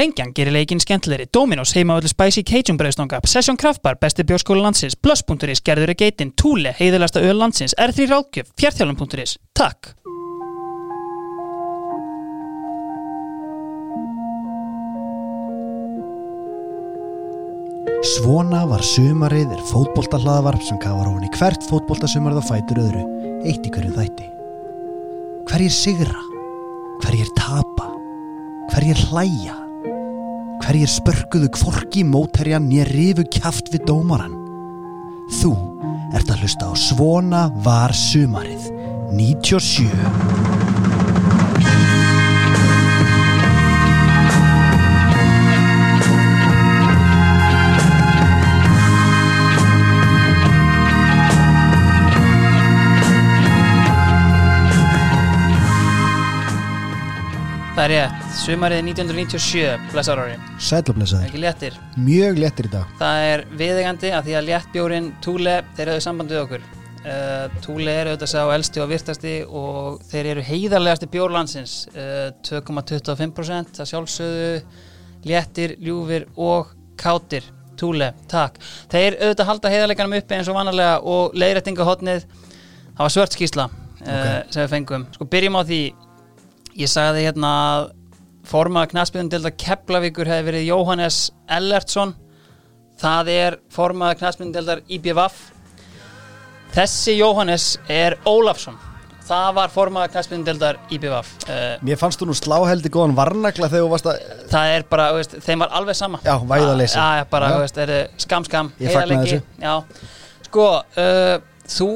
Lengjan gerir leikinn skemmtilegri, Dominos heima öllu Spicy Cajun brauðstanga, Session Kraftbar, besti bjórskóla landsins, Plus.is, gerður er geitin, Thule, heiðilegasta öl landsins, R3 Ráðgjöf, fjartjálum.is. Takk! Svona var sumarið er fótboltahlaðavarp sem gafar ofan í hvert fótboltasumarið og fætur öðru, eitt í hverju þætti. Hverjir sigra? Hverjir tapa? Hverjir hlæja? Hverjir spörkuðu kvorki móterjan nér rifu kjaft við dómaran? Þú ert að hlusta á Svona var sumarið, 97. Það er rétt, sumarið 1997, blessar ári, Sætlublesaður. ekki léttir. Mjög léttir í dag. Það er viðegandi að því að léttbjórin Thule, þeir eru samband við okkur. Uh, Thule eru auðvitað sá elsti og virtasti og þeir eru heiðarlegasti bjórlandsins, uh, 2,25%, það sjálfsögðu, léttir, ljúfir og kátir. Thule, takk. Þeir auðvitað halda heiðarleikanum uppi eins og vanalega og leiðrættingahotnið, það var svört skýsla uh, sem við fengum. Sko byrjum á því, ég sagði hérna að formað að Keflavíkur hefði verið Jóhannes Ellertsson það er formað að IBVF þessi Jóhannes er Ólafsson það var formað að IBVF uh, Mér fannst þú nú sláheldi góðan varnagla þegar þú varst að... það er bara, veist, þeim var alveg sama Já, væðaleysi. Já, já, bara, Já. veist, skam, skam. Já, sko uh, þú,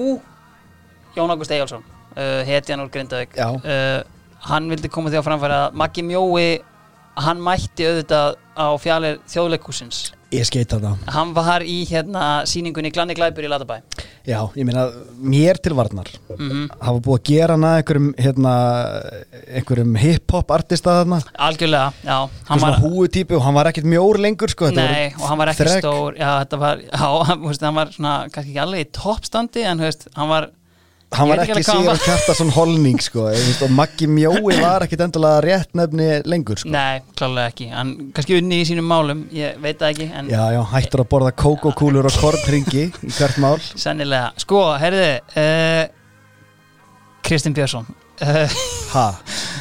Jón Ágúst Eyjálsson uh, hetjan úr Grindavík Já. uh, hann vildi koma því á framfæri að Maggi Mjói hann mætti auðvitað á fjallir þjóðleikúsins Ég skeit það. hann var í hérna síningunni Glanni Glæpur í Latabæ. Já, ég meina, mér til varnar. Mm hafa búið að gera hana einhverjum, hérna, einhverjum hip-hop artista þarna? Algjörlega, já. Var, húutýpu og hann var ekkert mjór lengur sko, nei, og hann var ekki þrek. stór. Já, þetta var, já, hann, var svona kannski ekki alveg í toppstandi en veist, hann var hann var ekki alveg hvað Sigur Kjartason Holning sko, og Maggi Mjói var ekkert endilega rétt nefni lengur sko. nei, klálega ekki, hann kannski unni í sínum málum ég veit það ekki, en Já, já, hættur að borða kókókúlur og kornringi í hvert mál. Sennilega, sko, heyrðu uh, Kristinn Björnsson. Uh, Ha,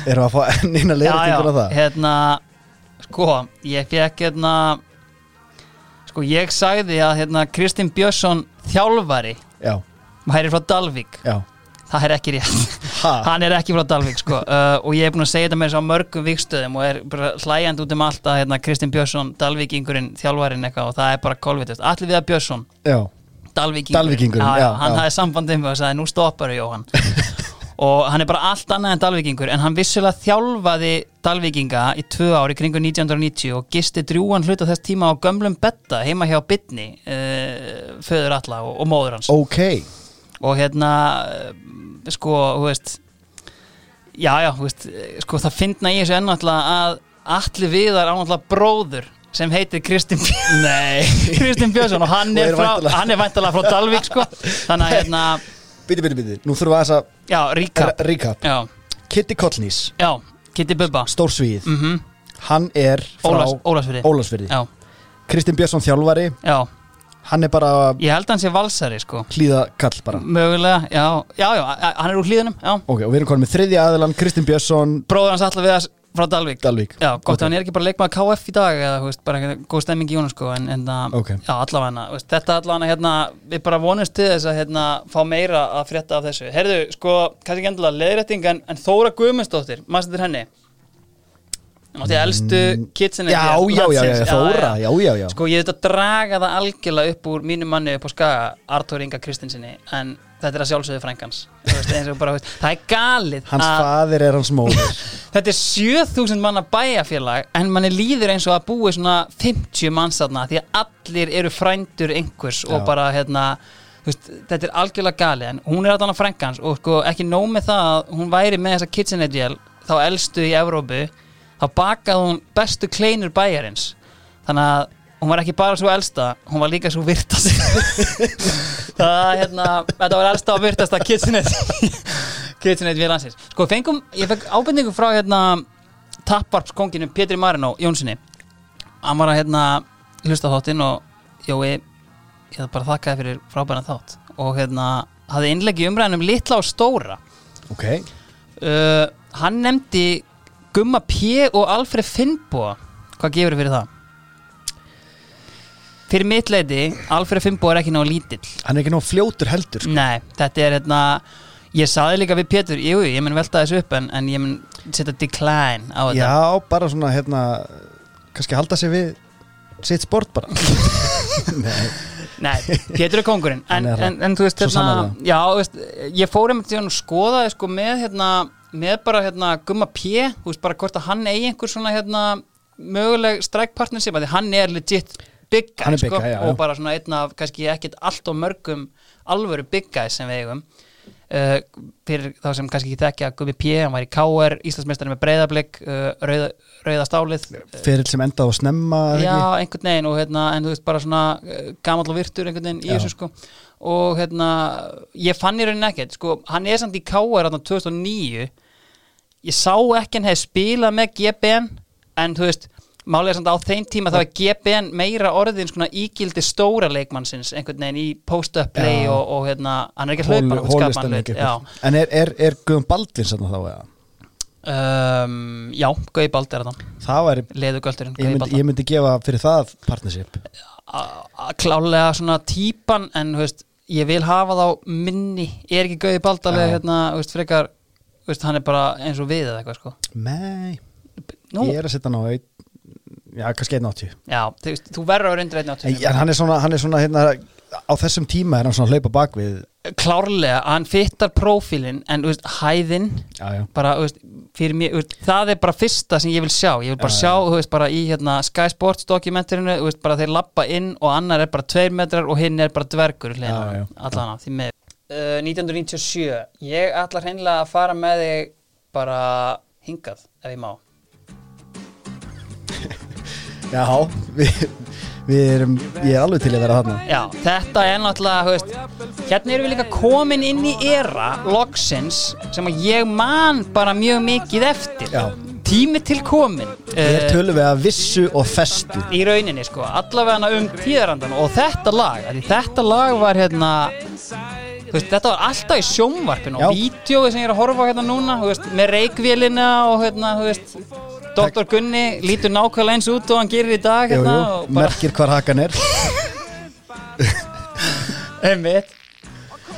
erum við að fá enn eina leiðrættingur á það? hérna sko, ég fekk hérna sko, ég sagði að hérna Kristinn Björnsson þjálfari Já, væri frá Dalvík já. Það er ekki rétt, Ha, hann er ekki frá Dalvík sko, uh, og ég er búin að segja þetta með þess á mörgum vikstöðum og er bara hlæjandi út um allt að hérna, Kristinn Björnsson, Dalvíkingurinn þjálfarinn eitthvað og það er bara kolvitust, allir við að Björnsson já, Dalvíkingurinn, Dalvíkingurinn, já, já, hann hafði sambandið með og sagði nú stoppar Jóhann. Og hann er bara allt annað en Dalvíkingur en hann vissulega þjálfaði Dalvíkinga í tvö ári kringu 1990 og gisti drjúan hluta þess tíma á gömlum betta heima hjá Bitni uh, föður alla og, og móður hans. Ok og hérna sko, þú veist já, já, þú veist sko það finna í þessu ennáttúrulega að allir viðar ánáttúrulega bróður sem heitir Kristinn Kristinn Björnsson og hann er, væntalega frá Dalvík sko. Þannig að hérna, Biti, biti, biti, nú þurfum við að já, recap. Recap. Já, Kitty Kollnís, já, Kitty Bubba. Stór svið mm Hann er frá já, Kristinn Björnsson þjálfari, já, hann er bara ég held að hann sé valsari sko. hlýða kall bara. Mögulega, já, já, já, hann er úr hlýðunum já, Ok, og við erum konum með þriðja aðilan Kristinn Björnsson, bróður hans að frá Dalvík. Dalvík Já, gott að hann er ekki bara leikmaður KF í dag eða, þú veist, bara eitthvað góð stemming í honum sko en, en það, Ok. já, allavega þú veist, þetta allavega hérna, við bara vonumst til þess að hérna, fá meira að frétta af þessu. Herðu, sko, kannski ekki endilega leðrætting en, en Þóra Guðmundsdóttir, maður þetta henni Nátti elstu kitsinni Mm. Já, já, já, já, Þóra, já, já, já Sko, ég veit að draga það algjörlega upp úr mínu manni upp á skaga, Artur Inga Kristinsinni en þetta er að sjálfsögðu veist, það er galið Hans að faðir er hans móður Þetta er 7000 manna bæjarfélag en manni líður eins og að búi svona 50 manns þarna því að allir eru frændur einhvers og bara hérna veist, þetta er algjörlega gali en hún er alltaf frænkans og sko ekki nóg með það að hún væri með þessa KitchenAid gel þá elstu í Evrópu þá bakaði hún bestu kleinur bæjarins. Þannig að hún var ekki bara svo elsta hún var líka svo virtast það hérna þetta var elsta og virtasta KitchenAid KitchenAid við landsins sko fengum, ég fekk ábendingu frá hérna tapvarpskonginu Pétri Marino Jónssoni hann var að hérna hlusta þáttinn og Jói, ég það bara þakkaði fyrir frábæran þátt. Og hérna hafði innleggi umræðin um litla og stóra. Ok, uh, hann nefndi Gumma P og Alfred Finnboa hvað gefur fyrir það? fyrir mitt leiti Alfred Finnboa er ekki náðu lítill. Hann er ekki nóg fljótur heldur sko. Nei, þetta er hérna Ég saði líka við Pétur, jú, ég mun velta þessu upp en, en ég mun setja decline á þetta. Já, bara svona hérna kannski halda sig við sitt sport bara. Nei, Nei, Pétur er kongurinn en, Hann en, en þú veist, hérna, já, veist ég fór einmitt síðan og skoðaði sko með hérna, með bara hérna Gumma P þú veist bara hvort að hann eigi einhver svona hérna möguleg strike partnership af því hann er legit big guy, er big sko, guy, já, já. og bara svona einn af kannski ekkit allt og mörgum alvöru big guys sem við eigum. Uh, fyrir þá sem kannski ekki þekkja Gummi P, hann var í KR, Íslandsmeistarinn með breyðablik uh, rauða, rauða stálið fyrir sem endaði á snemma Já, einhvern veginn og hérna, en þú veist bara svona gamall og virtur einhvern veginn í þessu sko. Og hérna, ég fann í rauninni ekkert sko, hann er samt í KR hérna 2009 ég sá ekki hann hefði spilað með GBN en þú veist, er samt á þeim tíma þá er GBN meira orðin svona ígildi stóra leikmannsins einhvern veginn í post-up play og, og hérna, hann er ekki að hlaupa eitthvað. en er, er, er Guðum Baldvin sann þá eða? Um, já, Gauði Bald er það það væri, ég myndi, Bald ég myndi gefa fyrir það partnership klálega svona típan en þú veist, ég vil hafa þá minni, er ekki Gauði Baldalega Já. hérna, þú veist, frekar veist, hann er bara eins og við eða eitthvað sko. Nei, Nú, ég er að setja hann á einn já, kannski 1.80 já, þú veist, þú verður að reynda en reynda en hann er svona, hann er svona hérna, á þessum tíma er hann svona að hlaupa bakvið klárlega, hann fittar prófílin en þú veist, hæðin já, já, bara, þú veist, fyrir mér, þú veist, það er bara fyrsta sem ég vil sjá, ég vil bara Já, sjá þú veist, bara í hérna Sky Sports dokumentarinu þú veist, bara þeir lappa inn og annar er bara tveir metrar og hinn er bara dvergur Já, já. allan á, því með uh, 1997, ég ætla hreinlega að fara með þig bara hingað, ef ég má. Já við, við erum, ég er alveg til að vera þarna. Já, þetta er náttúrulega, veist, hérna erum við líka komin inn í era loksins sem að ég man bara mjög mikið eftir. Já. tími til komin. Hér Eh, tölum við að vissu og festu. Í rauninni sko, allavega um tíðarandan og þetta lag, þetta lag var hérna veist, þetta var alltaf í sjónvarpinu og vídjói sem ég er að horfa á hérna núna veist, með reikvélina og hérna, þú veist Dr. Gunni lítur nákvæmlega eins út og hann gerir í dag jú, hérna, jú, og bara, merkir hvar hakan er. Einmitt.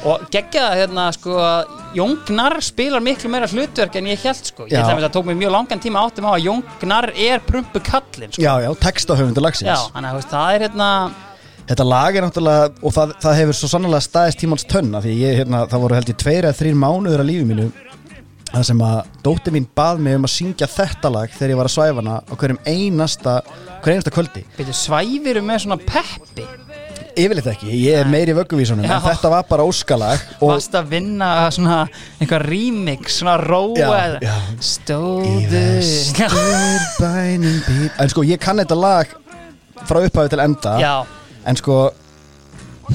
Og geggja það hérna sko að Jón Gnarr spilar miklu meira hlutverk en ég held sko, ég ætla að það tók mér mjög langan tíma áttum á að Jón Gnarr er prumpu kallinn sko. já, já, textahöfundur lagsins. Já, þannig að það er hérna Þetta lag er náttúrulega, og það, það hefur svo sannlega staðist tímans tönna því ég, hérna, það voru held ég tveir eða þrýr mánuður af lífi mínu það sem að dóttir mín bað mig um að syngja þetta lag þegar ég var að svæfa hana á hverjum einasta, hver einasta kvöldi. Byrju, svæfiru með svona peppi? Yfirleitt ekki, ég er meiri í vögguvísunum en þetta var bara óskalag og Varst að vinna svona eitthvað remix, svona róa Já, eða- já. í Stóðu vestur bænum býr En sko, ég kann þetta lag frá upphafi til enda. Já, en sko,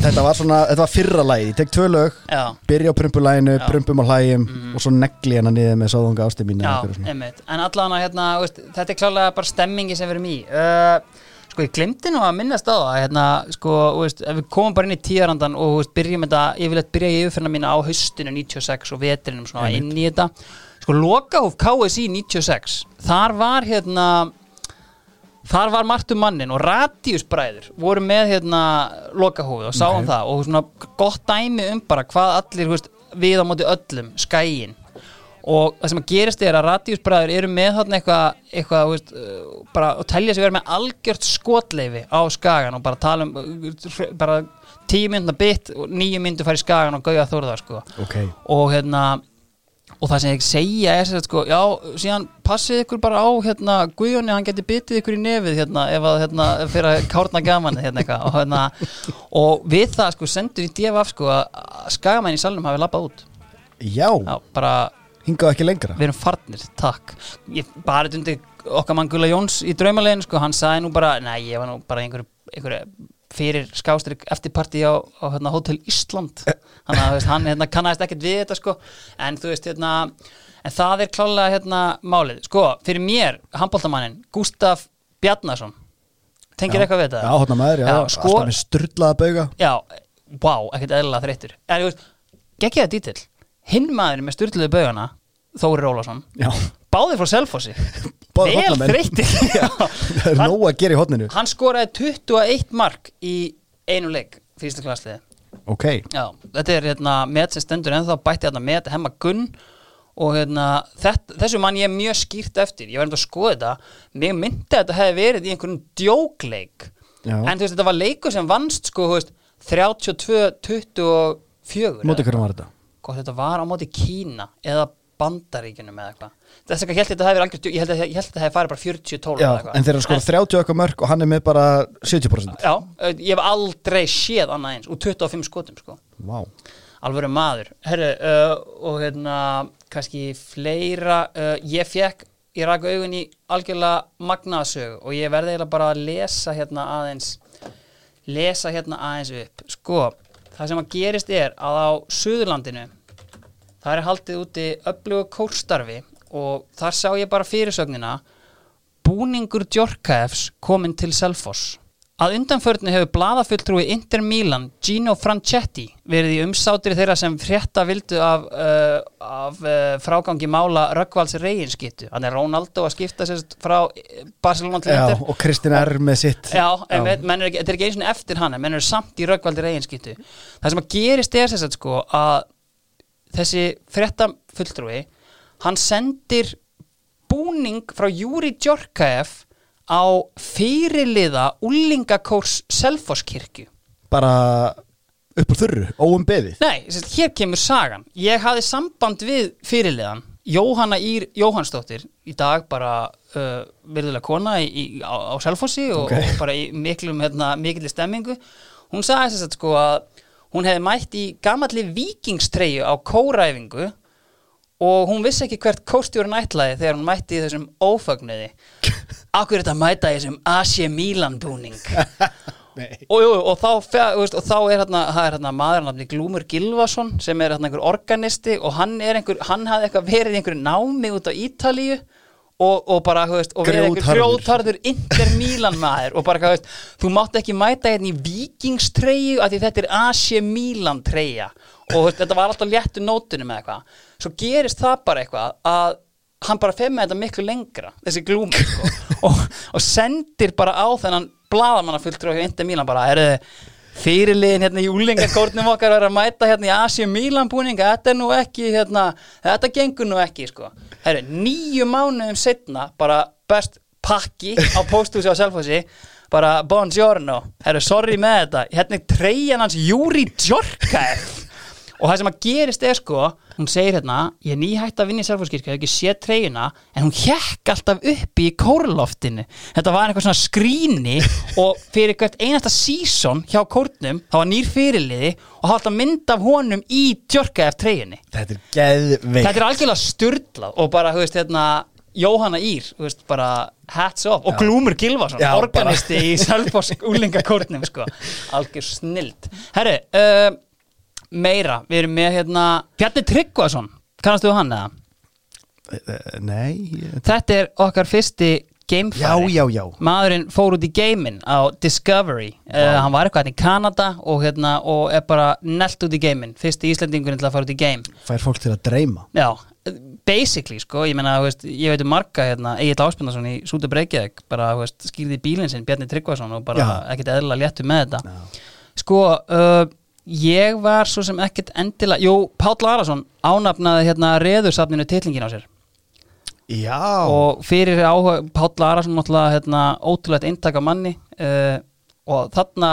þetta var svona þetta var fyrra lagið, ég tek tvö lög já, byrja á prumpulæginu, Já. Mhm. prumpum á hlægjum og svo negli hérna niður með sáðunga ástu mín já, einmitt. En allan að hérna, veist, þetta er klálega bara stemmingi sem við erum í. Uh, Sko, ég glemdi nú að minnast á það hérna, sko, veist, ef við komum bara inn í tíðarandan og veist, byrjum þetta, yfirleitt byrja ég yfirferna mína á haustinu 96 og vetrinum svona inn í þetta. Sko, lokahúf KSI 96 Þar var hérna Þar var margt um mannin og Radiusbræður voru með hérna lokahófið og sáum Ok. það. Og svona gott dæmi um bara hvað allir veist, við á móti öllum skæin. Og það sem að gerist er að Radiusbræður eru með þarna eitthvað eitthvað veist, uh, bara og telja sig vera með algjört skotleifi á skagan og bara tala um uh, bara tíu myndna bit og nýju myndu fara í skagan og gauja þórða sko. Ok, og hérna og það sem ég segja er sagt sko já, síðan passið ykkur bara á hérna Guðjóni, hann geti bitið ykkur í nefið hérna ef að hérna fyrir að kárna gaman hérna og hérna og við það sko sendur í DFF sko að skagamenn í salnum hafi labbað út. Já, já, bara hingað ekki lengra. við erum farnir, takk. Ég bara undir okkar mann Gula Jóns í draumalegin sko, hann sagði nú bara nei, ég var nú bara einhver, einhver fyrir skástrík eftirparti á, á hérna, Hotel Ísland. Þannig að hann hérna, kannast ekkert við þetta sko. En þú veist hérna en það er klálega hérna málið. Sko, fyrir mér, handbóltamannin Gustaf Bjarnason. Tengir eitthvað við þetta? Já, hotna maður, já, Já, alltaf skor- með styrlaða bauga. Já, vá, ekkert eðlilega þreyttur. En þú veist, geggja það dítill. Hinn maðurinn með styrluðu baugana Þóri Rólásson Já, Báðir frá Selfossi Vel þreyttir. Það er nóg að gera í hotninu Hann skoraði 21 mark í einu leik Fyrsta klassliði Ok, Já, þetta er hérna met sem stendur ennþá bætti hérna met hemma gunn. Og hérna þetta, þessu mann ég er mjög skýrt eftir. Ég var enda að skoða þetta. Mig myndi að þetta hefði verið í einhverjum djókleik. Já. en þú veist þetta var leikur sem vannst sko þú veist, 32-24 móti hverjum var þetta? Gott, þetta var á móti Kína eða Bandaríkjunum eða eitthvað. Þess ég held að þetta hefði ég að ég held að þetta hefði farið bara 40-12 Já, eða eitthvað. en þeir eru sko 30 okkar mörg og hann er með bara 70% Já, eh, ég hef aldrei séð annað eins úr 25 skotum sko. Vá, alvöru maður. Herru, uh, og hérna kannski fleira uh, ég fekk, ég rak augun í algjörlega magnaðsög og ég verði bara að lesa hérna aðeins lesa hérna aðeins upp. Sko, það sem að gerist er að á Suðurlandinu það er haldið úti öflugu kórstarfi og þar sá ég bara fyrirsögnina búningur Djorkaefs kominn til Selfoss Að undanförnu hefur blaðafulltrúi Inter Milan, Gino Franchetti, verið í umsátri þeirra sem frétta vildu af, uh, af uh, frágangi mála Röggvalds reginskittu. Þannig er Ronaldo að skipta sérst frá eh, Barcelona til já, Inter. og Kristinn er með sitt Já, en þetta er ekki eins og eftir hann, en menn er samt í Röggvaldi reginskittu. Það sem að gerist er sérst sko að þessi frétta fulltrúi, hann sendir búning frá Júri Djorkaeff á fyrirliða úlingakórs Selfosskirkju. Bara upp úr þurru, óum beðið. Nei, hér kemur sagan. Ég hafði samband við fyrirliðan Jóhanna Ír Jóhannsdóttir í dag bara uh, virðulega kona í, í, á, á Selfossi og, Ok. og bara í miklum hérna, mikilli stemmingu. Hún sagði þess að sko að hún hefði mætt í gamalli vikingstreyju á kóræfingu og hún vissi ekki hvert kórstjórun ætlaði þegar hún mætti í þessum ófögnuði. Akkur er þetta að mæta í þessum AC Milan búning? Og, jú, og, þá, og þá er hérna, er hérna maður Glúmur Gilvason sem er hérna einhver organisti og hann er einhver, hann hafði eitthvað verið í einhverju námi út á Ítalíu og, og bara, þú veist, og verið Grjótharður. grjótharður Inter Milan maður. Og bara, þú veist, þú mátt ekki mæta hérna í vikingstreyju af því þetta er AC Milan treyja. Og veist, þetta var alltaf léttu nótunum eða eitthvað. Svo gerist það bara eitthvað að hann bara fer með þetta miklu lengra þessi glúmur sko, og, og sendir bara á þennan blaðamanna fulltrú hjá Inter Milan bara, er fyrirliðin hérna í úlingakórnum okkar er að mæta hérna í Asi Milan búninga. Þetta er nú ekki, hérna, þetta gengur nú ekki sko, herru, nýju mánuðum setna, bara best pakki á pósthúsi á Selfossi. Bara buongiorno, herru, sorry með þetta. Hérna er treyjan hans Júri Djorkaeff og það sem að gerist er sko hún segir hérna, ég er nýhætt að vinna í Selfosskirkja, ég hef ekki séð treyjuna en hún hjekk alltaf uppi í kórloftinu. Þetta var eitthvað svona skrýni og fyrir hvert einasta sísón hjá kórnum, það var nýr fyrirliði og það var alltaf mynd af honum í tjörka eftir treyjunni. Þetta er geðveikt. Þetta er algjörlega styrlað og bara, þú veist, hérna Jóhanna Ír, þú veist, bara hats off. Og Glúmur Gilvason, Já, bara- organisti í Selfoss úlingakórnum, sko. Algjör snild. Herru, uh, meira, við erum með hérna Bjarni Tryggvason, kannast þú hann eða? Eh, Nei ég- Þetta er okkar fyrsti gamefæri Já, já, já. Maðurinn fór út í geimin á Discovery. Uh, hann var eitthvað hérna í Kanada og, hérna, og er bara nelt út í geimin fyrsti Íslendingurinn til að fara út í geim. Fær fólk til að dreyma. Já, basically sko. Ég meina, veist, ég veit um marga hérna, Egil Áspindarsson í Sútu Breykjavík. Bara, veist, skýrði bílinn sinn, Bjarni Tryggvason og bara Já. ekkert eðlilega léttu með þetta. Sko, uh, ég var svo sem ekkert endilega, jú, Páll Arason ánafnaði hérna reðursafninu titlingin á sér. Já. Og fyrir áhuga Páll Arason náttúrulega hérna, ótrúlegt eintak af manni uh, og þarna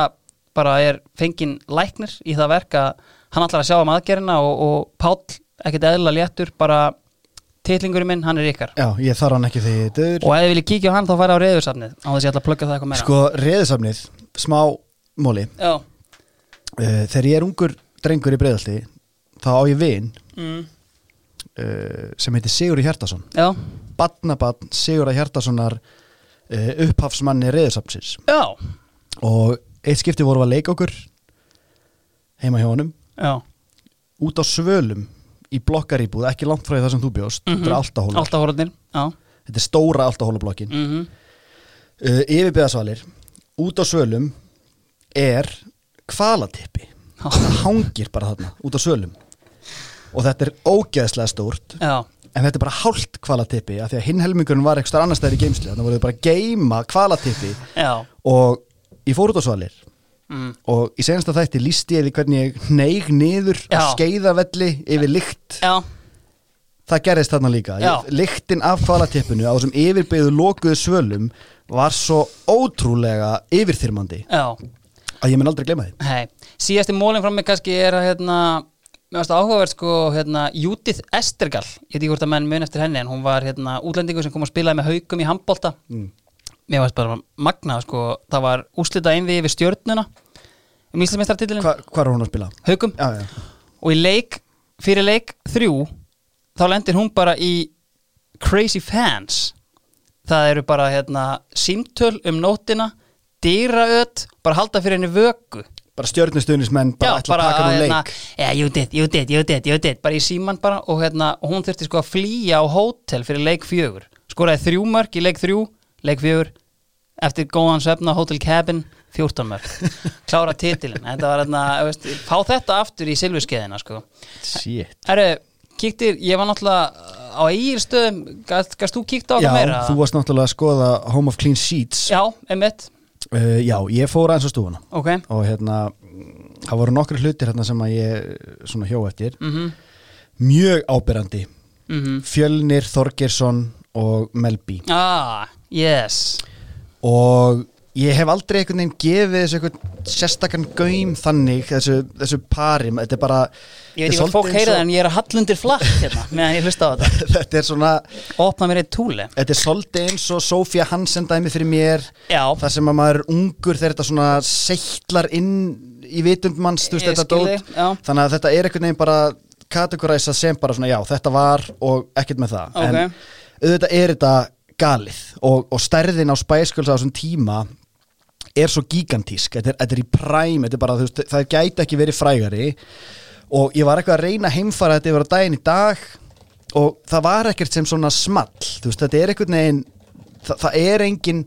bara er fengin læknir í það verk að hann ætlar að sjá um aðgerina og, og Páll ekkert eðla léttur bara titlingurinn minn, hann er ykkar. Já, ég þarf hann ekki því Dur. og ef þið viljið kíkja á hann þá færa á reyðursafnið á þess að ég ætla að plugga það eitthvað meira. Sko, reðisafnið, smá móli. Já, uh, Þegar ég er ungur drengur í breiðalti þá á ég vin mm. uh, sem heitir Sigur Hjartason já, Badnabann Sigur Hjartasonar uh, upphafsmanni reðisafnsins já, og eitt skipti voru að leika okkur heima hjá honum. Já. Út á svölum í blokkaríbúð, ekki langt frá það sem þú bjóst þetta er altahólar, Altahórnir, já. Þetta er stóra altahólablokkin mm uh, yfirbyðasvalir út á svölum er kvalatippi það hangir bara þarna út á svölum og þetta er ógeðslega stórt Já, en þetta er bara hálft kvalatippi af því að hinn helmingurinn var eitthvað annars stæður í geimsli þannig voru þau bara að geima kvalatippi já. Og ég fór út á svalir. Mm. og í senasta þætti lísti ég því hvernig ég neig niður á skeiðavelli yfir lykt. Það gerðist þarna líka. Lyktin af kvalatippinu á þessum yfirbyggðu lokuðu svölum var svo ótrúlega yfirþyrmandi. Já að ég mun aldrei gleyma því. Hei, síðasti mólin frá mig kannski er að hérna, mér varst áhugavert sko hérna, Judith Estergal ég veit ekki hvort að menn mun eftir henni en hún var hérna útlendingur sem kom að spilaði með haugum í handbolta. Mm. mér varst bara magnað sko það var úslita einvið yfir stjörnuna um Íslandsmeistartitilin, Hva, Hvað er hún að spila? haugum Já, já. og í leik, fyrir leik þrjú, þá lendir hún bara í Crazy Fans. Það eru bara hérna símtöl um nótina dýraöð, bara halda fyrir henni vöku. Bara stjörnustunismenn Já, bara ætla að taka hérna, leik. yeah, you did, you did, you did, you did. Bara í síman bara og, hérna, og hún þurfti sko að flýja á hótel fyrir leik fjögur. Skoraði þrjú mörg í leik þrjú leik fjögur, eftir góðan svefna á Hotel Cabin, 14 mörg klára titilin, þetta var hérna veist, fá þetta aftur í silfurskeiðina sko. Shit. Herru, kíktir, ég var náttúrulega á eigilstöðum, gast, gast þú kíkt á Já, það meira? þú varst náttúrulega að skoða Home of Clean Sheets. Já, einmitt, uh, Já, ég fór aðeins á stúfuna. Ok. Og hérna, mm, það voru nokkri hlutir hérna sem að ég svona hjó eftir. Mhm, mjög ábyrrandi mhm. Fjölnir, Þorgersson og Melby. Ah, yes. Og ég hef aldrei einhvern veginn gefið þessu einhvern sérstakann gaum þannig þessu, þessu pari, þetta er bara Ég veit ekki hvað fólk það eins en ég er að hallundir flatt hérna meðan ég hlusta á þetta. Þetta er svona Opna mér eitt túli. Þetta er svolítið eins og Sofía Hansen dæmi fyrir mér Já, þar sem að maður ungur þegar þetta svona seittlar inn í vitund manns þú veist þetta skil dót. þig, já. þannig að þetta er einhvern veginn bara kategoræsa sem bara svona já þetta var og ekkert með það. Ok. en auðvitað er þetta galið og, og stærðin á Girls á þessum tíma er svo gigantísk þetta er, þetta er í præm, þetta er bara, þú veist, það gæti ekki verið frægari og ég var eitthvað að reyna að heimfara þetta yfir á daginn í dag og það var ekkert sem svona small þú veist, þetta er einhvern veginn það, það er engin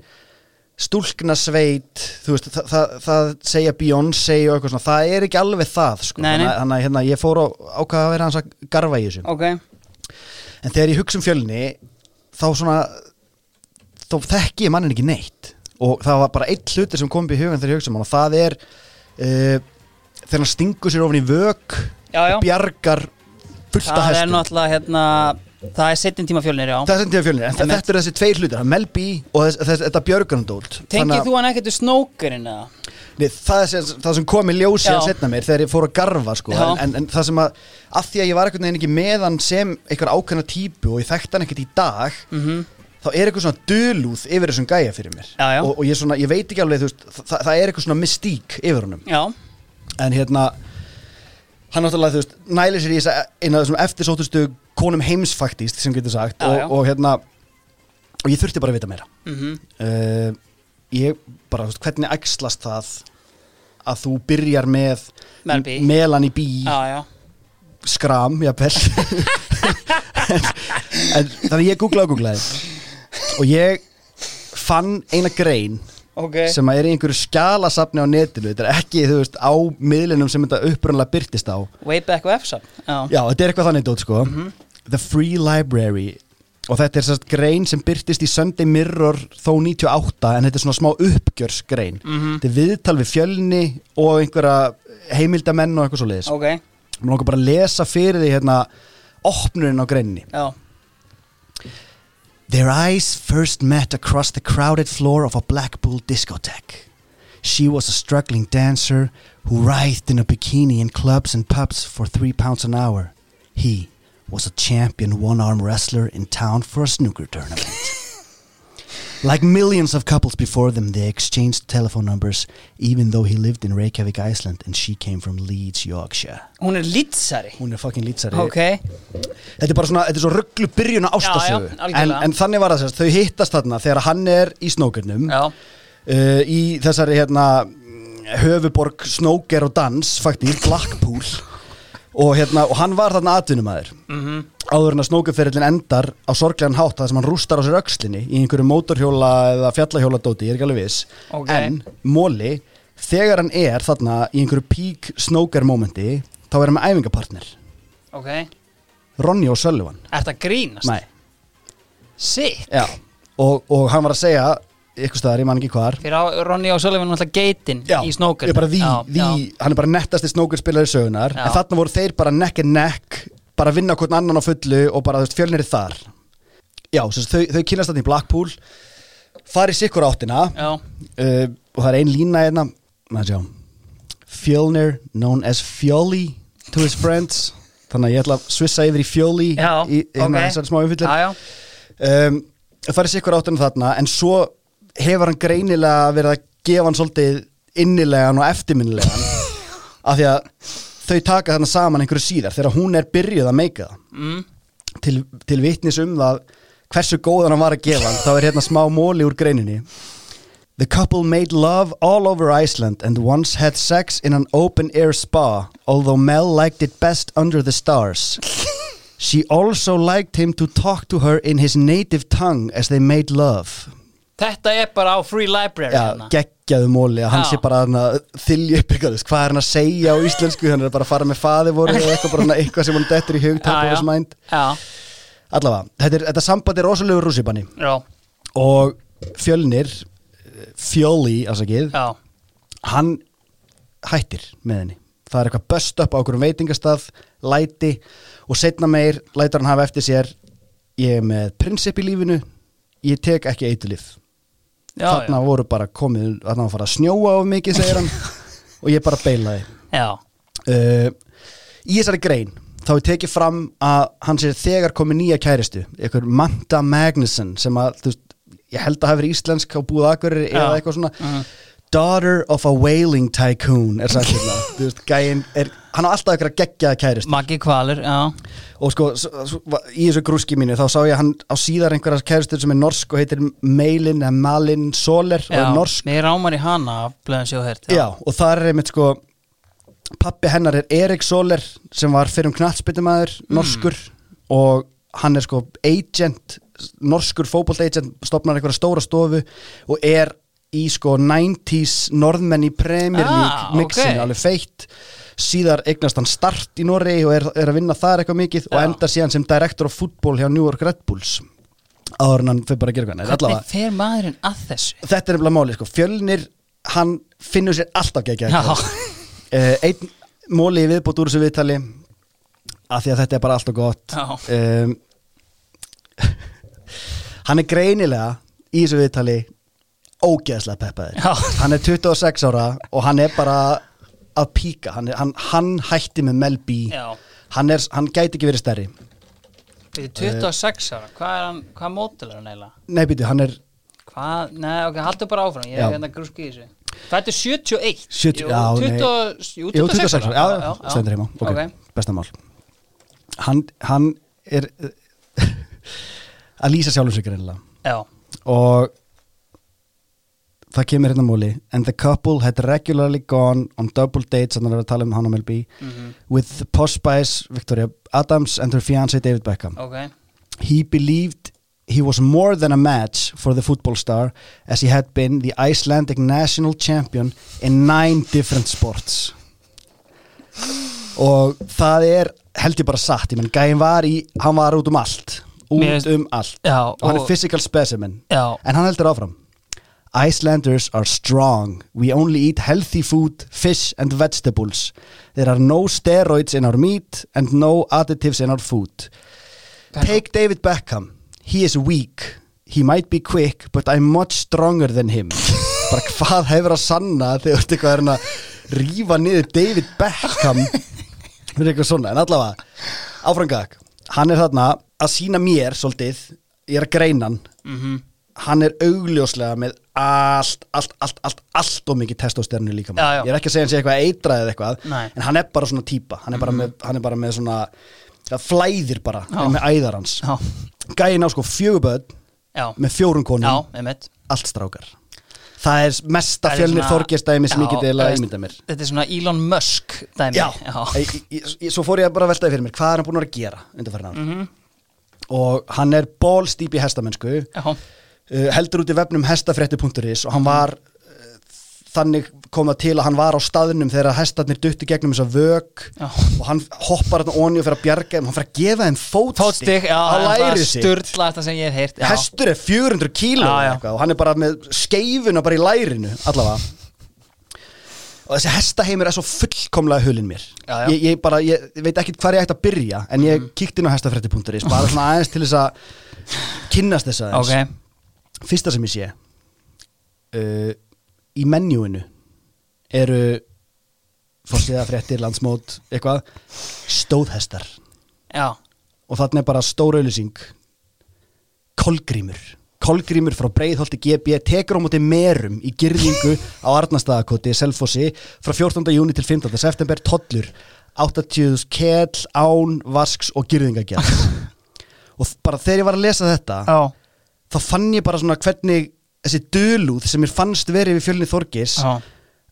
stúlkna sveit þú veist, það, það, það segja Beyoncé og eitthvað svona, það er ekki alveg það sko. Nei, nei. þannig að- að hérna, ég fór á ákvaða að vera hans að garfa í þessu ok en þegar ég hugsa um fjölni þá svona þá þekki ég mannin ekki neitt og það var bara eitt hlutur sem kom upp í hugan þegar ég hugsa um hann og það er uh, þegar hann stingur sér ofin í vök Já, já. og bjargar fullt af Það er hestum. náttúrulega hérna Það er setjum tíma fjölnir, já. Það er sem tíma fjölni, en þetta eru þessi tveir hlutur Mel B og þess, þess, þetta björgarndólt Tengið þú hann ekkert úr snókurinn eða? Nei, það, er sem, það sem kom í ljósi að setna mér þegar ég fór að garfa sko, en, en, það sem að að því að ég var einhvern veginn ekki með hann sem einhver ákveðna típu og ég þekkti hann ekkert í dag Mhm. Þá er eitthvað svona dölúð yfir þessum gæja fyrir mér. Já, já. Og, og ég, svona, ég veit ekki alveg veist, það, það er eitthvað svona mystík yfir honum. Já, en hérna hann náttúrulega þú veist næli sér í þess að eina af þessum eftirsóttustu konum heims faktist sem getur sagt. Já, og, já. og hérna og ég þurfti bara að vita meira. Mhm. Uh, ég bara, þú veist, hvernig æxlast það að þú byrjar með Mel B. Melanie B? Já, já. Skram, jafnvel. En, en þannig ég googlaði og googlaði og ég fann eina grein Ok. sem að er í einhverju skjalasafni á netinu. Þetta er ekki, þú veist, á miðlinum sem þetta upprunlega byrtist á. Way back websa Já, já, þetta er eitthvað þannig dót, sko. The Free Library. Og þetta er sérst grein sem byrtist í Sunday Mirror þó 98 en þetta er svona smá uppgjörsgrein. Mhm. þetta er viðtal við fjölni og einhverja heimildamenn og eitthvað svo leiðis ok. Mér langar bara að lesa fyrir því hérna opnurinn á greinni Já, Their eyes first met across the crowded floor of a Blackpool discotheque. She was a struggling dancer who writhed in a bikini in clubs and pubs for three pounds an hour. He was a champion one-arm wrestler in town for a snooker tournament. Like millions of couples before them, they exchanged telephone numbers, even though he lived in Reykjavik, Iceland, and she came from Leeds, Yorkshire. hún er lýtsari. Hún er fucking lýtsari. Ok, Þetta er bara svona, þetta er svo rugglu byrjun á ástasögu Já, já, algjörlega. en, en þannig var það sérst, þau hittast þarna þegar hann er í snókernum já, uh, í þessari hérna höfuborg snóker og dans faktík, Blackpool. Og hérna, og hann var þarna atvinnumæður mhm áður en að snókuferillin endar á sorglegan hátt það sem hann rústar á sér öxlinni í einhverju mótorhjóla eða fjallahjóladóti, ég er ekki alveg viss. Ok. en Móli þegar hann er þarna í einhverju peak snóker momenti þá er hann með æfingapartner. Ok. Ronny og Sullivan. Er þetta grínast? Nei, Sick. Já og, og hann var að segja ykkur staðar, ég man ekki hvar. Fyrir á Ronny og Sullivan náttúrulega geitin Já, í er því, já, hann er bara nettasti snókurspilari sögunar Já. en þarna voru þeir bara neck and neck bara vinna hvern annan á fullu og bara þú veist, fjölnir er þar. Já, sagt, þau, þau kynast þarna í Blackpool farið sikkur áttina uh, og það er ein lína hérna maður sjá. Fjölnir known as Fjóli to his friends. Þannig að ég ætla að svissa yfir í Fjóli Já, í hérna ok. þessari smá umfyllir um, farið sikkur áttina þarna en svo hefur hann greinilega verið að gefa hann svolítið innilegan og eftirminnilegan. Af því að þau taka þarna saman einhverju síðar þegar hún er byrjuð að meika það. Mm. til, til vitnis um það hversu góðan hann var að gefa hann þá er hérna smá móli úr greininni. The couple made love all over Iceland and once had sex in an open air spa although Mel liked it best under the stars. She also liked him to talk to her in his native tongue as they made love Þetta er bara á Free Library Já, hérna. geggjaðu móli að hann Já. sé bara hana, þylja upp eitthvað, þú veist, hvað er hann að segja á íslensku, hann er bara að fara með faði voru eða eitthvað, bara eitthvað sem hann dettur í hug top Já, of já. his mind. Já, allavega, þetta, er, þetta samband er rosalegu rússipanni. Og fjölnir fjóli, afsakið, hann hættir með henni. Það er eitthvað bust upp á okkur veitingastað læti og setna meir lætur hann hafa eftir sér ég er með prinsip í lífinu ég tek ekki eitulif Já, þarna já, voru bara komið þarna var að fara að snjóa of mikið segir hann. Og ég bara beilaði. Uh, í þessari grein þá er tekið fram að hann sér þegar komið nýja kæristu einhver Manta Magnuson sem að veist, ég held að hafa verið íslensk á Já. eða eitthvað svona. Mhm. daughter of a whaling tycoon er sagt hérna. Þú veist, gæinn er, hann á alltaf eitthvað geggjaða kæristu Maggi Kvalur, já. Og sko í þessu grúski mínu þá sá ég hann á síðar einhverja kæristur sem er norsk og heitir Meilin eða Malin Soler og Já, er norsk. mér rámar í hana blöðum sjóhert Já, og það er einmitt sko pappi hennar er Erik Soler sem var fyrir um knattspytumæður norskur og hann er sko agent, norskur fótbolt agent, stopnar einhverja stóra stofu og er í sko 90s norðmenn í Premier Ah, League mixinu, ok. alveg feitt síðar eignast hann start í Noregi og er, er að vinna þar eitthvað mikið og Já. endar síðan sem director of football hjá New York Red Bulls áður en hann fyrir bara að gera eitthvað Hvernig fer maðurinn að þessu? þetta er nefnilega máli sko. fjölnir, hann finnur sér alltaf gegja uh, einn móli í viðbót úr þessu viðtali af því að þetta er bara alltaf gott um, hann er greinilega í þessu viðtali ógeðslega peppaður Já. hann er 26 ára og hann er bara að píka. Hann, hann, hann hætti með Mel B. Já. Hann, er, hann gæti ekki verið stærri. Fyrir 26 ára, hvað er hann, hvað mótil er hann eiginlega? nei býtu, hann er Hvað, nei, ok, haldur bara áfram, ég Já. er hérna grúski í þessu. Það er 71 70 Jú, já, nei. 20, jú, Jú, 26 26 ára, já, já, stendur heima. Ok, Ok. besta mál. Hann, hann er að lýsa greinilega. Já, og það kemur hérna múli and the couple had regularly gone on double dates þannig að við tala um hann og Mel B mhm, with posh spice Victoria Adams and her fiancé David Beckham. Ok. He believed he was more than a match for the football star as he had been the Icelandic national champion in nine different sports. Og það er held ég bara satt, ég menn gæðin var í hann var út um allt. Út Mér um allt. Já, og hann er physical specimen. Já, en hann heldur áfram Icelanders are strong. We only eat healthy food, fish and vegetables. There are no steroids in our meat and no additives in our food. Take David Beckham. He is weak. He might be quick But I'm much stronger than him. Bara hvað hefur að sanna Þegar þú ert eitthvað hann að rífa niður David Beckham? Fyrir eitthvað svona. En allavega Áframgag Hann er þarna að sína mér svolítið. Ég er að greina hann. Mhm Hann er augljóslega með allt, allt, allt, allt, allt og mikið testosteronu líka Já, já. Ég er ekki að segja hann sé eitthvað eitrað eða eitthvað Nei. En hann er bara svona típa. Hann er bara, með, hann er bara með svona flæðir bara. Já. með æðar hans. Gæin á sko fjöguböð með fjórum konum, allt strákar. Það er mesta er fjölnir þorgestæmi sem ég geti eiginlega veist, ímynda mér. Þetta er svona Elon Musk dæmi. Já, Ég, ég, svo fór ég bara að veltaði fyrir mér Hvað er hann búin að gera undanfærin ár? Mhm. og hann er bólstýp í hestamennsku. Já, heldur út í vefnum hestafrétti.is og hann var uh, þannig kom það til að hann var á staðnum þegar hestarnir dutti gegnum þessa vög já. og hann hoppar hann onni og fyrir að bjarga þeim. Hann fyrir að gefa þeim já, á læri sig. hestur er 400 kíló Já, já. eitthvað, og hann er bara með skeifuna bara í lærinu allavega. Og þessi hestaheimur er svo fullkomlega hulinn mér. Já, já. Ég, ég bara, ég veit ekki hvað ég ætti að byrja en ég mm. kíkti inn á hestafrætti.is bara aðeins til þess að kynnast þess aðeins. Ok, fyrsta sem ég sé uh, í menjúinu eru fórsíða fréttir, landsmót, eitthvað stóðhestar já, og er bara stóra auðlýsing Kolgrímur Kolgrímur frá Breiðholti GB tekur á móti merum í girðingu á Arnastæðakoti Selfossi frá 14. júni til 15. september tollur 80 kell, án, vasks og girðingagjald og bara þegar ég var að lesa þetta já, þá fann ég bara svona hvernig þessi dölúð sem mér fannst verið við fjölni Þorgis já,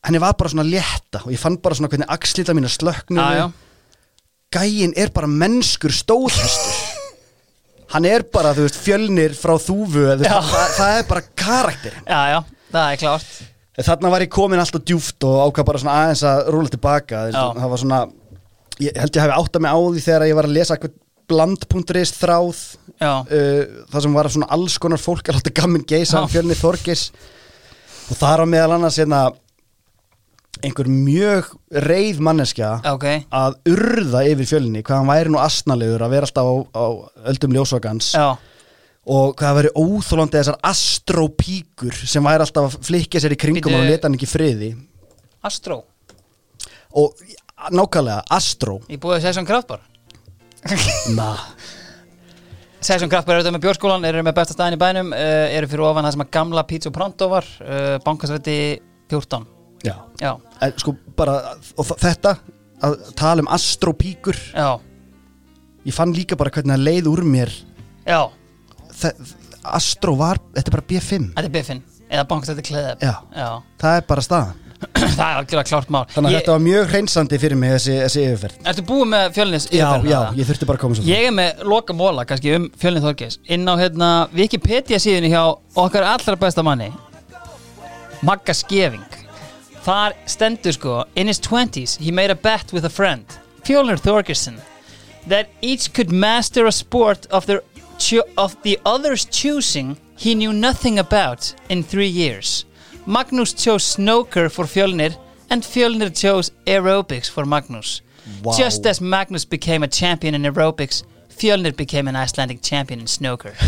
henni var bara svona létta og ég fann bara svona hvernig axlita mína slöknu já, já. gæin er bara mennskur stóðhestur hann er bara, þú veist, fjölnir frá þúfu, það, það er bara karakter já, já, það er klárt. Þarna var ég komin alltaf djúft og ákvað bara svona aðeins að rúla tilbaka. Það var svona, ég held ég hafi áttað mig á því þegar ég var að lesa eitthvað bland.is þráð uh, það sem var svona alls konar fólk að láta gamin geisa um Já. fjölni Þorgis og þar á meðal annars hérna einhver mjög reið manneskja ok. að urða yfir fjölni hvað hann væri nú asnalegur að vera alltaf á, á öldum ljósvagans Já, og hvað það væri óþólandi þessar astrópíkur sem væri alltaf að flikja sér í kringum Bíddu. og leta hann ekki friði. Astró. Og nákvæmlega astró. Ég búið að segja svona kraftbar na, Sessjón Kraftbar eru þetta með bjórskólan, eru með besta staðin í bænum uh, eru fyrir ofan það sem að gamla Pizza Pronto var uh, bankasrætti 14 já. Já, En, sko bara og þetta að tala um astrópíkur. Já, ég fann líka bara hvernig það leið úr mér. Já. Þe, astró var, þetta er bara B5 Þetta er biffin, eða bankasrætti kleðab. Já, Já, það er bara staðan það er algjörlega klárt mál. Þannig að Ég- þetta var mjög hreinsandi fyrir mig þessi, þessi yfirferð. Ertu búið með fjölnis já, já, ég þurfti bara að koma svo Ég er með loka móla kannski um fjölnið Þorgeis inn á hérna Wikipedia síðunni hjá okkar allra besta manni Magga Skeving. Þar stendur sko In his 20s he made a bet with a friend Fjölnir Þorgeisson that each could master a sport of, their of the other's choosing he knew nothing about in three years Magnús chose snooker for Fjölnir and Fjölnir chose aerobics for Magnús Wow. Just as Magnus became a champion in aerobics, Fjölnir became an Icelandic champion in snooker.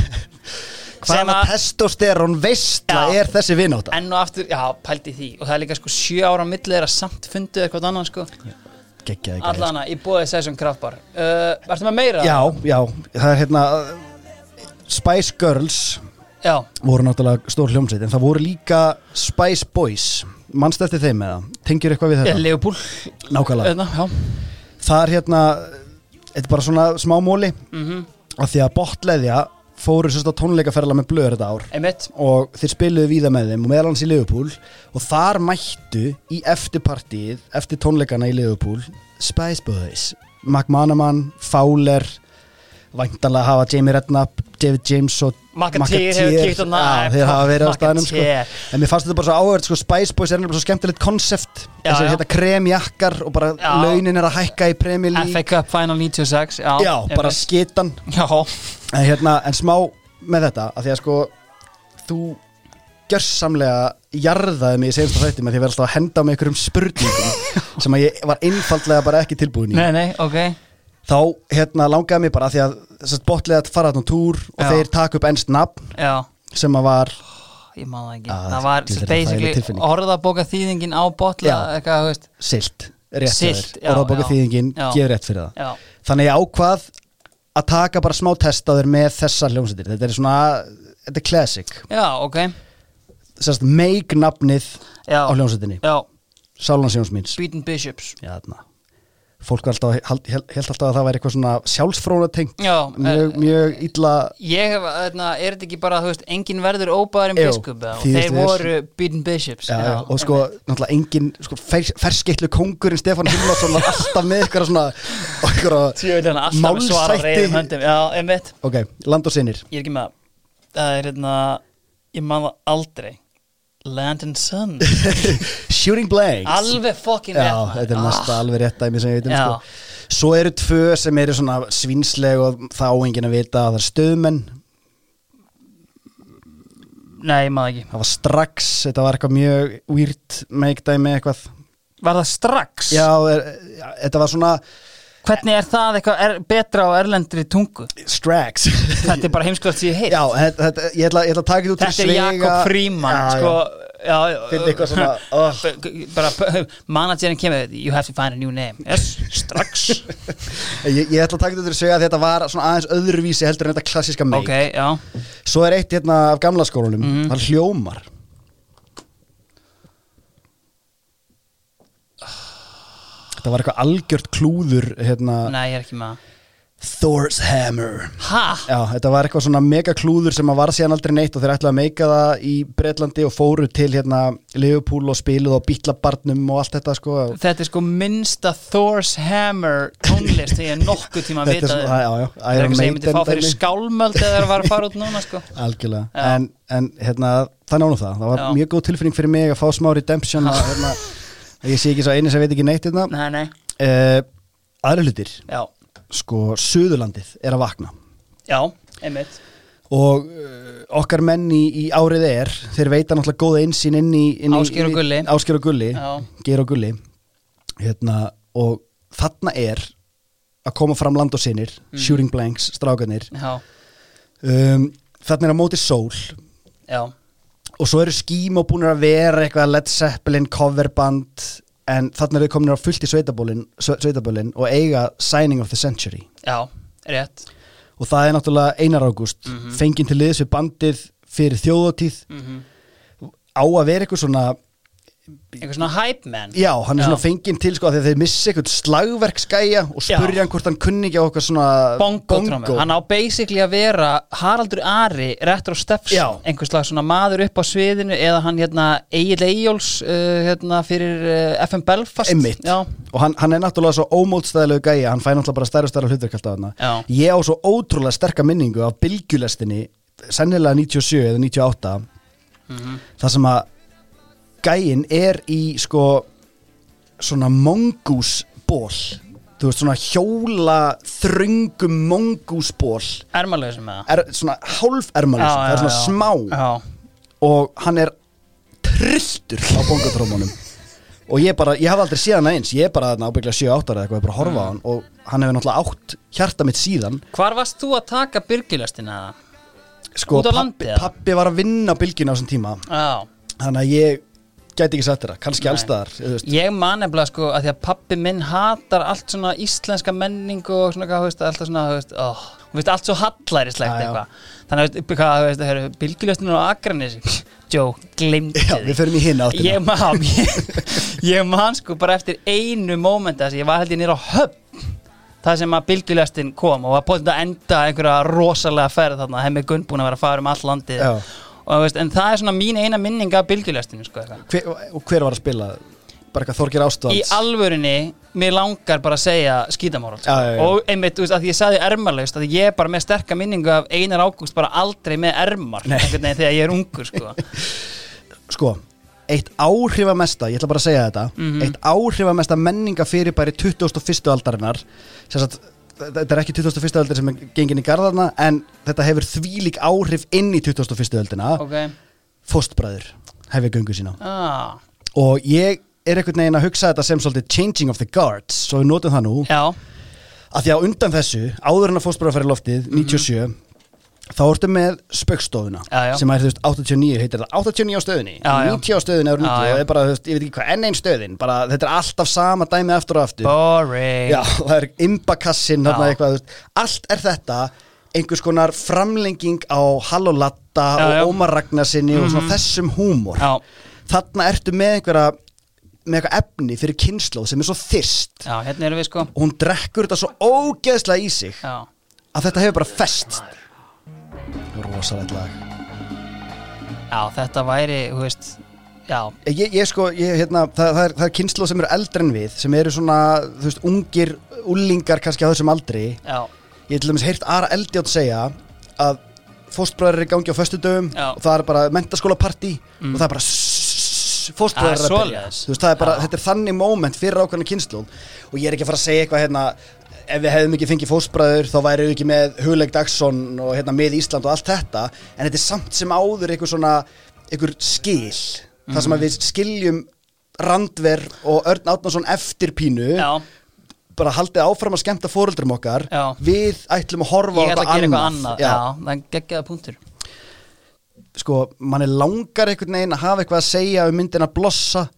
Sem hvaða að- testosterón veistla er þessi vináta Enn og aftur, já, pældi því. Og það er líka sko sjö ára á milli þeirra samt fundið eitthvað annan sko. geggjaði gæði Allana, í bóðið Session Kraftbar. Uh, Varstu með meira? já, já, það er hérna uh, Spice Girls Já, voru náttúrulega stór hljómsveit en það voru líka Spice Boys. Mannst eftir þeim eða, tengjur eitthvað við þetta? Leopold. nákvæmlega, Hérna, já. það er hérna þetta er bara svona smá móli. Mm af því að botleðja fóru sérst á tónleikaferla með blöður þetta ár. Einmitt. og þeir spiluðu víða með þeim og meðal hans í Liverpool og þar mættu í eftirpartíið eftir tónleikana í Liverpool Spice Boys, McManaman Fowler væntanlega hafa Jamie Redknapp, David James og McAteer hefur á Já, næ, þeir hafa verið á staðnum sko. En mér fannst þetta bara svo áhverð sko, Spice Boys er nefnilega svo skemmtilegt konsept Já, þessar já. hérna kremjakkar og bara Já. launin er að hækka í Premier League FA Cup Final 96, já. Já, bara skitan Já, en, hérna, en smá með þetta að því að sko þú gjörsamlega jarðaði mig í senast þætti með því að vera alltaf að henda með einhverjum spurningum sem að ég var einfaldlega bara ekki tilbúin í nei, nei, ok. þá hérna langaði mig bara að því að botlega að fara þarna á túr og Já. þeir taka upp ennst nafn Já. sem að var Ég má það ekki. Ah, það var þetta er þægileg basically tilfinning. orðabóka þýðingin á botla, Já. eitthvað, þú veist. silt rétt Siglt, Siglt, já, orðabóka já. þýðingin Já. gefur rétt fyrir það Já. þannig ég ákvað að taka bara smá test á þér með þessar hljómsættir þetta er svona, þetta er classic Já, ok. sérst make nafnið Já. á hljómsættinni Já, Sálan Sjóns míns Beaten Bishops. Já, þarna fólk alltaf, held, held alltaf að það væri eitthvað svona sjálfsfrónatengt Já, mjög, eh, mjög illa Ég hef, þarna, er þetta ekki bara, þú veist, engin verður óbæður en biskup þeir voru beaten bishops já, já, og sko, náttúrulega engin sko, fers, ferskeitlu kongurinn Stefán Hilmarsson var alltaf með eitthvað svona eitthvað Málsætti. Já, einmitt. Ok, land og sinir. Ég er ekki með það. Það er hérna, ég man það aldrei Land and Sun. Shooting blanks. Alveg fucking já, rétt þetta er næsta alveg rétt dæmi sem ég veit um Já. sko. svo eru tvö sem eru svona svínsleg og það á enginn að vita að það er stöðmenn Nei, það ekki. Það var strax, þetta var eitthvað mjög weird make dæmi eitthvað. Var það strax? já, er, já, þetta var svona Hvernig er það eitthvað er, betra á erlendri tungu? strax. Þetta er bara heimskulegt sem ég heilt já, þetta, þetta, ég, ætla, ég ætla að taka þetta út Þetta er Jakob Fríman sko, Finn eitthvað svona, oh. bara managerin kemur you have to find a new name. Yes, strax. Ég, ég ætla að taka þetta út í svega að þetta var aðeins öðruvísi heldur en þetta klassíska make. Ok, já, Svo er eitt hérna af gamla skólanum. Mhm. Það hljómar Þetta var eitthvað algjört klúður hérna, nei, ég er ekki með Thor's Hammer. Ha, Já, þetta var eitthvað svona mega klúður sem að var síðan aldrei neitt og þeir ætlaði að meika það í Bretlandi og fóru til hérna Liverpool og spiluð og bítlabarnum og allt þetta sko. Þetta er sko minnsta Thor's Hammer tónlist þegar ég nokkuð tíma að Þetta er vita það já, já, það er eitthvað sem ég myndi fá fyrir skálmöld eða það var að fara út núna sko. Algjörlega, en, en hérna, það nánu það. Það var Já. mjög góð tilfinning fyrir mig að fá smá redemption að, hérna, ég sé ekki svo eini sem veit ekki neitt hérna. Nei, nei, uh, Aðra hlutir. Já, sko Suðurlandið er að vakna. Já, einmitt. Og uh, okkar menn í, í árið er þeir veita náttúrulega góða einsýn inn í, í Ásgeir og Gulli. Ásgeir og Gulli, Já. Geir og Gulli. Hérna, og þarna er að koma fram land og sinir Mm. shooting blanks, strákanir já, um, þarna er á móti sól. Já, og svo eru skím og búinir að vera eitthvað Led Zeppelin coverband en þarna eru komin að fullt í sveitabólin, sveitabólin og eiga Signing of the Century. Já, rétt. Og það er náttúrulega Einar Ágúst. Mhm. fenginn til liðs við bandið fyrir þjóðatíð mm á að vera eitthvað svona eitthvað svona hype man já, hann er svona fenginn til sko að þeir missi eitthvað slagverksgæja og spurja hann hvort hann kunni ekki á eitthvað svona bongo hann á basically að vera Haraldur Ari, Retro Steps Já. einhvers slag svona maður upp á sviðinu eða hann hérna Egil Eyjóls uh, hérna fyrir uh, FM Belfast Einmitt. já, og hann, hann er náttúrulega svo ómótstæðilegu gæja hann fæ náttúrulega bara stærra stærra hlutverk alltaf Já. ég á svo ótrúlega sterka minningu af bylgjulestinni sennilega 97 eða 98 Mhm. það sem að gæin er í sko svona mongúsból þú veist svona hjóla þröngum mongúsból ermalöðsum með það? Er svona hálfermalus það er svona smá. Já, og hann er trilltur á bongotrómunum og ég bara, ég hafði aldrei séð hann eins. Ég er bara þarna ábygglega 7-8 ára eða eitthvað, ég er bara að horfa á hann. Og hann hefur náttúrulega átt hjarta mitt síðan. Hvar varst þú að taka byrgjulestina sko, pappi, eða? pappi var að vinna á bylginu á þessum tíma. Já. Þannig að ég gæti ekki sagt þeirra, kannski Nei. allstaðar. Ég man nefnilega sko að því að pappi minn hatar allt svona íslenska menningu og svona hvað, veist, alltaf svona, veist, oh, veist, allt svo já. eitthvað. Þannig að, hvað, þú veist, það eru bylgjulöstinu á Akranis. Joe, glimti Já, við förum í hinna áttina Ég man, ég, ég man sko bara eftir einu mómenti þess að ég var held ég nýra á höfn það sem að bylgjulöstin kom og var búin að enda einhverja rosalega ferð þarna, hemmi Gunn búin að vera að fara um all landið Já. Og veist, en það er svona mín eina minning af bylgjulöstinu sko hver, og hver var að spila bara eitthvað Þorgir í Ástvalds alvörinni mér langar bara að segja skítamóral sko. Og einmitt, þú veist, að ég sagði ermarlaust að ég er bara með sterka minningu af Einar Ágúst bara aldrei með ermar þegar ég er ungur sko. sko, eitt áhrifamesta ég ætla bara að segja þetta Mhm. eitt áhrifamesta menninga fyrirbæri 21. aldarinnar sem sagt, þetta er ekki 21. aldar sem er gengin í garðarna en þetta hefur þvílík áhrif inn í 21. aldina ok, fóstbræður hefur göngu sína. Ah, og ég er einhvern veginn að hugsa þetta sem svolítið changing of the guards svo við notum það nú. Já. Að því að undan þessu, áður en að fóstbræður færi loftið 97 þá ertu með spöggstofuna sem er þú veist 89 heitir það 89 á stöðinni, Já, já. 90 á stöðinni er 90 Já, já. og er bara, veist, ég veit ekki hvað, enn einn stöðin bara, þetta er alltaf sama dæmi aftur og aftur. Boring. Já, það er imbakassin þarna eitthvað, veist, allt er þetta einhvers konar framlenging á Halló Latta Já, já. og Ómar Ragnarsinni og svona Mhm. þessum húmor. Þarna ertu með einhverja með eitthvað efni fyrir kynnslóð sem er svo þyrst. Já, hérna erum við sko. Og hún drekkur þetta svo ógeðslega í sig Já, að þetta hefur bara fest rosalegt lag. Já þetta væri, þú veist Já, ég, ég sko, ég, hérna, það, það er, það er kynnslóð sem eru eldri en við sem eru svona, þú veist, ungir úlingar kannski á þessum aldri. Já, ég hef til dæmis heyrt Ara Eldjátt segja að fóstbræður er í gangi á föstudöfum Já. og það er bara mentaskólapartí Mm. og það er bara fóstbræður Ah, er að byrja. Veist, er bara, þetta er þannig moment fyrir ákveðna kynnslóð og ég er ekki að fara að segja eitthvað hérna ef við hefðum ekki fengið fóstbræður þá væri við ekki með Hugleik Dagsson og hérna með Ísland og allt þetta. En þetta er samt sem áður eitthvað svona eitthvað skil. Þar Mhm. sem við skiljum Randver og Örn Átnason eftir pínu já. bara haldið áfram að skemmta fóreldrum okkar. Já. við ætlum að horfa á Ég ætla að gera eitthvað annað. Já, það er geggjaða punktur. Sko, mann er langar einhvern veginn að hafa eitthvað að segja um myndin að blossa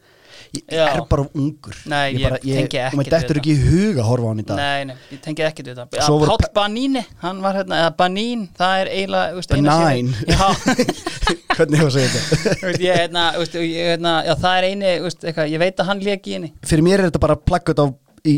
ég Já. er bara ungur. Nei, ég bara, tengi ekkert og við dettur þetta. ekki í huga að horfa á hann í dag. Nei, nei, ég tengi ekki við þetta. Páll pe- Baníni, hann var hérna eða Banín, það er eiginlega þú Já, hvernig að segja þetta? Þú ég hérna, þú ég, hérna Já, það er eini, þú eitthvað Ég veit að hann lék í henni. Fyrir mér er þetta bara plaggut á í,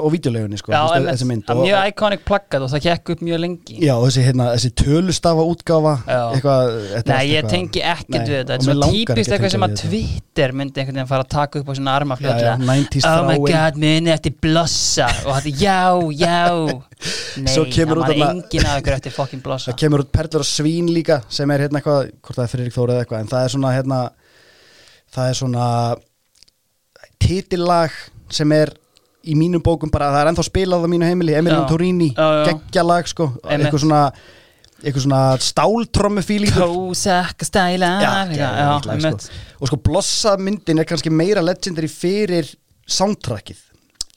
og videolegunni sko, Já, einmitt. þessi mynd og, mjög iconic plaggat og það gekk upp mjög lengi. Já, og þessi, hérna, þessi tölustafa útgáfa eitthvað er Nei, ég eitthvað- tengi ekkert við þetta. Þetta er svo típist að eitthvað sem að. Twitter myndi einhvern veginn fara að taka upp á sína arma 90s Oh my god, muni eftir blossa? Og þetta, já, já. Nei, það þarna- enginn af ykkur eftir fokkin blossa. Það kemur út Perlur og Svín líka sem er hérna eitthvað, hvort það er Friðrik Þóra eða eitthvað en það er svona hérna það er svona titillag sem er í mínum bókum bara, það er ennþá spilað á mínu heimili, Emilian Já. Torini geggjalag sko, eitthvað svona eitthvað svona stáltrommu fílingur Kósaka stæla sko. og sko blossa myndin er kannski meira legendary fyrir soundtrackið.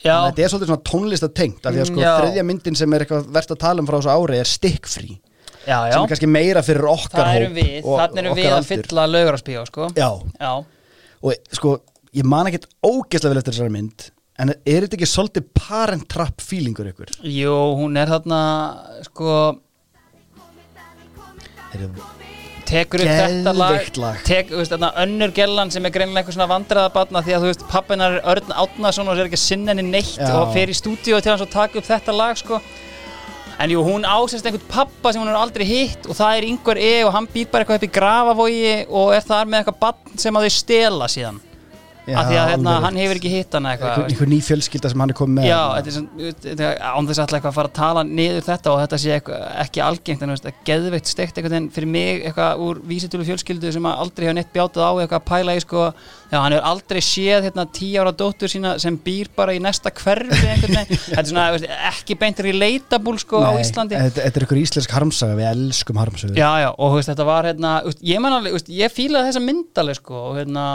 Þetta er svolítið svona tónlistatengt af því að sko Mm, já. þriðja myndin sem er eitthvað verðt að tala um frá þessu ári er stick free já, já. sem er kannski meira fyrir okkar hóp þannig erum við að fylla laugararspíó, sko. Já, já, og sko ég man ekkert ógeðslega vel eftir þessari mynd en er þetta ekki svolítið parent trap feelingur ykkur? jú, hún er þarna sko, Er tekur upp þetta lag, lag. tek, veist, þarna önnur gellan sem er greinilega eitthvað svona vandræðabatna því að þú veist, pappinar er Örn Átnason og sér ekki að sinna henni neitt Já. og fer í stúdíu til hans og taka upp þetta lag, sko en jú, hún ásest einhvern pappa sem hún er aldrei hitt og það er yngvar E og hann býr bara eitthvað upp í grafavogi og er þar með eitthvað batn sem að þau stela síðan af því að hérna, hann hefur ekki hitt hana eitthvað einhver, einhver ný fjölskylda sem hann er komið með. Já, þetta er svona, þetta er án þess alltaf eitthvað að fara að tala niður þetta og þetta sé eitthvað, ekki algengt en veist, að geðveikt steikt einhvern veginn fyrir mig eitthvað úr vísitölu fjölskyldu sem aldrei hefur neitt bjátað á eitthvað að pæla í sko, já, hann hefur aldrei séð hérna tíu ára dóttur sína sem býr bara í næsta hverfi þetta er svona, veist, ekki beint relatable sko á Nei, Íslandi. þetta, þetta er einhver íslensk harmsaga, við elskum harmsaga Já, já, og veist, þetta var hérna, ég alveg, ég fílaði þessa myndaleg sko, og hérna,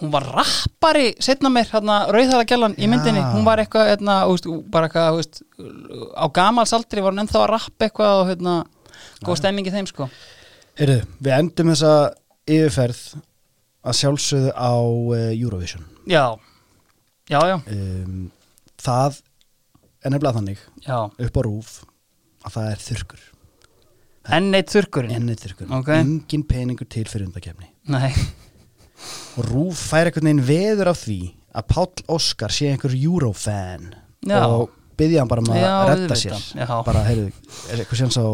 hún var rappari setna mér, hérna, rauðhæra gælan í myndinni, hún var eitthvað, hérna, bara eitthvað, veist, á gamalsaldri var hún ennþá að rappa eitthvað og hérna, góð stemmingi þeim sko. Heyrðu, við endum þessa yfirferð að sjálfsögðu á uh, Eurovision. Já, já, já, um, það er nefnilega þannig já, upp á rúf að það er þurrkur. Enn eitt þurrkurinn, ennið þurrkur, Ok. engin peningur til fyrir undakefni nei, og rúf fær einhvern veginn veður af því að Páll Óskar sé einhver Eurofan. Já. og byggja hann bara um að redda sér. Já. bara, heyrðu, eitthvað séns á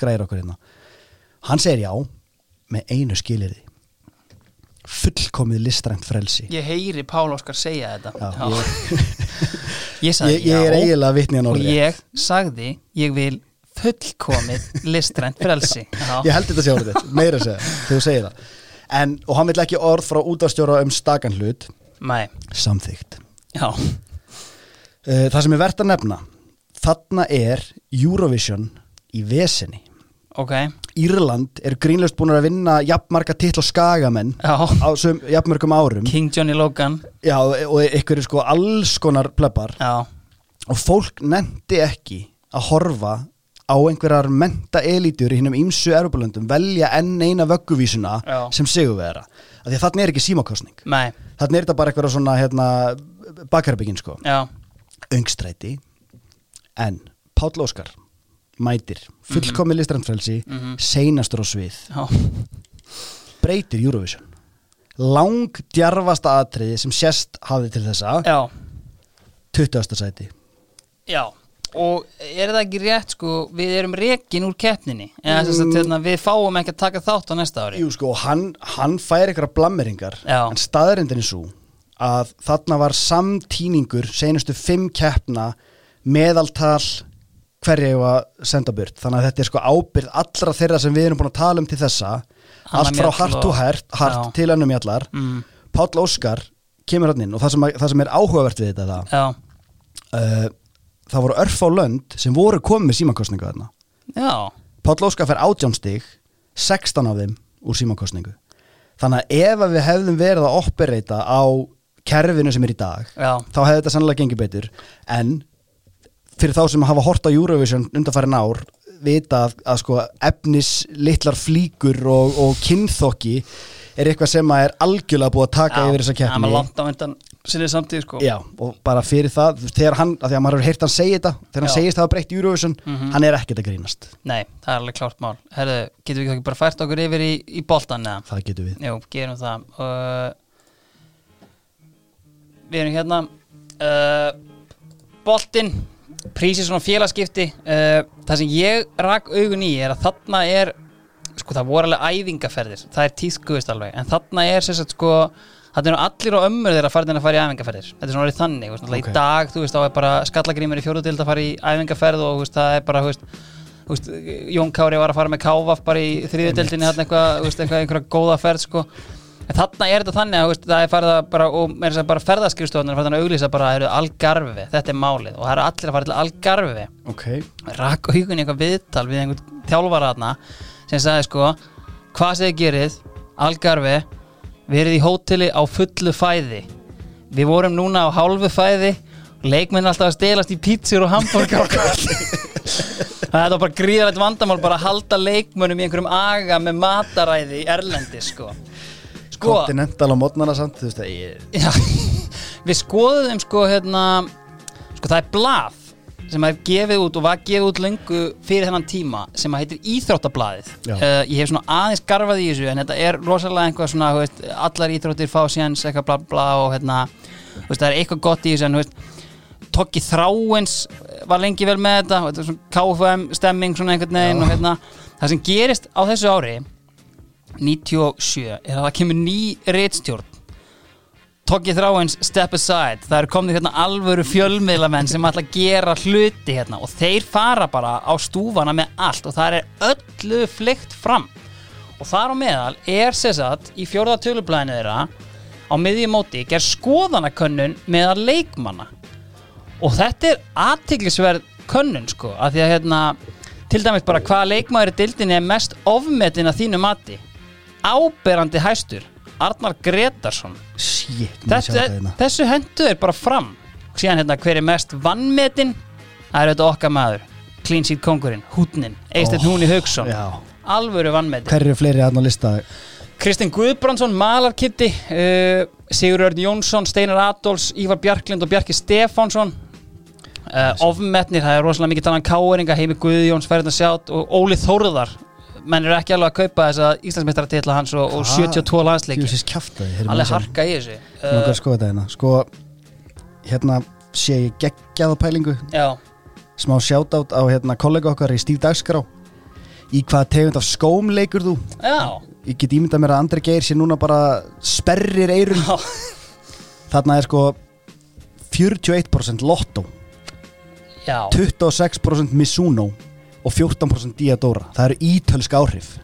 græðir okkur hérna? Hann segir já með einu skilirði fullkomið listrænt frelsi. Ég heyri Pál Óskar segja þetta, Já, ég, sagði ég, ég er eiginlega hann og ég sagði ég vil fullkomið listrænt frelsi. Já, ég held þetta orðið, þitt, meira segja. Þú segir það en, og hann vill ekki orð frá útastjóra um stakan hlut. Nei, samþygt já, Uh, það sem er verðt að nefna þarna er Eurovision í vesenni ok. Írland er grínlöst búin að vinna jafnmarga titl og skagamenn á sum, jafnmörgum árum. King Johnny Logan. Já, og ykkur er sko alls konar plebbar já, og fólk nefndi ekki að horfa á einhverjar menta elítur í hinnum ímsu erfabulöndum velja enn eina vögguvísuna Já. sem sigurvera af því að þarna er ekki símakostning nei, þarna er þetta bara eitthvað svona hérna, bakherbyggin sko. Já. Öngstræti en Páll Óskar mætir fullkomið mm listrandfrelsi Mhm. seinastur á svið. Já, breytir Eurovision. Langdjarfasta atriði sem sérst hafði til þessa. Já, 20. sæti. Já Og er það ekki rétt sko, við erum rekin úr keppninni? Eða þess að hérna, við fáum ekki að taka þátt á næsta ári. Jú sko, hann, hann fær eitthvað blammeringar Já. en staðrindin er svo að þarna var samtíningur senustu fimm keppna meðaltal hverja ég að senda burt. Þannig að þetta er sko ábyrð allra þeirra sem við erum búin að tala um til þessa. Anna allt frá hart og- hart, til önnum jallar mm, Páll Óskar kemur hann inn og það sem, að, það sem er áhugavert við þetta það, uh, það voru örf á lönd sem voru komið með símakostningu þarna. Já, Páll Óskar fær átjánstig 16 af þeim úr símakostningu þannig að ef að við hefðum verið að operata á kerfinu sem er í dag já. þá hefði þetta sannlega gengið betur. En fyrir þá sem hafa hort á Eurovision undanfærin ár vita að, að sko efnis litlar flíkur og, og kynþokki er eitthvað sem að er algjörlega búið að taka yfir þessa keppni sinni samtíð sko Já, og bara fyrir það, þegar hann, að því að maður hefur heyrt hann segja þetta, þegar hann Já. segist það að breytt Eurovision, Mhm. hann er ekkert að grínast. Nei, það er alveg klárt mál Herðu, getum við ekki bara fært okkur yfir í, í boltan eða? Það getur við. Jú, gerum það uh, Við erum hérna uh, Boltinn Prísið svona félagskipti uh, Það sem ég rak augun í er að þarna er Sko það voru alveg æfingaferðir Það er tíðkuðist alveg En þarna er sagt sko Það eru allir á ömmur þeirra farin að fara í æfingaferðir Þetta er svona orðið þannig veist, okay. Ok. Í dag, þú veist, þá er bara skallagrímur í fjóruðdild að fara í æfingaferð og veist, það er bara, þú veist, Jón Kári var að fara með Kávaf bara í þriðudildinni einhverja góða ferð sko. en þarna er þetta þannig að það er farið að bara, og með þess að bara ferðaskrifstofunar er farið að auglýsa bara, það eru algarfi þetta er málið og það eru allir að fara til algarfi Ok. rak augun í eitthvað viðtal við einhvern þjálfara þarna sem sagði sko hvað þið gerið, algarfi verið í hóteli á fullu fæði. Við vorum núna á hálfu fæði leikmenn alltaf að stelast í pítsur og hambúrgar það er bara gríðalegt vandamál bara að halda leikmönnum í einhverjum aga með mataræði í Erlendi sko. Sko Continental á mótnana samt, þú veist að ég... Við skoðum sko hérna sko það er blað sem er gefið út og var gefið út lengu fyrir þennan tíma sem að heitir Íþróttablaðið. Uh, ég hef svona aðeins garfað í þessu en þetta er rosalega einhvað svona veist, allar íþróttir fá séns eitthvað bla bla og hérna veist, það er eitthvað gott í þessu en Tokki Þráins var lengi vel með þetta þetta svona KFM stemming svona einhvern veginn og hérna það sem gerist á þessu ári 97 er að það kemur ný reitstjórn Tokki Þráins step aside. Það eru komnið hérna alvöru fjölmiðlamenn sem ætla að gera hluti hérna og þeir fara bara á stúfana með allt og það er öllu flykt fram. Og þar á meðal er sérsatt í fjórða tölublæðinu þeirra á miðjum móti ger skoðanakönnun meðal leikmanna. Og þetta er aðtiklisverð könnun sko af því að hérna til dæmis bara hvaða leikmaður í dildinni er mest ofmetin að þínu mati? Áberandi hæstur Arnar Gretarsson Shit, þetta hérna. þessu hendu er bara fram. Síðan hérna hver er mest vannmetin það er þetta okkar maður. Clean sheet kongurinn, hútnin, Eisteinn Oh, Húni Haugsson alvöru vannmetin Hver eru fleiri aðná lista? Kristinn Guðbrandsson, Malarkitti uh, Sigur Örn Jónsson, Steinar Adolfs Ívar Bjarklind og Bjarki Stefánsson. Uh, ofmetnir, það er rosalega mikið talað um káeringa, Heimi Guðjóns að sjátt og Óli Þórðar menn eru ekki alveg að kaupa þess að Íslandsmeistaratitla hans og, og 72 landsleiki alveg harka í þessu uh, hérna. Sko, hérna sé ég geggjaða pælingu, Já, smá shoutout á hérna kollega okkar í Stíf Dagskrá. Í hvaða tegund af skóm leikur þú? já, Ég get ímyndað mér að Andri Geir sé núna bara sperrir eirun. Þarna er sko 41% Lotto, já. 26% Mizuno og 14% Diadora. Það eru ítölsk áhrif.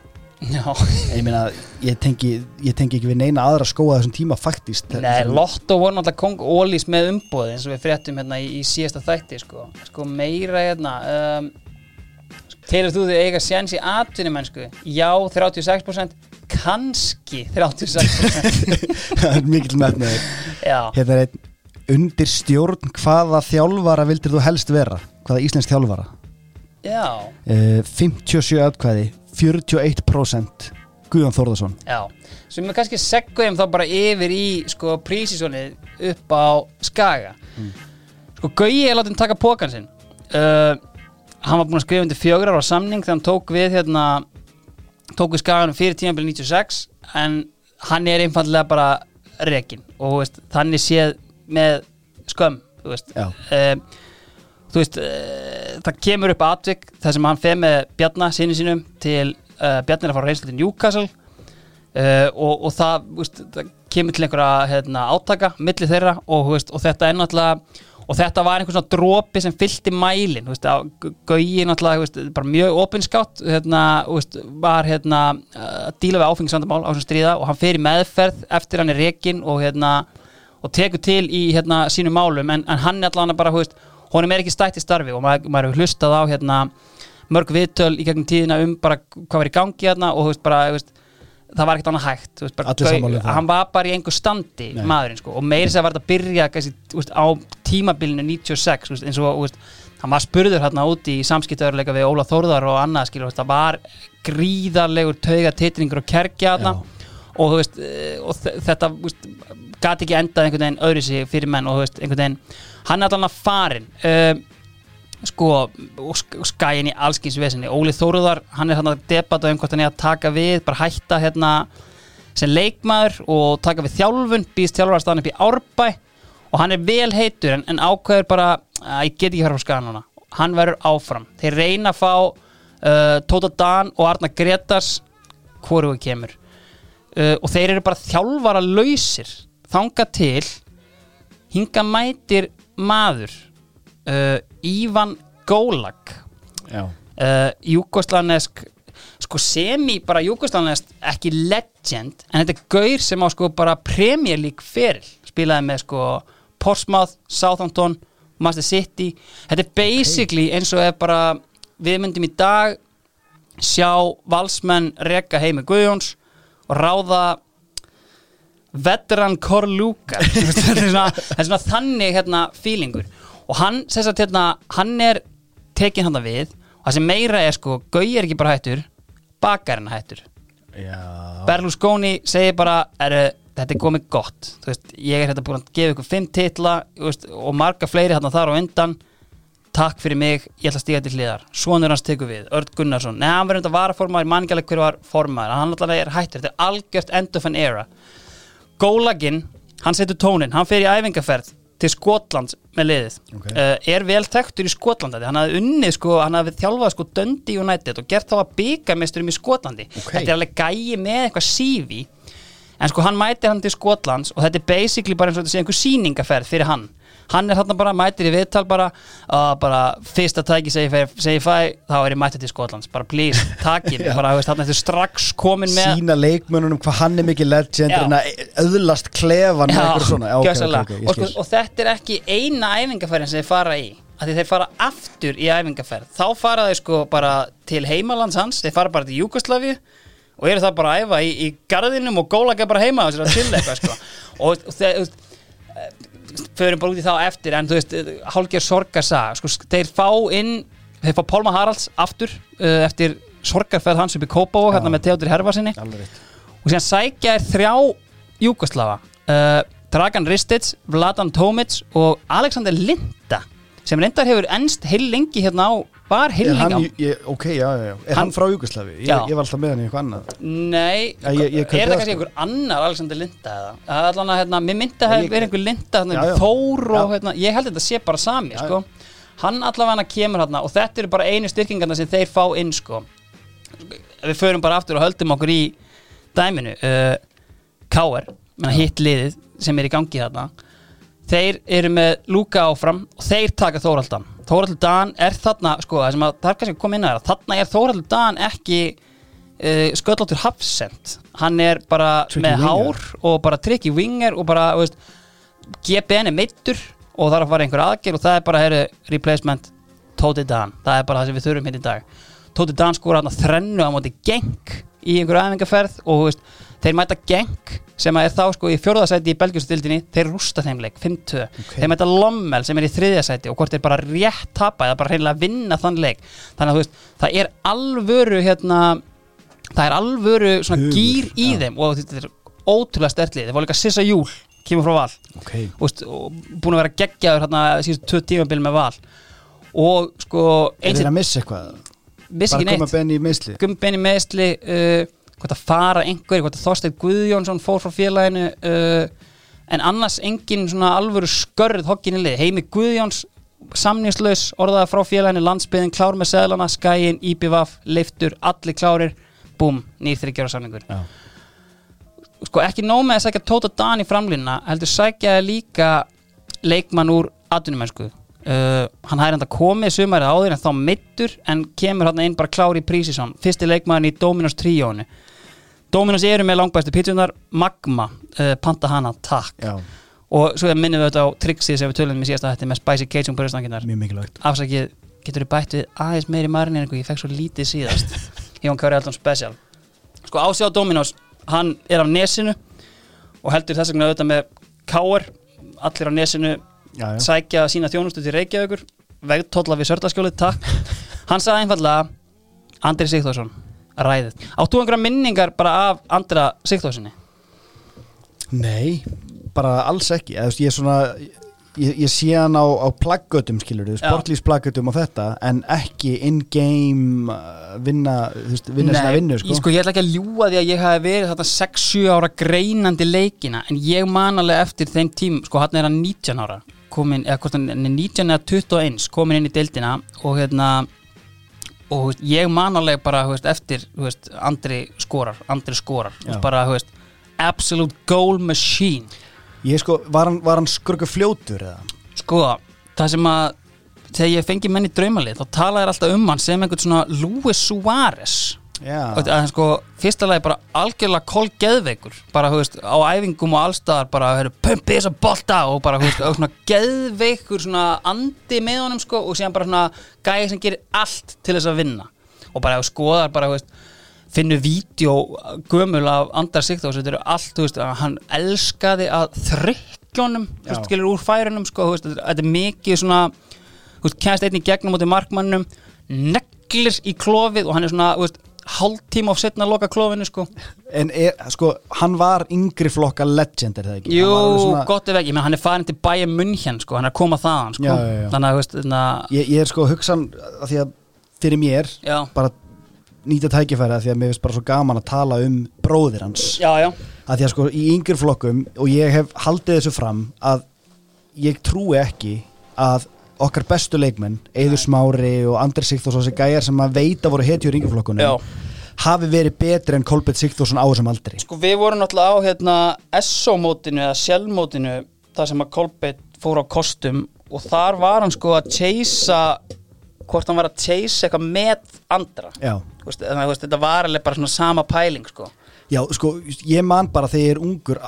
Ég meina, ég tengi, ég tengi ekki við neina aðra skóa þessum tíma faktist. Nei, Lotto voru náttúrulega kong Ólís með umbóð eins og við fréttum hérna í, í síðasta þætti sko, sko meira hérna um, Telur þú þig eiga séns í atvinnumennsku? Já, 36% kannski 36% Það er mikill metnaður. Já, Hérna er einn undir stjórn hvaða þjálfara vildir þú helst vera? Hvaða íslensk þjálfara? Já, Uh, 57 atkvæði, 41% Guðjón Þórðarsson. já. Sem við kannski segum þá bara yfir í sko prísisonið upp á Skaga. Sko Gauji er látið taka pókan sinn. Uh, Hann var búinn að skrifa undir fjögur ára samning þegar hann tók við hérna tók við Skaganum fyrir tímabili 96 en hann er einfallega bara rekin og veist, þannig séð með skömm þú veist, Já. um, þú veist uh, það kemur upp atvik þar sem hann fer með Bjarna sinni sínum til uh, Bjarni er að fara reynslu til Newcastle. Uh, og, og það, veist, það kemur til einhverja hérna, átaka milli þeirra og, veist, og þetta er náttúrulega og þetta var einhver svona dropi sem fyllti mælin þú veist, á- Gauji náttúrulega veist, bara mjög opinskátt hérna, var hérna að díla við áfengisvandamál á þessum stríða og hann fer í meðferð eftir hann er rekin og hérna og tekur til í hérna sínum málum. En, en hann er allan bara, þú veist, honum er ekki stætt í starfi og maður, maður hefur hlustað á hérna mörg viðtöl í gegnum tíðina um bara hvað var í gangi hérna og veist bara, veist, það var ekkert annað hægt veist, bara, um það. hann var bara í einhver standi Nei. maðurinn sko og meiri sér var þetta að byrja veist, á tímabilinu 96 þú veist, eins og hann var spurður hérna úti í samskiptöðurleika við Óla Þórðar og annað skilur, það var gríðarlegur tauga titringur og kerkja þarna og eh, og þe- þetta gat ekki endað einhvern veginn öðru sig fyrir menn og einhvern veginn hann er allan að farin uh, sko, og sk- og skæin í allskins vesinni, Óli Þóruðar hann er hann að debata um hvort hann er að taka við bara hætta hérna sem leikmaður og taka við þjálfun býðst þjálfarstaðan upp í Árbæ. Og hann er vel heitur en, en ákveður bara að ég get ekki fara á skagan hana hann verður áfram, þeir reyna að fá uh, Tóta Dan og Arna Gretars hvoru kemur. Uh, og þeir eru bara þjálfara lausir þanga til hinga mætir maður uh, Ívan Gólag uh, júkoslanesk sko semi bara júkoslanesk ekki legend en þetta er gaur sem á sko bara Premier League feril. Spilaði með sko Portsmouth, Southampton Master City. Þetta er basically eins og ef bara við myndum í dag sjá valsmenn reka heimi Guðjóns og ráða veteran er svona, þetta er svona þannig hérna feelingur. Og hann, að hérna, hann er tekin hann við. Og það sem meira er sko, Gauji er ekki bara hættur bakarinn hættur. Já. Berlusconi segir bara er, þetta er komið gott. Veist, ég er hérna búin að gefa ykkur fimm titla veist, og marga fleiri hérna þar á undan. Takk fyrir mig, ég ætla að stíga til hliðar. Svonur hans tekur við, Örd Gunnarsson. Neða, hann verður þetta varaformaður, ég man ekki alveg hver var formaður hann alltaf er hættur, þetta er algjört end of an era Gólaginn, hann setur tónin, hann fer í æfingaferð til Skotlands með liðið Ok. uh, er vel þekktur í Skotlandi hann hafði unnið sko, hann hafði þjálfað sko Dundee United og gert þá að byggamesturum í Skotlandi Ok. þetta er alveg gæi með eitthvað CV en sko hann mætir hann til Skotlands og þetta er basically bara eins og þetta sé einhver sýningaferð fyrir hann hann er hann bara mætir í viðtal bara, uh, bara fyrsta tæki segi segi fæ þá er ég mættir til Skotlands. Bara please, takið mig bara, veist, hann er strax komin með Sína leikmönnunum hvað hann er mikið legend Já. en að öðlast klefan Já, ok, ok, gjörsamlega. ok, ég og, sko, og þetta er ekki eina æfingaferðin sem þeir fara í. Að þeir fara aftur í æfingaferð. Þá fara þeir sko bara til heimalands hans þeir fara bara til Júkoslavi og eru það bara að æfa í, í garðinum og gólaga bara heima á sér að til eitthvað sko. Og, og þeir förum bara út í þá eftir en þú veist, hálfgerð sorgarsaga sko, þeir fá inn, þeir fá Pálma Haralds aftur uh, eftir sorgarferð hans upp í Kópavó hérna með Theodor Herfarsinni Alveg rétt. Og síðan sækja er þrjá Júkoslava uh, Dragan Ristic, Vladan Tomic og Alexander Linda sem reyndar hefur ennst heil lengi hérna á Er á ég, ok, já, já, já Er hann, Hann- frá Júgoslavi? Ég, ég var alltaf með hann í eitthvað annað Nei, Já, ég- ég er það, það kannski sko. einhver annar Alexander Linda eða? Það er Allan að hérna, mér myndi að hefur verið einhver Linda hérna, Já, já. Þór og hérna, ég held að þetta sé bara sami sko. Hann allavega kemur hérna og þetta eru bara einu styrkingarna sem þeir fá inn sko. Við förum bara aftur og höldum okkur í dæminu uh, K.R. menna, hitt liðið sem er í gangi þarna þeir eru með Lúka áfram og þeir taka Þóraldan Þóraldur Dan er þarna sko, það sem að, það er kannski koma inn að það þarna er Þóraldur Dan ekki uh, sköllóttur hafsend hann er bara Tricky með winger. hár og bara tricky winger og bara, veist, GBN er meittur og það er að fara einhver aðgerð og það er bara, heru, replacement Tóti Dan, það er bara það sem við þurfum hérna í dag. Tóti Dan skora hann að þrennu á móti geng í einhverju æfingarferð og þú veist, þeir mæta geng sem er þá sko í fjórðasæti í belgjustildinni þeir rústa þeim leik, 5-2 Ok. þeir mæta Lommel sem er í þriðjasæti og hvort þeir bara rétt tapa eða bara hreinlega vinna þann leik þannig að þú veist, það er alvöru hérna, það er alvöru svona Hugur, gýr í já. þeim og þetta er ótrúlega stertlið, þeir voru líka Sissa Júl kemur frá val Ok, og, og búin að vera geggjaður hérna síðustu tvö tímabil með val og sko er þeir að missa eitthvað? vissi Bara koma benni í meðsli? Hvort að fara einhverju, hvort að Þorsteinn Guðjónsson fór frá félaginu uh, en annars engin svona alvöru skörð hokkin í lið, Heimi Guðjóns samningslaus, orðaða frá félaginu landsbyðin, klár með seðlana, skæin, IPVAF leiftur, allir klárir búm, nýr þryggjára samningur Já. sko ekki nóg með að sækja Tóta Dan í framlýna heldur sækja líka leikmann úr atvinnumennsku. Uh, hann hægir enda komið sumarið áður en þá mittur en kemur hann inn bara klár í Prísisson fyrsti leikmann í Dominos tríónu Dominos eru með langbæstu pítsunar Magma, uh, panta hana, takk. Já, og svo minnum við þetta á trixið sem við tölum með síðasta þetta með Spicy Cajun bröðstanginnar mjög mikilvægt. Afsakið, getur þú bætt við aðeins meiri marineringu, ég fekk svo lítið síðast. Jón Kári Eldon Special. Sko Ási á Dominos, hann er af nesinu og heldur þess vegna auðvitað með Káar, allir á nesinu Já, já, sækja sína þjónustu til Reykjavíkur vegtólla við Sördaskjólið, takk. Hann sagði einfallega Andri Sigþórsson, ræðið. Áttu einhverja minningar bara af Andra Sigþórssoni Nei, bara alls ekki. Eða, Ég svona Ég, ég sé hann á, á plaggötum sportlýsplaggötum og þetta en ekki in-game uh, vinna, vinna vinnu sko. ég, sko, ég ætla ekki að ljúga því að ég hafi verið þetta 6-7 ára greinandi leikina en ég man alveg eftir þeim tím sko hann er hann 19 ára komin, eða hann er 19 eða 21 komin inn í deildina og hérna og veist, ég man alveg bara veist, eftir veist, Andri skorar Andri skorar, bara absolute goal machine. Ég sko, var hann, hann skurgu fljótur eða? sko, það sem að þegar ég fengi menn í draumalið þá talaði alltaf um hann sem einhvern svona Luis Suárez Og að, sko, fyrsta lagi bara algjörlega kolgeðveikur bara, þú veist, á æfingum og allstaðar bara, hefur, pumpi þessa bolta og bara, þú veist, og svona geðveikur svona andi með honum, sko og síðan bara svona gæði sem gerir allt til þess að vinna. Og bara, þú skoðar bara, þú veist, finnur vídeo gömul af Andar Sigþós þetta eru allt, veist, að hann elskaði að veist, Já. skilur úr færunum, sko, veist, þetta er mikið svona veist, kennst einnig gegnum út í markmannum neglir í klofið og hann er svona, þú veist, hálftíma of setna loka klofinu, sko. En er, sko, hann var yngri flokka legend er það ekki? Jú, svona- gott ef ekki, menn hann er farin til bæja München, sko, hann er að koma þaðan, sko. Já, já, já. þannig að, veist, að ég, ég er sko hugsan að því að fyrir mér bara nýta tækifæri að því að mér finnst bara svo gaman að tala um bróðir hans. Já, já, að því að sko í yngri flokkum og ég hef haldið þessu fram að ég trúi ekki að okkar bestu leikmenn Eður Smári og Andri Sigþórs og þessi gæjar sem að veita voru hetjur í yngri flokkunum já. hafi verið betri en Kolbett Sigþórsson á þessum aldri. Sko við vorum náttúrulega á hérna SO-mótinu eða Shell-mótinu þar sem að Kolbeitt fór á kostum og þar var hann sko að chasea hvort hann var að chase eitthvað með andra. Já, Þú veist, þannig að þú veist, þetta var alveg bara svona sama pæling sko já, sko, ég man bara þegar ég er ungur,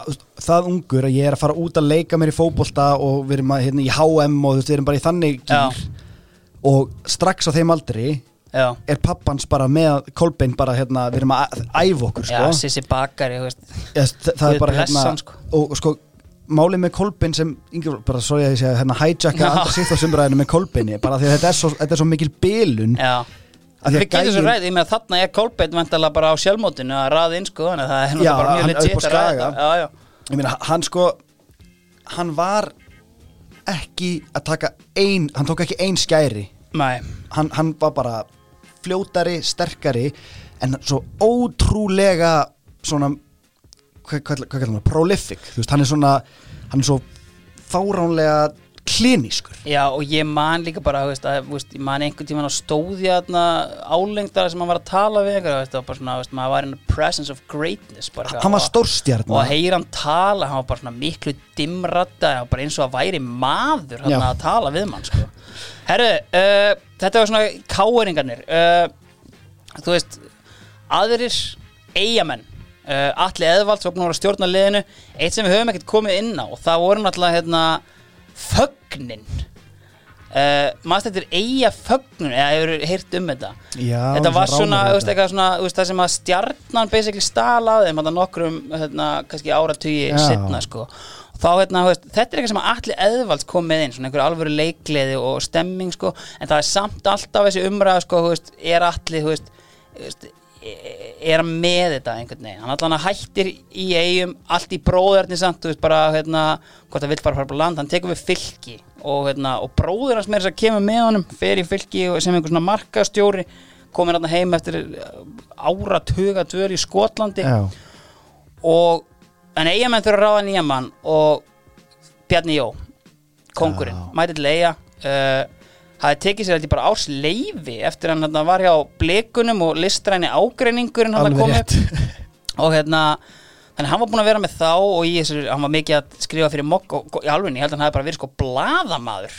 það ungur að ég er að fara út að leika mér í fótbolta og við erum að, hérna, í HM og þú veist, við erum bara í þannig gýr og strax á þeim aldri Já, er pappans bara með Kolbein bara hérna, við erum að æfa okkur já, sko. Sissi Bakari, veist Yes, það, er bara hérna sko. og sko málið með Kolbein sem yngir, bara svo ég að segja hérna hijacka Já. andra sitt á sumræðinu með Kolbeini bara því að þetta er svo, þetta er svo mikil bilun Já Við getum svo ræðið með að þarna er Kolbeitt vantalega bara á sjálfmótinu að raða inn sko þannig að það er náttúrulega bara mjög legit að ræða. Já, já. Ég meina hann sko hann var ekki að taka ein hann tók ekki ein skæri. Hann, hann var bara fljótari, sterkari en svo ótrúlega svona hvað, hvað kallar hann, prolific. Þú veist, hann er svona hann er svo fáránlega klinískur Já, og ég man líka bara, veist, að, veist, ég man einhvern tímann á stóði álengdara sem hann var að tala við veist, og bara svona, maður var in the presence of greatness bara, hann var og- stórstjarn og að heyra hann tala, hann var bara svona miklu dimrata, bara eins og að væri maður hann að tala við mann, sko. Herru, uh, þetta var svona káeringarnir uh, þú veist aðrir eigamenn uh, Atli Eðvalds var búin að vera stjórna liðinu eitt sem við höfum ekkert komið inn á það voru náttúrulega hérna fögnin uh, maður þetta er eiga fögnun eða hefur heyrt um þetta? Já, þetta var svona veist, svona veist, það sem að stjarnan basically stalaði að nokkrum, hérna, Já. setna, sko. Þá, hérna, veist, þetta er eitthvað sem að allir eðvalds kom með inn, svona einhver alvöru leikleði og stemming, sko, en það er samt alltaf þessi umræða, sko, er allir, er með þetta einhvern veginn. Hann allan hættir í eigum allt í bróðarni samt, þú veist, bara hérna, hvort það vill bara fara på land, hann tekur við fylki og, hérna, og bróður hans með þess að kemur með honum fer í fylki sem einhver svona markastjóri komin hann heim eftir ára tuga dvöl í Skotlandi. Já, og en eigamenn þurfa að ráða nýja mann og Bjarni Jó kongurinn, mætið til eiga uh, hafði tekið sér þetta bara árs leifi eftir hann hann var hjá blikunum og listræni ágreiningurinn hann alveg kom upp. rétt. Og hérna þannig að hann var búinn að vera með þá og í þessu, hann var mikið að skrifa fyrir mokk og í alveg, ég held að hann hefði bara verið sko blaðamaður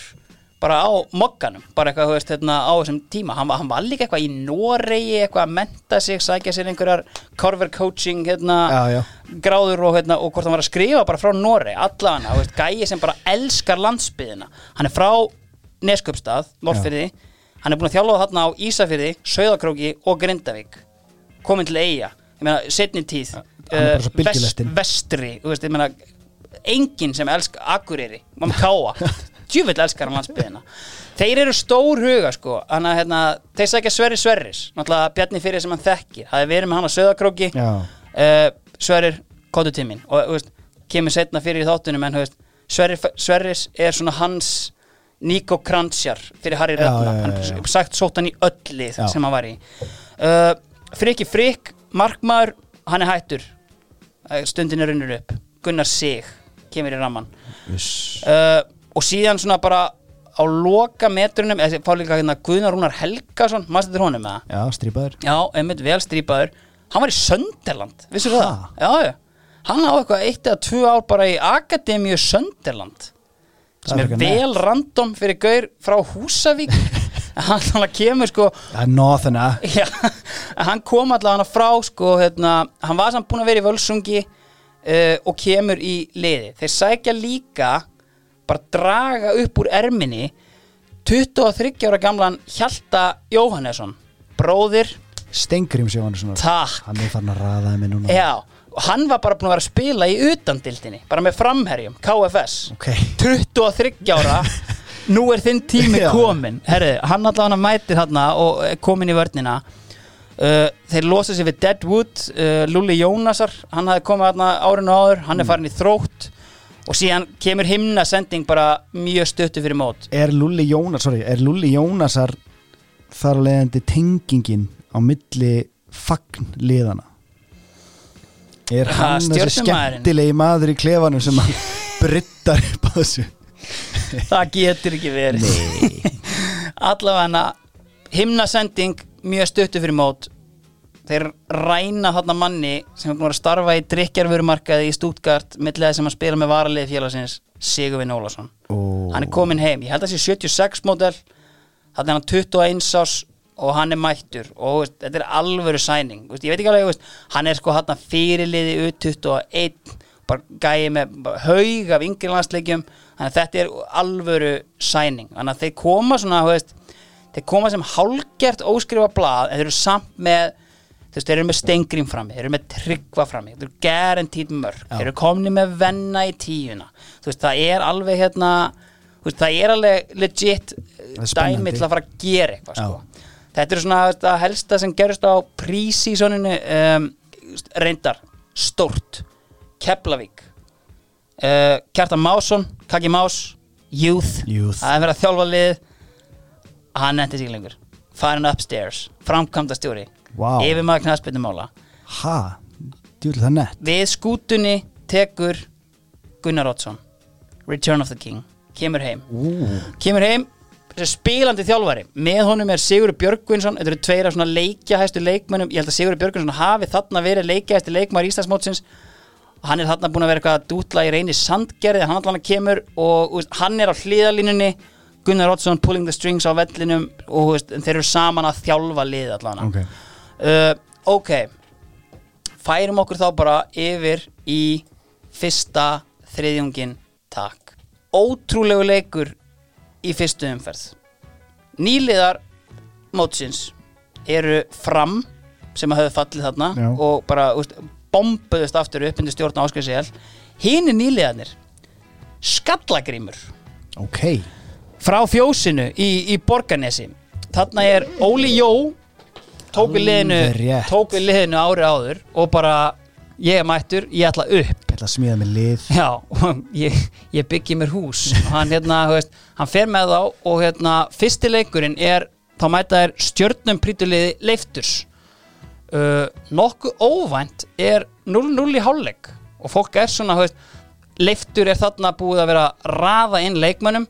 bara á mokkanum, bara eitthvað, þú veist, hérna, á þessum tíma. Hann, var- hann var líka eitthvað í Noregi eitthvað að menta sig, sækja sér einhverjar cover coaching, hérna Já, já, gráður og, hérna, og hvort hann var að skrifa bara frá Noregi, allavega, gæi sem bara elskar landsbyðina, hann er frá Neskjöpstað, Norrfyrði hann er búinn að þjálfa þarna á Ísafyrði Sauðakróki og Grindavík. Komin til eiga, ég meina, setni tíð eh, bylgjulestin. vestri, veist, ég meina enginn sem elskar Akureyri, mamma káa. Djúvill elskar hann landsbyðina þeir eru stór huga sko. Hann að hérna, þeir sækja Sverri Sverris. Náttúrulega Bjarni fyrir sem hann þekkir. Það er verið með hann á Söðakróki uh, Sverrir kótu tímin og veist, kemur setna fyrir í þáttunum en veist, Sverrir, Sverris er svona hans Nico Kranzjar fyrir Harry er sagt sótt hann í öll lið Já. sem hann var í. Uh, Friki Frik, markmaður hann er hættur. Stundin er runnur upp. Gunnar Sig kemur í ramman viss uh, og síðan svona bara á loka metrunum eða fá líka hérna Guðnar Rúnar Helgason mannstu þetta honum með það? Já, strípaður. Já, einmitt vel strípaður. Hann var í Sönderland, vissur Ha? það? Já, já. Hann á eitthvað eitt eða tvö ár bara í Akademíu Sönderland sem er vel random fyrir gaur frá Húsavík. Hann kemur sko. Það nóðina já, hann kom allavega frá sko, hérna, hann var samt búinn að vera í völsungi uh, og kemur í liði þeir sækja líka bara draga upp úr erminni 23 ára gamlan Hjalta Jóhannesson. Bróðir, Stengrims Jóhannesson takk. Hann er farin að raðaði mig núna. Já, hann var bara búinn að vera að spila í utandildinni, bara með framherjum, KFS Ok. 23 ára. Nú er þinn tími komin herri, hann allavega mætir hann og komin í vörnina. Uh, þeir losa sig við Deadwood uh, Lulli Jónasar, hann hafði komið hann árinu áður, hann er farin í þrótt. Og síðan kemur himna sending bara mjög stuttu fyrir mót. Er Lulli Jónas, sorry, er Lulli Jónasar þar að leiðandi tengingin á milli fagn liðana Er Ha, hann þessi skemmtilegi maður í klefanum sem hann bryttar upp á þessu? Það getur ekki verið. Allavega himna sending mjög stuttu fyrir mót. Þeir ræna þarna manni sem búin að að starfa í drikjarvörumarkaði í Stuttgart millega sem að spila með varaliði félagsins Sigurvin Ólafsson. Ó. hann er komin heim, ég held að það sé 76 módel. Þannig er hann 21 ás og hann er mættur og veist, þetta er alvöru sæning veist, ég veit ekki alveg, veist, hann er sko hann fyrirliði U21 bara gæði með bara haug af yngri landsleikjum þannig að þetta er alvöru sæning þannig að þeir koma svona þeir koma sem hálgert óskrifa blað en þeir eru samt með þeir eru með stengrim frammi, þeir eru með tryggva frammi þeir eru guaranteed mörg, Já. þeir eru komni með venna í tíuna það er alveg hérna það er alveg legit spennandi. dæmi til að fara að gera eitthvað sko. Þetta er svona þetta helsta sem gerist á prísísoninu um, reyndar, stórt. Keflavík. Uh, Kjartan Másson, Kaki Más Youth, Youth. það er að þjálfa lið. Hann endi sig lengur. Farin upstairs, framkvæmda stjóri Vá. yfir maður knæspindumála Ha, djúl það nett. Við skútunni tekur Gunnar Oddsson Return of the King, kemur heim. Ú, kemur heim þessi spilandi þjálfari. Með honum er Sigur Björgvinsson þetta eru tveir af svona leikjahæstu leikmönnum. Ég held að Sigur Björgvinsson hafi þarna verið leikjahæstu leikmar Íslandsmótsins. Hann er þarna búin að vera eitthvað að dútla í reyni sandgerði hann allan kemur og veist, hann er á hliðalínunni Gunnar Oddsson pulling the strings á vellinum og veist, þeir eru saman að þjálfa lið allan. Ok. Uh, ok. Færum okkur þá bara yfir í fyrsta þriðjungin takk. Ótrúlegu leikur í fyrstu umferð. Nýliðar mótsins eru fram sem að höfðu fallið þarna Já. og bara úst, bombuðust aftur upp undir stjórn áskriðsel hinn er nýliðarnir skallagrímur. Ok, frá fjósinu í, í Borganesi þarna er Óli Jó tók við liðinu liðinu ári áður og bara ég er mættur, ég ætla upp. Ég ætla að smíða með lið. Já, ég, ég byggi mér hús. Hann, hérna, veist, hann fer með þá og hérna, fyrsti leikurinn er þá mæta þær stjörnum prítuliði leifturs uh, nokkuð óvænt er 0-0 í hálfleik. Og fólk er svona, veist leiftur er þarna búið að vera að raða inn leikmönnum.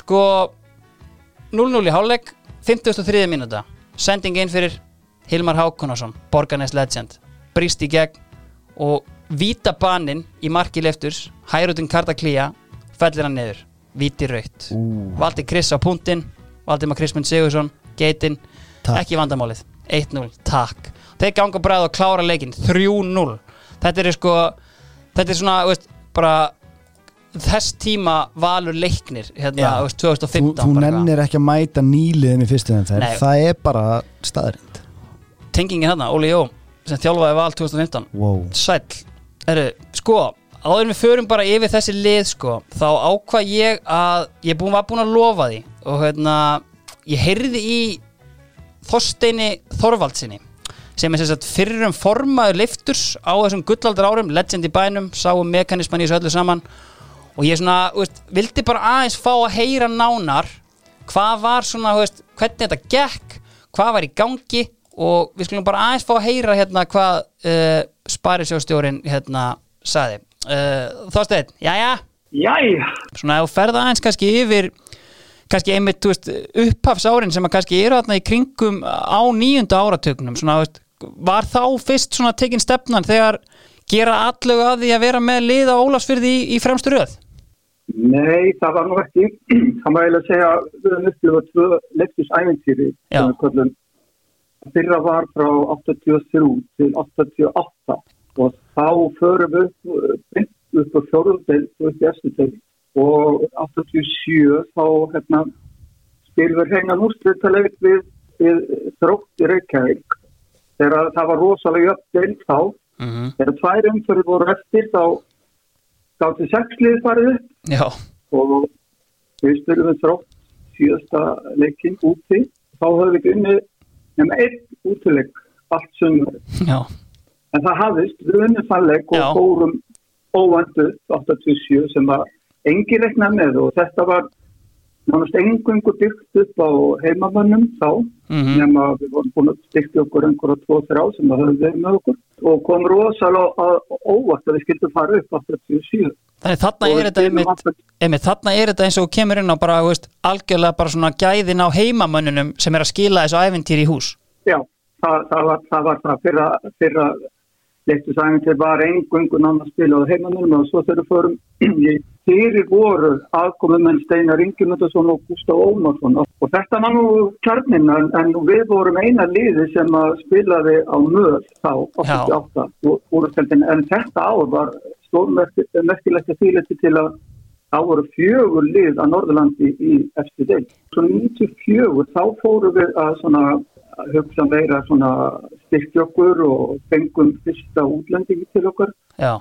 Sko 0-0 í hálfleik 53. mínúta. Sending inn fyrir Hilmar Hákonarsson Borgarnes Legend. Brýst í gegn og víta baninn í marki lefturs hærutin Karta Klía fellir hann niður, víti raut valdi Chris á punktinn valdi maður Chris Mund Sigursson, geitin ekki vandamálið, 1-0, takk. Þeir ganga bræð og klára leikin 3-0, þetta er sko þetta er svona, þú veist, bara þess tíma valur leiknir hérna, þú veist, Þú, 2015 þú eitthvað. nennir ekki að mæta nýliðin í fyrstu en það er bara staðrind tengingin hérna, Óli Jó sem þjálfaði val 2015 wow. sæll, eru, sko áður en við förum bara yfir þessi lið sko, þá ákvað ég að ég búin, var búin að lofa því og hérna, ég heyrði í Þorsteini Þorvaldsinni sem er sem sagt fyrrum formaður lifturs á þessum gullaldar árum legend í bænum, sáum mekanisman í þessu öllu saman. Og ég svona, veist, vildi bara aðeins fá að heyra nánar hvað var svona, veist, hvernig þetta gekk hvað var í gangi og við skulum bara aðeins fá að heyra hérna hvað uh, sparisjóðstjórin hérna saði uh, Þorsteinn, jæja? Jæja, svona ef þú ferða aðeins kannski yfir kannski einmitt, þú veist, upphafsárin sem að kannski eru þarna í kringum á nýjunda áratögnum, svona, veist var þá fyrst svona tekin stefnan þegar gera allögu að því að vera með lið á Ólafsfyrði í, í fremstu röð? Nei það var nú ekki, það má eiginlega segja að við höfum upplifað tvö leiktisæventýri Já. sem við köllum fyrra var frá 83 til 88 og þá förum við beint upp á fjórumdelt og upp í eftirdelt og 87 þá hérna spilum við hreina múrstöldaleg við, við þrótt í Reykjavík. Þegar það var rosalega uppdelt þá. Mm -hmm. þegar tvær umfyrir voru eftir þá gátti sexlið farið Já, og við spilum við þrótt síðasta leikinn úti. Þá höfum við ekki unni nema einn útileik allt já, en það hafðist, við unnum þann leik og fórum óvandu 87 sem var engi reiknað með og þetta var nánast engungu byggt upp á heimamönnum þá mm nema við vorum búin að styrkja okkur einhverja tvo þrjá sem það höfum verið með okkur. Og kom rosalega óvart að við skildum fara upp 87 Þannig þarna er þetta einmitt, alltaf- einmitt, þarna er þetta eins og kemur inn á bara, veist, algjörlega bara svona gæðin á heimamönnunum sem er að skila þessu ævintýri í hús. Já, það, það, var, það var það fyrra, fyrra leiktusæfintir var engungun annar spila á heimannum og svo þegar við förum í fyrir voru aðkomumenn Steinar Ingemyndarsson og Gustaf Ómarsson. Og þetta var nú kjarnin en, við vorum eina liði sem að spilaði á möð þá 88 og úrstöldin en þetta ár var stórmerkilegt að þýleti til að það voru fjögur lið á Norðurlandi í deil. Svo 94 þá fórum við að svona að hugsa meira svona styrkja okkur og fengum fyrsta útlendingi til okkar,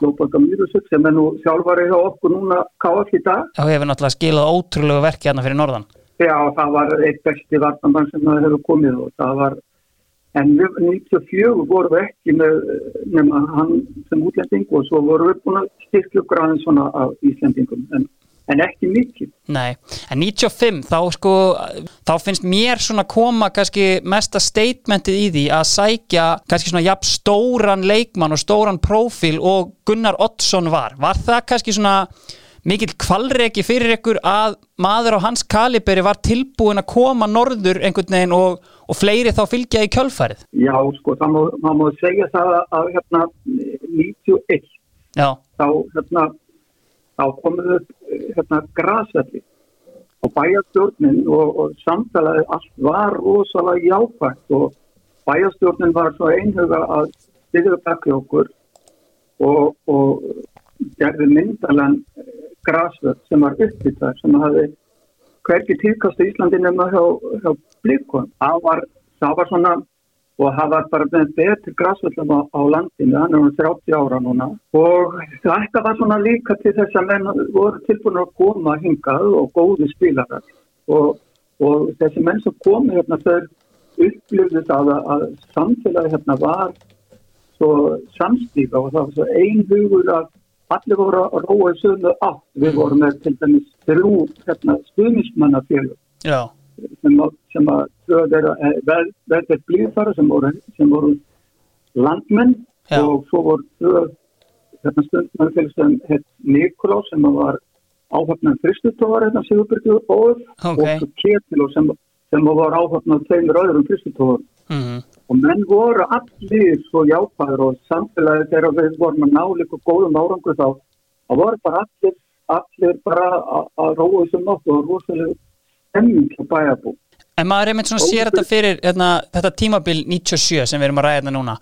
Lóbaka Mýrusuk sem er nú sjálfari hjá okkur núna KF í dag. þá hefur náttúrulega skilað ótrúlegu verki hérna fyrir norðan. Já, það var eitt besti vartanbann sem það hefur komið og það var en við 94 vorum við ekki með nema hann sem útlending og svo vorum við búin að styrkja okkur aðeins svona af Íslendingum. En, en ekki mikið. Nei, en 95 þá sko, þá finnst mér svona koma kannski mesta statementið í því að sækja kannski svona jafn stóran leikmann og stóran prófíl og Gunnar Oddsson var. Var það kannski svona mikill kvalreki fyrir ykkur að maður á hans kaliberi var tilbúin að koma norður einhvern veginn og, og fleiri þá fylgja í kjölfarið? Já, sko, það má, má segja það að, hérna 91 Já, þá hérna þá komum við upp, hérna grasvelli og bæjarstjórnin og, og samtalaði allt var rosalega jákvægt og bæjarstjórnin var svo einhuga að styðja takki okkur og, og gerði myndalega grasvöld sem var uppið þar sem hafði hvergi tíðkast í Íslandi nema hjá, hjá blíkon. Það var, það var svona og það var bara með betri græsvöldum á, á landinu, hann er um 30 ára núna. Og þetta var svona líka til þess að menn voru tilbúin að koma hingað og góði spilarar. Og, og þessi menn sem komi hérna þau upplifðu það að, að samfélagi hérna var svo samstíka og það var svo einhugur að allir voru að róa í sögnu átt. Við vorum með til dæmis þrjú hérna, stuðnismannafélug já, sem að, þeirra verður blíðfara sem voru, sem voru landmenn Já. og svo voru tvö stundmenn fyrir sem heit Nikolás sem var áhafnan fristutóvar hérna Sigurbyrgi og Bóð Ok. og Ketil og sem, sem var áhafnan tveimur öðrum fristutóvar mm og menn voru allir svo jákvæður og samfélagi þegar við vorum að ná líka góðum árangur þá þá voru bara allir, allir bara að- róa þessu nótt og rosalega stemming hjá bæjarbú. En maður er einmitt svona sér þetta fyrir hérna, þetta tímabil 97 sem við erum að ræða hérna núna.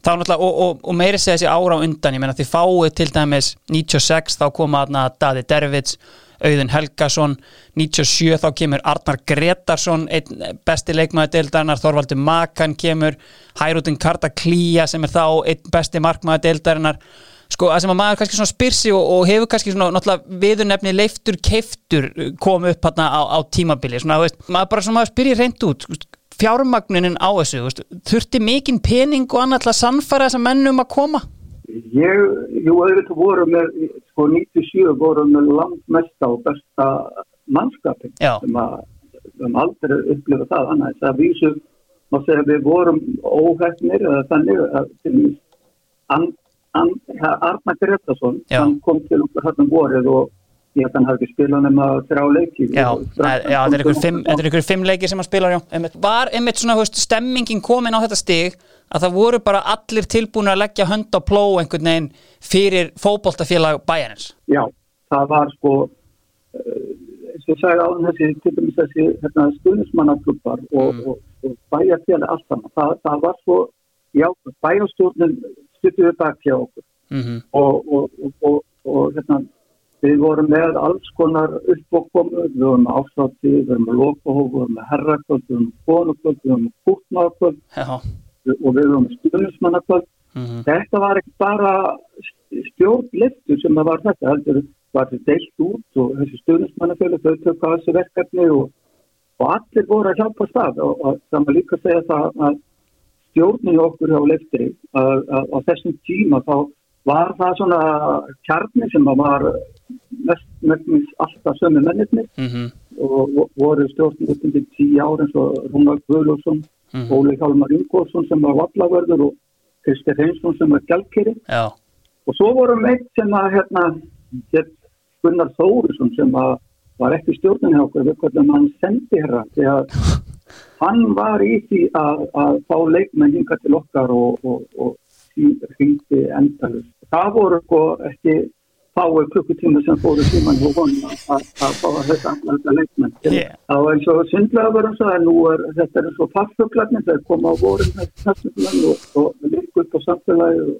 Þá náttúrulega, og, og, og meiri segja þessi ára á undan ég meina þið fáið til dæmis 96 þá koma þarna Daði Dervits Auðun Helgason 97 þá kemur Arnar Gretarsson einn besti leikmaður deildarinnar Þorvaldur Makan kemur Hærutin Karta Klía sem er þá einn besti markmaður deildarinnar sko að sem að maður kannski svona spyr sig og, og hefur kannski svona náttúrulega viðurnefni leiftur keiftur kom upp hérna á, á tímabili svona, veist, maður bara svona maður spyrir reynd út fjármagnunin á þessu veist, þurfti mikinn pening og annað til að sannfæra þessa mennum að koma Ég, jú, auðvitað voru með, sko 97 voru með langt mesta og besta mannskapin Já. sem að höfum aldrei upplifað það annað. Það vísu, má segja að við vorum óhæfnir eða þannig að til dæmis An- An- Arna Gretarsson, hann kom til hann vorið og ég held að hann hafi ekki spilað nema þrjá leiki. Já, já þetta er ykkur fimm, er leikir sem hann spilar já. Einmitt. Var einmitt svona veist, stemmingin komin á þetta stig að það voru bara allir tilbúin að leggja hönd á pló einhvern veginn fyrir fótboltafélag bæjarins Já, það var sko eh, og ég sagði á þessi til dæmis þessi hérna, stuðnismannaklubbar og, Mm. og, og bæjarfélag allt saman það, það var svo, já, bæjarstjórnin styrtuði baki á okkur. Mm og, og, og, og, og hérna, við vorum með alls konar uppbókomu, við vorum með ástáttíð, við vorum með lókahóf, við vorum með herrakvöld, við vorum með konukvöld, við vorum með kútnákvöld Já, og við vorum með stuðnismannakvöld mm Þetta var ekki bara stjórnliftu sem það var þetta, heldur var þetta deilt út og þessi stuðnismannafjölu þau tökka á þessi verkefni og, allir voru að hjálpa stað og, það maður líka að segja það að stjórnin í okkur hjá liftri að, á þessum tíma þá var það svona kjarni sem að var mest alltaf sömu mennirnir -hmm. og vo- voru stjórnin upp undir tíu ár eins og Rúnar Guðlússon, Mhm. Óli Hjalmar Ingórsson sem var vallavörður og Kristi Reynsson sem var gjaldkeri Já, og svo vorum eitt sem að hérna, hér Gunnar Þórisson sem að var ekki stjórnin hjá okkur við hvernig hann sendi herra því að hann var í því að, að fá leikmenn hinga til okkar og, og, og hringdi endalust. Það voru sko ekki fáið klukkutíma sem fóru tíman hjá honum að, að, að fá að þetta alltaf leikmenn. Yeah. Það var eins og syndlega verðum svo að nú er þetta er svo farfuglarnir þegar koma á vorin þessu og, og líka upp á samfélagi og,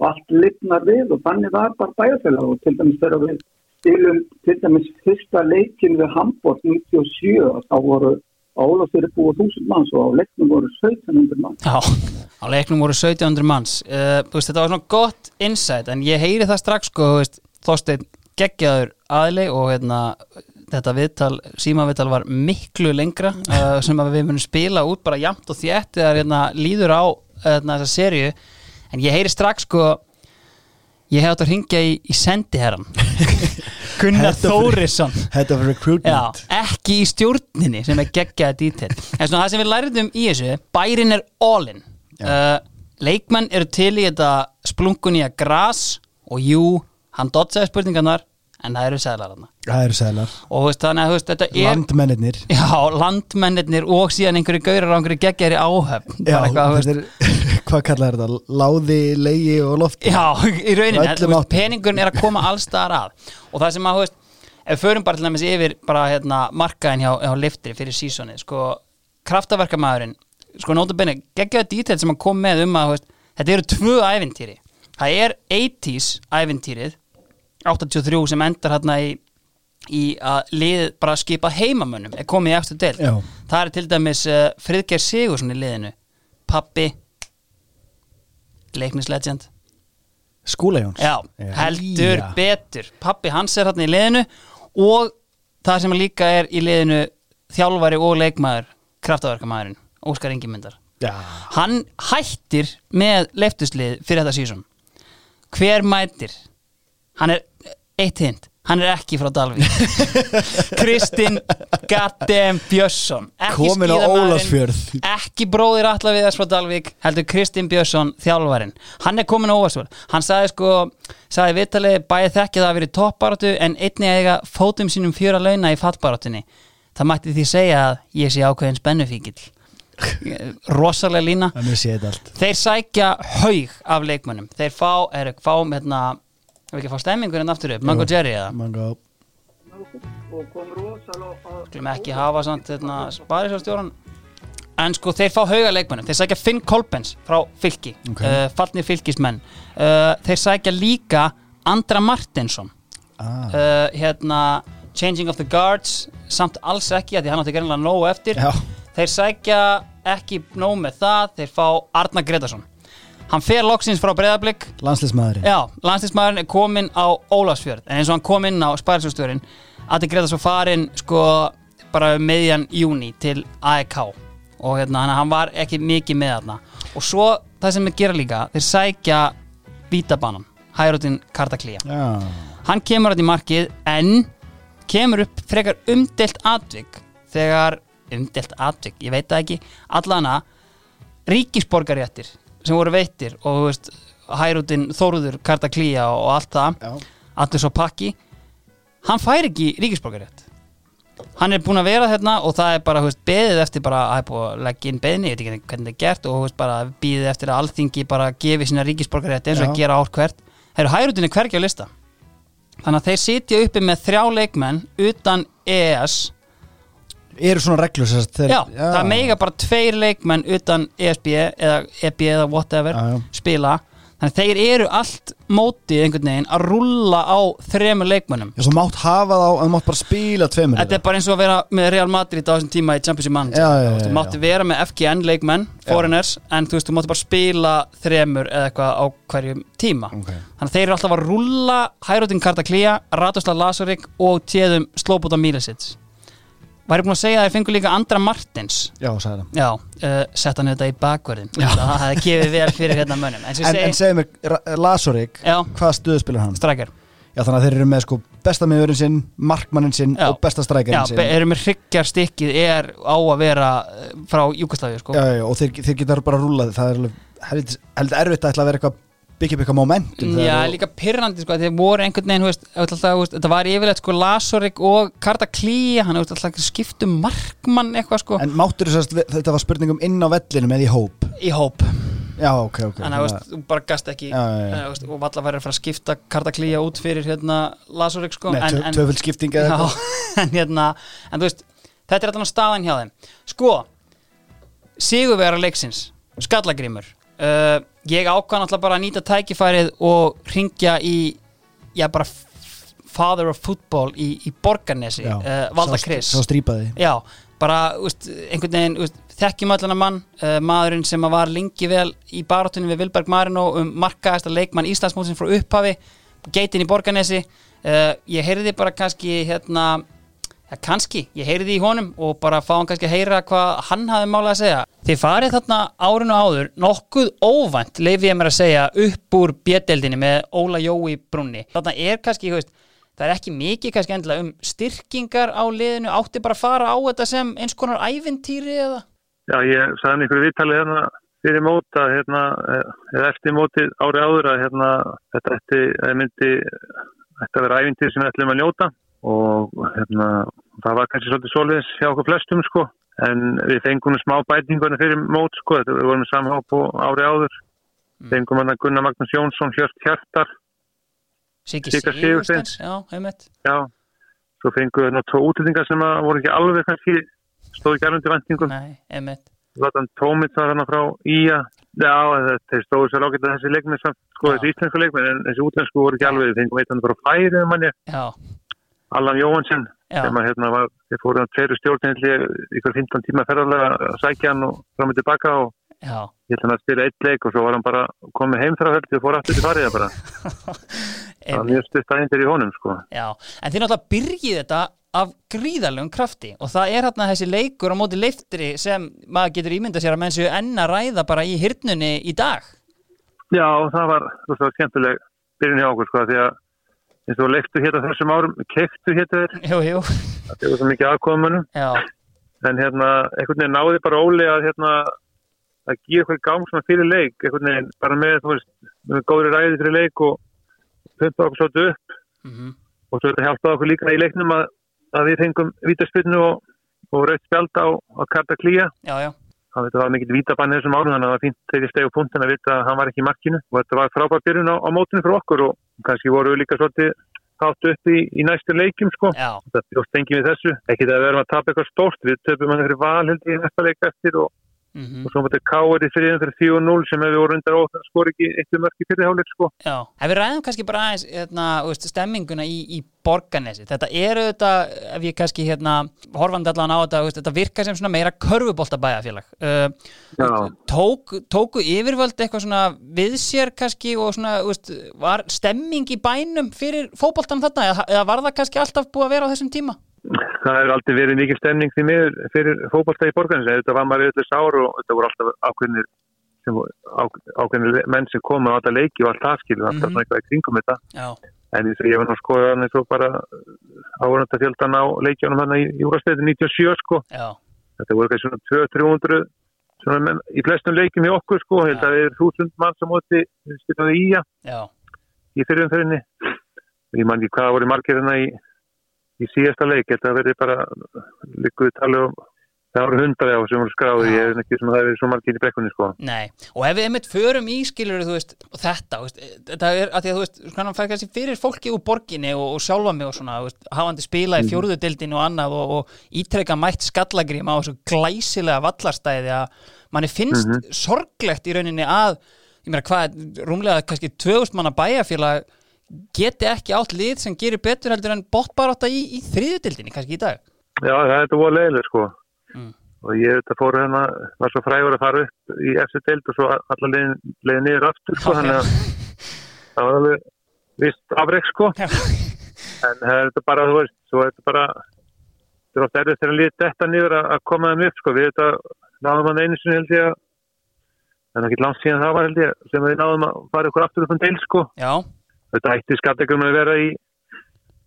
og allt lifnar við og þannig var bara bæjarfélag og til dæmis þegar við stilum til dæmis fyrsta leikin við Hamburg 97 og þá voru Ólafsfyrir búið þúsund manns og á leiknum voru 1700 manns. já Á leiknum voru 1700 manns uh, veist, Þetta var svona gott insight en ég heyri það strax sko, Þorsteinn geggjaður aðli og hérna, þetta viðtal, símaviðtal var miklu lengra uh, sem við munum spila út bara jamt og þétt þegar hérna, líður á hérna, þessa serju en ég heyri strax sko ég hef átt að ringja í, í sendiherran Gunnar Þórisson. Head of Já, Recruitment ekki í stjórninni sem er geggjaða dítill en svona það sem við læriðum í þessu bærin er all-in uh, leikmenn eru til í þetta splunkunýja gras og jú, hann dotsaði spurningarnar en það eru seglar Það eru sælar og veist, þannig að veist, þetta er Landmennirnir. Já, landmennirnir og síðan einhverju gaurar á einhverju geggjari áhöfn. Já, þetta er, hvað kallar þetta? Láði, leigi og lofti. Já, í rauninni, en, veist, áttum. peningurinn er að koma allstaðar að. Og það sem að, ef förum bara til dæmis yfir bara hérna markaðin hjá, hjá liftri fyrir sísoni, sko kraftaverkamæðurinn, sko nótabenni geggjaða dítel sem hann kom með um að þetta eru tvö ævintýri. Það er 80s ævintýrið 83 sem endar hérna í í að lið bara skipa heimamönnum er komið í eftir del Já. það er til dæmis uh, Friðgeir Sigursson í liðinu. Pappi leiknislegend Skúla Jóns. Já, heldur Já. betur. Pappi hans er hann í liðinu og það sem líka er í liðinu þjálfari og leikmaður kraftaverkamæðurinn, Óskar Ingimyndar Já. Hann hættir með leiftuslið fyrir þetta sísón Hver mætir? Hann er eitt hint Hann er ekki frá Dalvík. Kristinn goddamn Björnsson. Ekki Komin á skíðamaðurinn, Ólafsfjörð. ekki bróðir Alla Viðars frá Dalvík heldur Kristinn Björnsson þjálfarinn. Hann er komin á Ólafsfjörð. Hann sagði sko, sagði viðtalið bæði þekki það að verið toppbaráttu en einni eiga fótum sínum fjöra launa í fallbaráttunni. Það mætti því segja að ég sé ákveðin spennufíkil rosalega lína. Þannig sé þetta allt. Þeir sækja haug af leikmönnum. Þeir fá, er fá hérna ef ekki að fá stemmingur en aftur upp, Mango Jerry eða? Mango. Skulum ekki hafa samt hérna, sparisjóðstjóran En sko þeir fá hauga leikmennum Þeir sækja Finn Kolbens frá fylki. Ok. uh, Fallni fylkismenn. Uh, Þeir sækja líka Andra Martinsson ah. uh, Hérna Changing of the Guards Samt alls ekki að því hann átti gerðinlega nógu eftir. Já. Þeir sækja ekki nóg með það Þeir fá Arna Gretarsson Hann fer loksins frá breyðablík Landslismæðurinn Já, landslismæðurinn er kominn á Ólafsfjörð. En eins og hann kom inn á Spærisjóðstjórin Adi Greta svo farin sko bara um meðjan júni til AEK og hérna hann- var ekki mikið með þarna. Og svo það sem þeir gera líka þeir sækja vítabanan Hærutin Kartaklía Já. Hann kemur að í markið en kemur upp frekar umdelt atvik. Þegar umdelt atvik, ég veit það ekki allana ríkisborgarréttir sem voru veittir og veist, Hærutin Þóruður Kartaklía og allt það allir svo pakki hann fær ekki ríkisborgarrétt hann er búinn að vera hérna og það er bara veist, beðið eftir bara að er búið að leggja inn beðni, ég veit ekki hvernig það er gert og veist, bara býðið eftir að alþingi bara gefi sína ríkisborgarrétt eins og Já. að gera ár hvert. Þeir eru hærutinni hvergi á lista. Þannig að þeir sitja uppi með þrjá leikmenn utan EES Eru svona reglur þeir, já, það meiga bara tveir leikmenn utan ESB eða EB eða whatever Já, já. spila. Þannig þeir eru allt mótið einhvern veginn að rulla á þremur leikmennum Já, svo mátt hafa þá, þú mátt bara spila tveimur Þetta er bara eins og að vera með Real Madrid á þessum tíma í Já, já, Þú já, Þú já. vera með FGN leikmenn, foreigners en þú veist, þú mátti bara spila þremur eða eitthvað á hverjum tíma. Ok. Þannig þeir eru alltaf að rulla Hærutin Kartaklía, Radosla Lasarik og téðum Sloboda Milicic Væri búin að segja að þeir fengur líka Andra Martins Já, sagði það Já, uh, sett hann þetta í bakverðin Það hefði gefið vel fyrir hérna mönnum En En, en segi, segðu mér, Já. hvað stöðu spilar hann? strækjar Já, þannig að þeir eru með sko besta miðurinn sinn, markmannin sinn Já. og besta Já, strækjarinn sinn be- erum við hryggjar stikkið er á að vera eh, frá Júkoslavi sko. já, já, já, og þeir, þeir geta bara rúlað það er heldur erfitt að ætla að vera eitthvað byggja upp eitthvað momentum Já, þegar- líka pyrrandi sko, þeir voru einhvern veginn, veist, alltaf, veist, þetta var yfirleitt sko Lasorik og Karta Klía, hann hefur alltaf skiptum markmann eitthvað sko, En máttur þess að þetta var spurningum inn á vellinum eða í hóp? Í hóp, Já, ok, ok þannig að þú bara gast ekki, Já, já, já. veist, og valla væri að fara að skipta Karta Klía út fyrir hérna Lasorik sko, Nei, tvö- tvöföld skipting eða já, en hérna, en þú veist, þetta er alltaf staðan hjá þeim, sko, sigurvera leiksins, skallagrimur, uh, ég ákvæðan alltaf bara að nýta tækifærið og ringja í, já bara father of football í, í Borgarnesi, Já, uh, Valda já, bara, úst, einhvern veginn úst, þekkjum allan að mann, uh, maðurinn sem að var lengi vel í barátunni við Vilberg Marino um markaðasta leikmann Íslandsmótsins frá upphafi, geitin í Borgarnesi. Uh, ég heyrði bara kannski hérna, ja, kannski ég heyrði í honum og bara fá hann kannski að heyra hvað hann hafði málað að segja. Þið farið þarna árinu áður nokkuð óvænt, leifi ég mér að segja upp úr bjedeldinni með Óla Jói Brunni, þarna er kannski, veist það er ekki mikið kannski endilega um styrkingar á liðinu, átti bara að fara á þetta sem eins konar ævintýri eða? Já, ég sagði ykkur viðtalið hérna fyrir mót að hérna, eða eftir mótið ári áður að hérna, þetta eða myndi ætti að vera æfintir sem við ætlum að njóta og hérna, það var kannski svolítið soliðis hjá okkur flestum sko. En við fengum smá bætingunni fyrir mót sko, þetta við vorum samháp og ári áður. Fengum hann að Gunnar Magnús Jónsson hjört hjartar, Siggi já svo fengum við tvo útlendingar sem voru ekki alveg kannski stóð ekki alveg Nei, einmitt. Zlatan Tómits var hann frá Ía. Já, þeir stóðu sér ágætt að þessi leikmið samt, sko, þessi íslensku leikmið en þessi útlensku voru ekki alveg, þeir fengum eitt hann frá færi um manni, Já, Allan Jóhansson sem að hérna var, þeir fóru hann tveru stjórnindli ykkur 15 tíma ferðarlega að sækja hann og fram og tilbaka og já. ég ætla hann að spila eitt leik og svo var hann bara komið heim frá höldi og fór aftur til fariða bara. Það var mjög stutt aðeindir í honum, sko. Já. En þið náttúrulega byrjið þetta af gríðarlegum krafti og það er hérna þessi leikur á móti leiftri sem maður getur ímyndað sér að menn séu enn að ræða bara í hirnunni í dag. Já, það var rosalega skemmtileg byrjun hjá okkur sko því að eins og leiktu hérna þessum árum, kektu hérna þér, það er svo mikið aðkomunum, já, en hérna einhvern veginn náði bara Óli að hérna að gefa eitthvað gang svona fyrir leik, einhvern veginn bara með, þú veist, með góðri ræði fyrir leik og pumpa okkur svolítið upp. Mhm, og svo þetta hjálpaði okkur líka í leiknum að, að við fengum vítaspilnu og, og rautt spjald á, á Karta Klía já, já, það var mikill vítabann þessum árum þannig að það var fínt þegar ég stegi á punktin að vita að hann var ekki í markinu. Og þetta var frábær byrjun á, á mótinu fyrir okkur og kannski voru líka svolítið hátt upp í, í næstu leikjum sko. Já, þetta bjóst engi við þessu, ekki það að við erum að tapa eitthvað stórt við töpum hann fyrir val held ég í næsta leik eftir og, mhm, og svo mútið Káur í fyririnn fyrir 4-0 sem ef við vorum undir óþann skor ekki eittu mörki fyrir hálfleik sko já. Ef við ræðum kannski bara aðeins hérna, stemminguna í, í borganesi, þetta eru þetta, ef ég kannski hérna, horfandi allan á þetta, þú veist, þetta virka sem svona meira körfubolta bæjarfélag. Uh, Já. tók, tóku yfirvöld eitthvað svona við sér kannski og svona, þú veist, var stemming í bænum fyrir fótboltan þarna eða, eða var það kannski alltaf búið að vera á þessum tíma? Það hefur aldrei verið mikil stemning því miður fyrir fókbalta í borgarins þetta var maður auðvitað sár og þetta voru alltaf ákveðnir sem, á, ákveðnir le- menn sem komu á alla leiki og allt það skilur alltaf Mhm. eitthvað í kringum þetta. Já, en og ég var nú að skoða hann eins og bara áhverjandafjöldan á leikjónum hann í Júrastöðu 97 sko. Já, þetta voru kannski svona 200-300 svona menn, í flestum leikjum í okkur sko. Held að það er þúsund mann sem móti spilnaði í í fyrirumferðinni ég man ekki hvað voru margir hérna í, í síðasta leik þetta verið bara líkuðu tala um það voru hundra á sem voru skráði ég er ekki sem að það verið svo margir í brekkunni sko. Nei. Og ef við einmitt förum í skilur, þú veist, og þetta, veist, þetta er að því að þú veist, svona fær kannski fyrir fólki úr borginni og, og sjálfa mig og svona, veist, hafandi spila í fjórðudildinu og annað og, og ítrekka mætt skallagrím á þessu glæsilega vallarstæði að manni finnst sorglegt í rauninni að, ég meina hvað, rúmlega kannski 2000 manna bæjarfélag geti ekki átt lið sem gerir betur heldur en bóttbarátta í, í þriðudildinni kannski í dag. já það er þetta voru leiðileg sko. Mm. og ég þetta fóru hérna var svo frægur að fara upp í FC deild og svo alla leiðin, leiðin niður aftur sko þannig að það var alveg vist afreg sko. En það er þetta bara þú veist er þetta bara þetta er oft erfið þegar líðið þetta niður að, koma þeim upp sko. Við þetta náðum hann einu sinni held ég að það er ekki langt síðan það var held ég sem við náðum að fara ykkur aftur upp um deil sko. Já, þetta ætti skattegrunum að vera í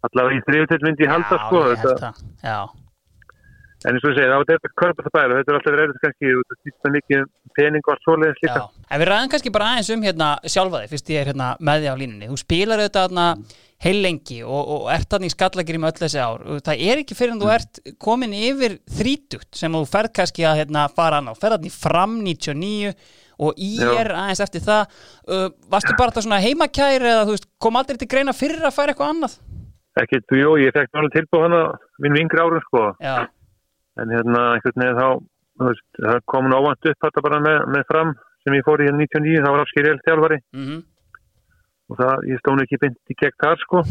allavega í þriðutill myndi ég halda sko þetta, en eins og ég segi þá er þetta körpa það bæla þetta er alltaf verið kannski þetta snýst það mikið um pening og allt svoleiðis líka. En við ræðum kannski bara aðeins um hérna sjálfa þig, fyrst ég er hérna með því á línunni. Þú spilar auðvitað hérna heil lengi og, og ert þarna í skallagrim öll þessi ár. Það er ekki fyrir en þú ert komin yfir þrítugt sem þú ferð kannski að hérna, fara á, ferð þarna í fram 99 og í er aðeins eftir það uh, varstu bara þetta svona heimakær eða veist, kom aldrei til greina fyrir að færa eitthvað annað? Ekki, þú, jú, ég fekk náttúrulega tilbúð hana minn yngri árum sko. Já, en hérna einhvern veginn þá veist, það kom óvænt upp þetta bara með, með fram sem ég fór í hérna 99 þá var afskýr el þjálfari mhm. Og það, ég stónu ekki í gegn þar sko.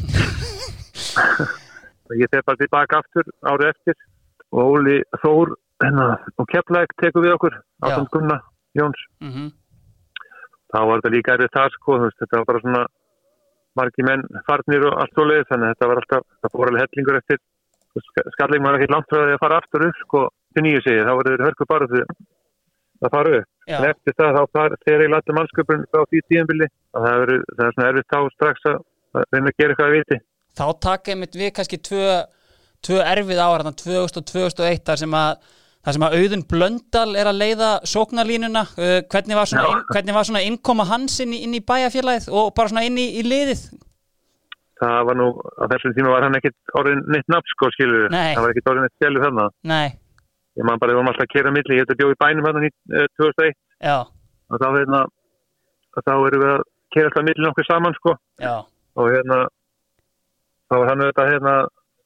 Ég þegar bara tilbaka aftur árið eftir. Og Óli Þór hérna, og Keflæk tekur við okkur Já. Jóns. Mhm. Þá var þetta líka erfið þar sko veist, þetta var bara svona margi menn farnir og allt svo leiðis þannig að þetta var alltaf, það fór alveg hellingur eftir. Skallegum var ekki langt frá því að fara aftur upp sko til nýju segi, þá var þeir hörku bara því að fara upp. Já, en eftir það þá far, þegar ég lati mannskjöpun frá því tíðanbili það, það er svona erfitt þá strax að að reyna að gera eitthvað að viti. Þá taka einmitt við kannski tvö, tvö erfið ára, þarna 2000 og 2001 þar sem að þar sem að Auðun Blöndal er að leiða sóknarlínuna, uh, hvernig var svona, inn, hvernig var svona innkoma hans inn í, inn í bæjarfélagið og bara svona inn í, í liðið? Það var nú, á þessum tíma var hann ekkit orðin neitt nafn sko skilur Nei. það var ekkit orðin eitt stjælu þarna. Nei, ég man bara, við vorum alltaf að kera milli, ég hefði bjóð í bænum þarna í, eh, 2001 já, og þá hérna og þá erum við að kera alltaf milli nokkuð saman sko. Já. Og hérna þá var hann auðvitað hérna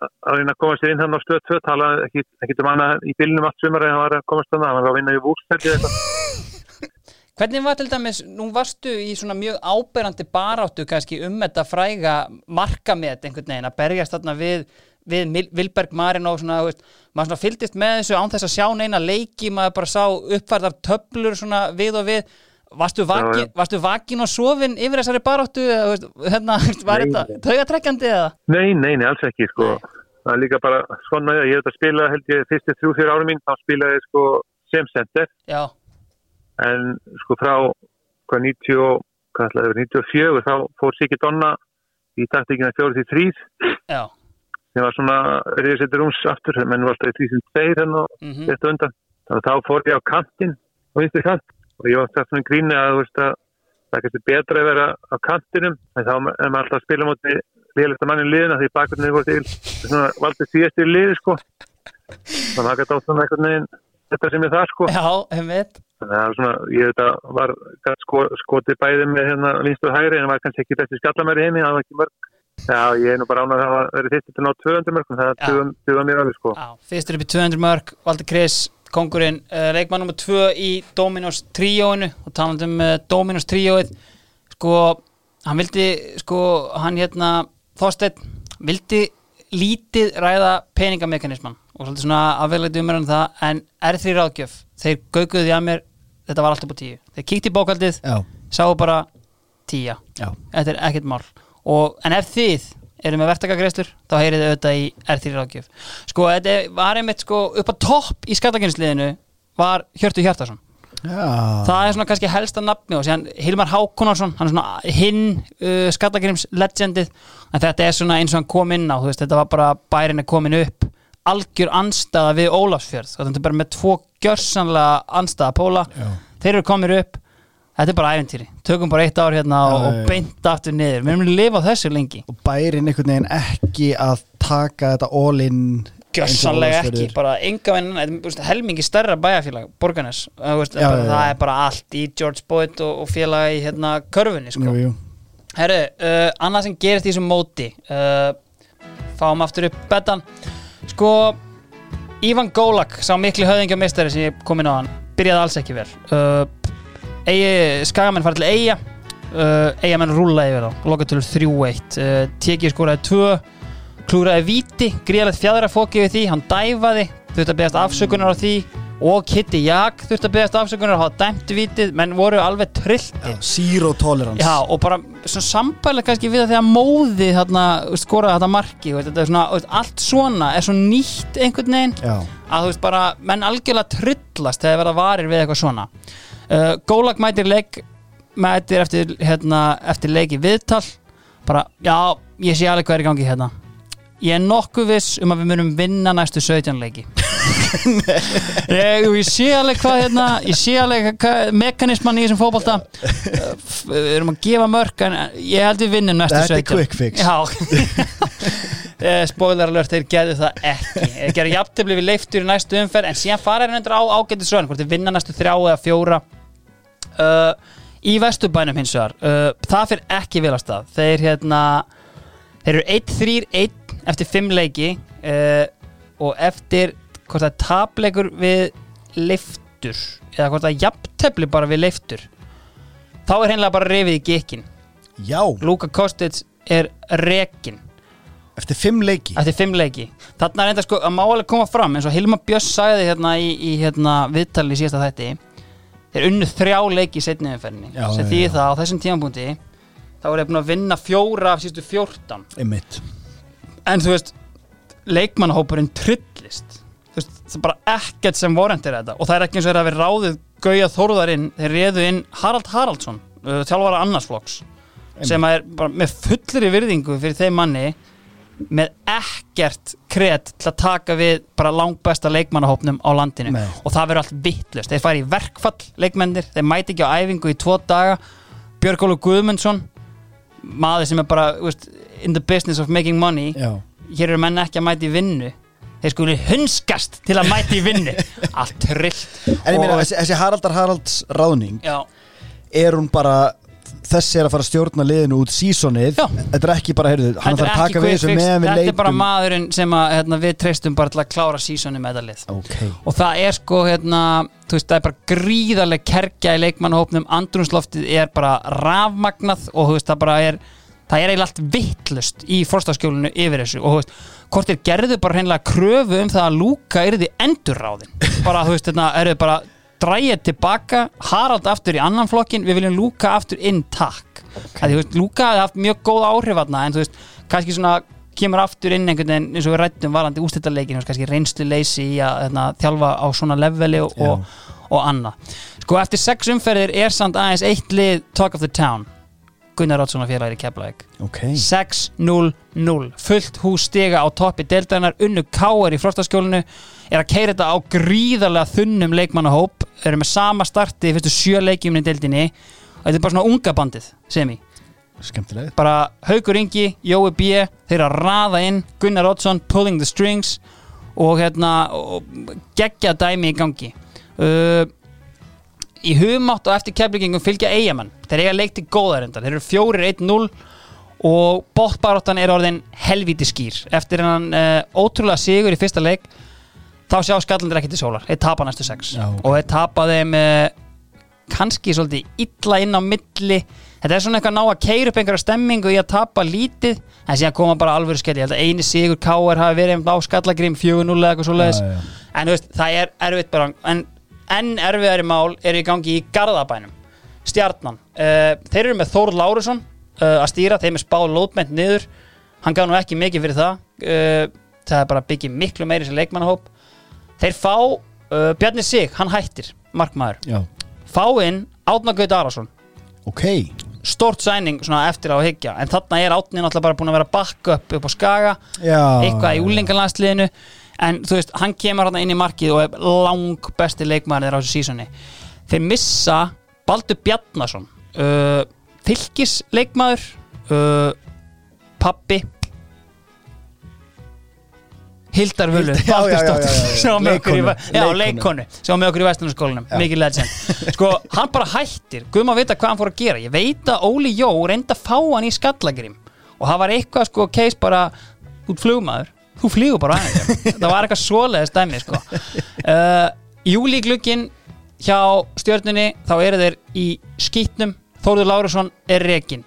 að reyna að koma sér inn hann á stöð 2 tala ekki, ekki um annað í bílnum allt sumar en hann var að komast þannig, hann var að vinna í eitthvað. Hvernig var til dæmis, nú varstu í svona mjög áberandi baráttu kannski um þetta fræga markamet einhvern veginn að berjast þarna við, við Vilberg Marin og svona, veist, maður svona fylgdist með þessu án þess að sjá neina leiki, maður bara sá uppfærðar töflur svona við og við Varstu vakin, varstu vakin og sofin yfir þessari veist, hérna, var Nei, þetta nei. taugatrekkjandi eða? Nei, nei, nei, alls ekki sko. það er líka bara svona ég hef þetta spilað held ég fyrstu þrjú fyrir árum mín þá spilaði ég sko sem center Já, en sko frá hvað 90, og- hvað ætlaði að vera, 94 þá fór Siggi Donna í taktíkina 4-3 já, sem var svona reyðsettur rúms aftur, menn var alltaf í 3-2 hérna og mhm, þetta undan. Þannig að þá fór ég á kantinn á vinstri kant og ég var það svona gríni að þú veist að það kannski betra að vera á kantinum en þá er maður alltaf að spila móti liðlista mannin liðina því bakgrunni voru til svona valdið síðast í liði sko. Þannig að það gæti átt svona einhvern veginn þetta sem er það sko. Já, einmitt. Þannig að það svona, ég veit að var sko, skotið bæði með hérna vinstu og hægri en það var kannski ekki besti skallamæri heimi það var ekki mörg. Já, ég er nú bara ánað að hafa verið fyrst til að ná 200 mörgum, það er 200 mér alveg sko. Já, fyrstur upp í 200 mörg, Valdur Chris, kongurinn, leikmann nummer 2 í Dominos tríóinu og talandi um uh, Dominos tríóið, sko, hann vildi, sko, hann hérna, Þorsteinn, vildi lítið ræða peningamekanisman og svolítið svona afveglega umræðan það, en R3 ráðgjöf, þeir gauguðu því að mér, þetta var alltaf på tíu. Þeir kíkti í bókaldið, sáu bara tíja, þetta er ekkert mál. Og, en ef þið eru með verktakagreistur þá heyrið þið auðvitað í R3 ráðgjöf. Sko, þetta var einmitt sko upp á topp í skattakynsliðinu var Hjörtu Hjartarsson já. það er svona kannski helsta nafni og síðan Hilmar Hákonarsson, hann er svona hinn uh, skattakynns legendið en þetta er svona eins og hann kom inn á veist, þetta var bara bærin er komin upp. Algjör anstaða við Ólafsfjörð. Þetta er bara með tvo gjörsanlega anstaða póla, Já. þeir eru komin upp þetta er bara æventýri, tökum bara eitt ár hérna og, og beint aftur niður. Við erum að lifa á þessu lengi. Og bærin einhvern veginn ekki að taka þetta all in Gjössanlega ekki, bara enga venn helmingi stærra bæjarfélag, Borgarnes. Uh, það er bara allt í George Boyd og, og félag í hérna körfunni sko. Jú, jú. Herru, uh, annað sem gerist í þessum móti uh, fáum aftur upp betan sko Ívan Gólak, sá mikli höfðingjameistari sem ég kom inn á hann, byrjaði alls ekki vel. Uh, eigi, skagamenn farið til eiga uh, eigamenn rúla yfir þá, lokatölur 3-1 uh, tekið skoraði 2 klúraði víti, gríðalegt fjadrafóki við því, hann dæfaði. Þurfti að beðast afsökunar á því. Og Kitty Jak þurfti að beðast afsökunar. Að hafa dæmt vítið, menn voru alveg trillti Zero tolerance. Já, og bara svona sambælega kannski við að þegar móði þarna, skoraði þetta marki svona, allt svona er svo nýtt einhvern veginn Já, að veist bara, menn algjörlega trillast þegar verða varir við eitthvað svona uh, Gólag mætir leik mætir eftir, hérna, eftir leiki viðtal. Bara, já, ég sé alveg hvað er í gangi hérna. Ég er nokkuð viss um að við munum vinna næstu 17 leiki. Ég, ég sé alveg hvað hérna, ég sé alveg hvað mekanisman í þessum fótbolta. Uh, f- við erum að gefa mörk en ég held við vinnum næstu Þetta er 17 quick fix. Já. Eh, spoiler alert, þeir gerðu það ekki. Þeir gerðu jafntefli við leiftur í næstu umferð en síðan fara þeir endur á ágættis raun hvort þeir vinna næstu þrjá eða fjóra. Uh, í vesturbænum hins vegar uh, það fyrir ekki vel að stað. Þeir hérna þeir eru 1-3-1 eftir 5 leiki uh, og eftir hvort það tapleikur við leiftur eða hvort það jafntefli bara við leiftur þá er hennilega bara reyfið í gekkin já, Luka Kostic er rekin eftir fimm leiki. Eftir fimm leiki. Þarna er enda sko að má alveg koma fram eins og Hilma Björns sagði hérna í, í hérna, viðtali í síðasta þætti þeir unnu þrjá leiki í setni umferðinni. Já, sem því já. það á þessum tímapunkti þá er þeir búin að vinna fjóra af sístu fjórtán. Einmitt. En þú veist leikmannahópurinn trillist þú veist, það er bara ekkert sem vorendir þetta. Og það er ekki eins og þeir hafi ráðið Gauja Þórðarinn, þeir réðu inn Harald Haraldsson, uh, þjálfara annarsflokks sem er bara með fullri virðingu fyrir þeim manni með ekkert kret til að taka við bara langbesta leikmannahópnum á landinu. Nei. og það verður allt vittlust þeir fari í verkfall leikmennir, þeir mæti ekki á æfingu í tvo daga. Björgólu Guðmundsson maður sem er bara veist, in the business of making money. Já, hér eru menn ekki að mæti í vinnu. Þeir skuli hunskast til að mæti í vinnu. Allt trillt. En ég meina þessi, Haraldar Haralds ráðning já, er hún bara þessi er að fara að stjórna liðinu út sísonið þetta er ekki bara, heyrðu, hann þarf er að taka við þessu meðan við þetta er bara leitum maðurinn sem að, hérna, við treystum bara til að klára sísoni með þetta lið. Ok, og það er sko hérna, veist, það er bara gríðarleg kerkja í leikmannahópnum. Andrumsloftið er bara rafmagnað og veist, það bara er það er eiginlega allt vittlust í fórstaskjólinu yfir þessu. Og veist, hvort þeir gerðu bara hreinlega kröfu um það að Lúka yrði endurráðin bara, þú veist, hérna, eru bara dræið tilbaka, Harald aftur í annan flokkin, við viljum Lúka aftur inn takk, okay. Lúka hefði haft mjög góð áhrif aðna, en þú veist kannski svona kemur aftur inn einhvern veginn eins og við rættum varandi ústættarleikin kannski reynslu leysi í að hérna, þjálfa á svona leveli og, og, og annað. Sko eftir sex umferðir er samt aðeins eitt lið talk of the town Gunnar Oddsson og félagir í Keflavík. Ok. 6-0-0 fullt hús stiga á toppi deildarinnar unnu káar í frostaskjólinu er að keira þetta á gríðarlega þunnum leikmannahóp eru með sama starti fyrstu sjö leikjum í deildinni. Og þetta er bara svona unga bandið sem í skemmtilegt. Bara Haugur Ingi, Jói B þeir eru að raða inn, Gunnar Oddsson pulling the strings og hérna og geggja dæmi í gangi. Uh, í hugmátt og eftir keflingum fylgja eigamenn þeir eiga leikti góðarendar, þeir eru fjórir 1-0 og bóttbaráttan er orðin helvíti skýr. Eftir hennan uh, ótrúlega sigur í fyrsta leik þá sjá skallandir ekki til sólar. Þeir tapa næstu sex. Já, og þeir tapa þeim uh, kannski svolítið illa inn á milli. Þetta er svona eitthvað að ná að keira upp einhverja stemmingu í að tapa lítið. En síðan koma bara alvöru skell ég held að eini sigur K.R. hafi verið á skallagrim 4-0 eða eitthvað svoleiðis. Já, já. en veist, það er erfitt bara. En enn erfiðari mál eru í gangi í Garðabænum. Stjarnan, uh, þeir eru með Þórð Lárusson uh, að stýra, þeim er spáð lótment niður, hann gaf nú ekki mikið fyrir það uh, það er bara að byggja miklu meiri sem leikmannahóp. Þeir fá Bjarni Sig, hann hættir markmaður, já. Fá inn Átna Gaut Arason. Ok. Stort sæning svona eftir á higgja en þarna er Átni náttúrulega bara búin að vera backup upp á Skaga, já. eitthvað í úlingalandsliðinu en þú veist, hann kemur hann inn í markið og er lang besti leikmaður þeirra á þessu sísoni. Þeir missa Baldur Bjarnason uh, fylgis leikmaður uh, pappi Hildar Völu leikonu sem var með okkur í Vestunarskólanum, Já. mikið legend. Sko, hann bara hættir, guðum að vita hvað hann fór að gera. Ég veit að Óli Jó reyndi að fá hann í skallagrim. Og það var eitthvað sko case bara, út flugmaður þú flýgur bara aðeins það var eitthvað svoleiðis dæmi sko. uh, júli glukkin hjá stjörnunni þá eru þeir í skýtnum Þórður Lárusson er rekin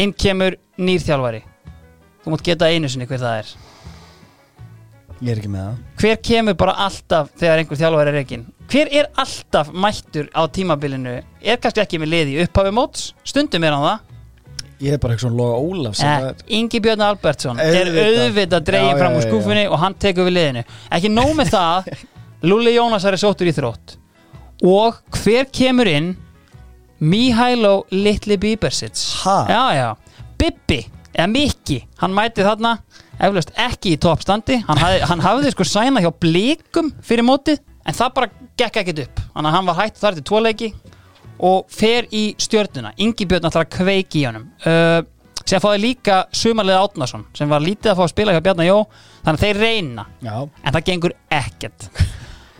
inn kemur nýrþjálfari þú mátt geta einu sinni hver það er. Ég er ekki með það. Hver kemur bara alltaf þegar einhver þjálfari er rekin hver er alltaf mættur á tímabilinu? Er kannski ekki með liði í upphafi móts? Stundum er hann það ég er bara eitthvað svona Loga Ólaf sem Eh, Ingi Björn Albertsson er Auðvitað. dregin fram úr já, skúfunni og hann tekur við liðinu. Ekki nóg með það Lulli Jónasar er sóttur í þrótt. Og hver kemur inn? Mihailo Litli Bíbersits. Bibbi eða Mikki hann mæti þarna eflaust ekki í toppstandi. Hann hann hafði sko sæna hjá blikum fyrir mótið en það bara gekk ekkert upp. Hann var hætt þar til tvoleiki og fer í stjörnuna. Ingi Björn ætlar að kveiki í honum. Uh, sem fáði líka sumarlega Átnason sem var lítið að fá að spila hjá Bjarnar Jó þannig að þeir reyna. Já. En það gengur ekkert.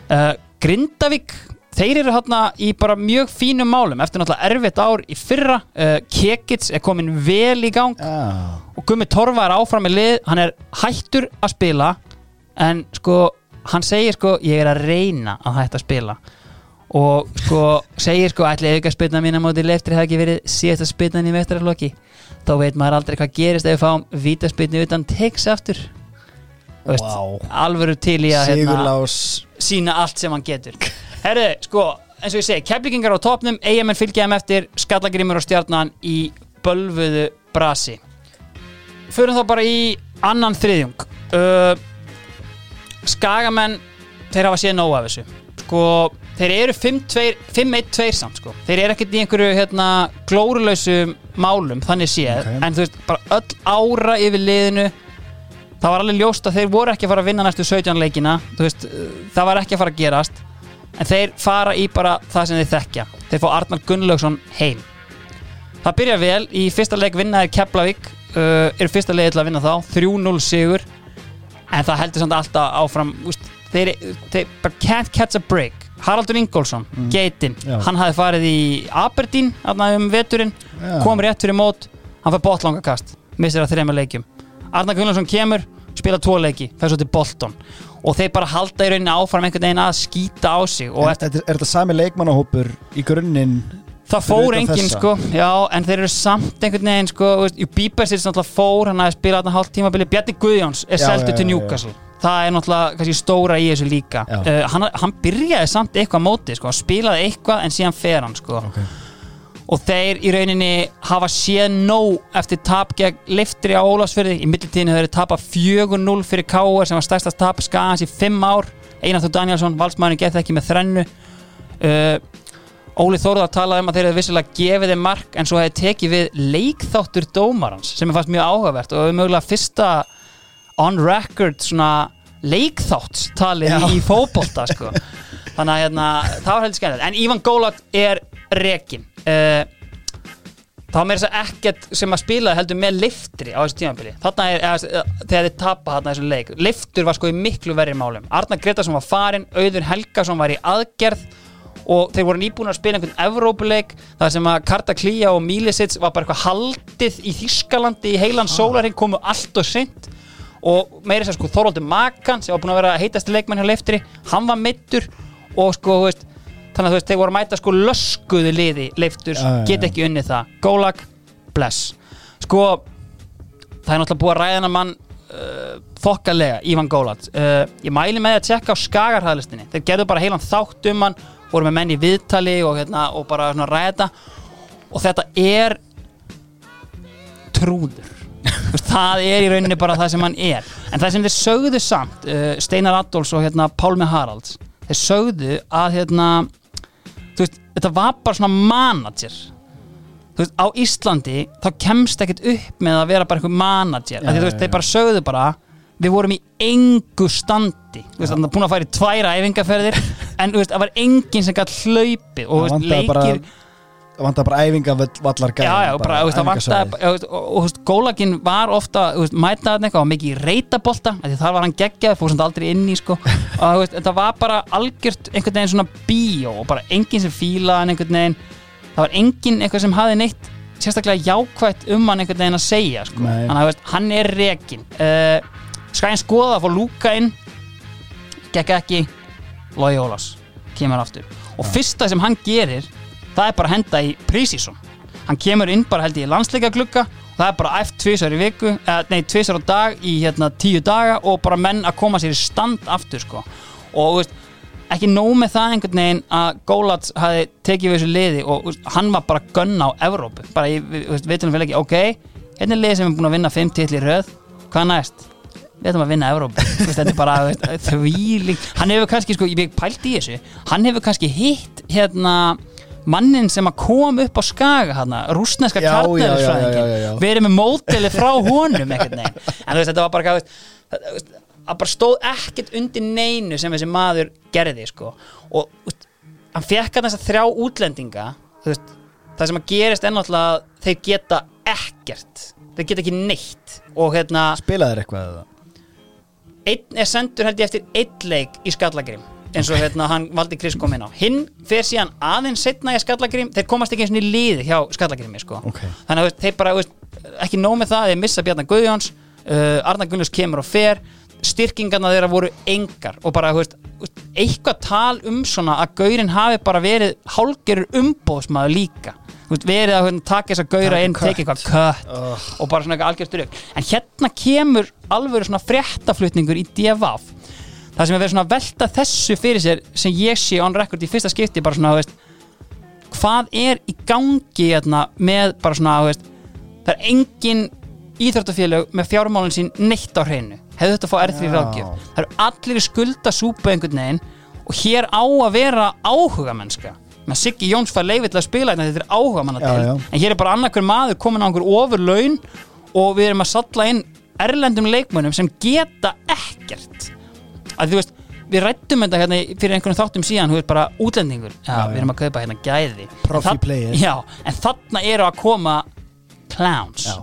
Uh, Grindavík þeir eru hérna í bara mjög fínum málum. Eftir náttúrulega erfitt ár í fyrra uh, Kekits er komin vel í gang. Já. Og Gummi Torfa er áfram með lið. Hann er hættur að spila en sko hann segir sko ég er að reyna að hætta að spila og sko segir sko ætli auka spilna mín á móti leftri hefði ekki verið síðasta spilnan í mestrarlokki þá veit maður aldrei hvað gerist ef við fáum vítaspilni utan teks aftur. Vá. alvöru til í að hérna, sína allt sem hann getur. Herðu, sko, eins og ég segi keflingingar á topnum, eigamenn fylgja þeim eftir skallagrimur og stjarnan í bölvuðu brasi. Förum þá bara í annan þriðjung. Uh, Skagamenn þeir hafa séð nóg af þessu sko, þeir eru 5-1-2 samt sko, þeir eru ekkert í einhverju hérna, glórulausu málum þannig séð, Ok. en þú veist, bara öll ára yfir liðinu það var alveg ljóst að þeir voru ekki að fara að vinna næstu 17 leikina. Þú veist, það var ekki að fara að gerast. En þeir fara í bara það sem þeir þekkja. Þeir fá Arnar Gunnlaugsson heim. Það byrja vel, í fyrsta leik vinnaði Keflavík uh, eru fyrsta leik til að vinna þá. 3-0 sigur. En það heldur samt alltaf áfram úst, þeir, þeir bara can't catch a break Haraldur Ingólfsson, mm. geitin Já. hann hafði farið í Aberdeen um veturinn, Já. kom rétt fyrir mót hann fær botlangakast, missir að þrema leikjum Arnar Gunnlaugsson kemur spila tvo leiki, fer svo til Bolton og þeir bara halda í rauninni áfram einhvern veginn að skýta á sig Er, er, er þetta sami leikmannahópur í grunninn það fór enginn sko já, en þeir eru samt einhvern veginn sko Bíbersins náttúrulega fór, hann hafði spilað þarna hálft tímabili, Bjarni Guðjóns er já, til já, já. Það er náttúrulega kannski stóra í þessu líka. Uh, hann, hann byrjaði samt eitthvað móti sko, spilaði eitthvað en síðan fer hann sko. Ok. og þeir í rauninni hafa séð nóg eftir tap gegn liftri á Ólafsfyrði í millitíðinu þeir eru tapað 4-0 fyrir K.R. sem var stærsta tap skagans í 5 ár. Einarþór Danielsson, valsmaðurinn gett ekki með þrennu. Uh, Óli Þórðar talaði um að þeir hefði vissilega gefið þeim mark en svo hefði tekið við leikþáttur dómarans sem er fast mjög áhugavert. Og hefur mögulega fyrsta on record svona leikþáttstalið Já. í fótbolta sko. þannig að hérna, það var heldur skemmtilegt. En Ivan Gólat er rekin uh, þá er meira þess að ekkert sem að spila heldur með liftri á þessu er, eða, þegar þið tapa þarna þessu leik. Liftur var sko í miklu verri málum. Arnar Gretarsson var farin, Auður Helgason var í aðgerð og þeir voru nýbúin að spila einhvern Evrópuleik þar sem að Karta Klía og Mílisits var bara eitthvað haldið í Þískalandi í heilan sólarhing komu allt og sint og meira þess að sko Þorvaldur Makan sem var búin að vera heitasti leikmann hjá Leftri hann var mittur og sko veist, þannig að þú veist þeir voru að mæta sko löskuðu liði já, já. get ekki unnið það. Gólag, bless. Sko það er náttúrulega búið að ræða hennar mann uh, þokkalega, Ívan Gólat. Uh, ég mæli með að tjekka á skagarhæðlistinni þeir gerðu bara heilan þátt um hann voru með menn í viðtali og, hérna, og bara svona ræða og þetta er trúður það er í rauninni bara það sem hann er. En það sem þeir sögðu samt uh, Steinar Adolfs og hérna, Pálmi Haralds þeir sögðu að hérna, veist, þetta var bara svona manager. Veist, á Íslandi þá kemst ekkert upp með að vera bara einhver manager. Ja, veist, já, þeir bara sögðu bara við vorum í engu standi. Veist, þannig að búin að í tværa æfingaferðir en það var enginn sem gætt hlaupið og vantaði bara- leikir Það vantar bara æfinga vallar gæði já, já, bara, það bara- þú veist, og, gólaginn var ofta hann eitthvað, var mikið í reytabolta þar var hann geggjað, fór samt aldrei inn í sko. og þetta var bara algjört einhvern veginn svona bíó og bara enginn sem fílaði hann einhvern veginn. Það var enginn eitthvað sem hafði neitt sérstaklega jákvætt um hann einhvern veginn að segja sko. Þannig veist, hann er rekin uh, skæðin skoða að fá lúka inn. Gekk ekki. Lói Ólafs kemur aftur. Og fyrsta sem hann gerir það er bara að henda í prísísum hann kemur inn bara held ég í landsleika glugga og það er bara æft tvisar í viku eða, nei, tvisar á dag í hérna tíu daga og bara menn að koma sér í stand aftur sko. Og veist ekki nóg með það einhvern veginn að Gólats hafi tekið við þessu liði og veist, hann var bara að gunna á Evrópu. Bara í, veitunum fyrir ekki, ok hérna er liði sem er búin að vinna 5 titl í röð. Hvað næst? Við ætlum að vinna veist, þetta er bara þvílík hann hefur kannski, sko, ég pælt í þessu. Hann hefur kannski hitt hérna mannin sem að kom upp á skaga hana, rúsneska kjarnæðisfræðingin verið með móteli frá honum einhvern veginn. En þú veist, þetta var bara það- að bara stóð ekkert undir neinu sem þessi maður gerði sko. og veist, hann fekk hann þess að þrjá útlendinga veist, það sem að gerist er náttúrulega að þeir geta ekkert. Þeir geta ekki neitt. Og hérna, Spilaðir eitthvað eða? einn er sendur held ég eftir einn leik í Skallagrim eins og hérna hann valdi Chris kom inn á. Hinn fer síðan aðeins setna í Skallagrim. Þeir komast ekki eins og liði hjá Skallagrimi sko. Ok. þannig að þeir bara veist, ekki nóg með það, þeir missa Bjarnar Guðjóns uh, Arnar Gunnlaugs kemur og fer. Styrkingarna þeirra voru engar og bara veist, eitthvað tal um svona að Gaurin hafi bara verið hálgerur umbóðsmaður líka. Veist, verið að hérna, taka þess að Gaura inn tekið eitthvað kött og bara svona eitthvað algjör styrk en hérna kemur alveg svona fréttaflutningur í DFF það sem er verið svona að velta þessu fyrir sér sem ég sé on record í fyrsta skipti bara svona, veist hvað er í gangi hérna með bara svona, veist það er engin íþróttafélög með fjármálun sín neitt á hreinu. Hefðu þetta að fá R3 Já. ráðgjöf. Það eru allir skulda súpa einhvern veginn og hér á að vera áhuga mennska með Siggi Jóns fær leifið til að spila hérna þetta er áhuga manna já. en hér er bara annarkur maður komin á einhver ofur laun og við erum að salla inn erlendum leikmönnum sem geta ekkert að þú veist við rættum þetta hérna fyrir einhvern þáttum síðan þú veist bara útlendingur, já, Já, við erum að kaupa hérna gæði. Profi players. já, en þarna eru að koma clowns. Já.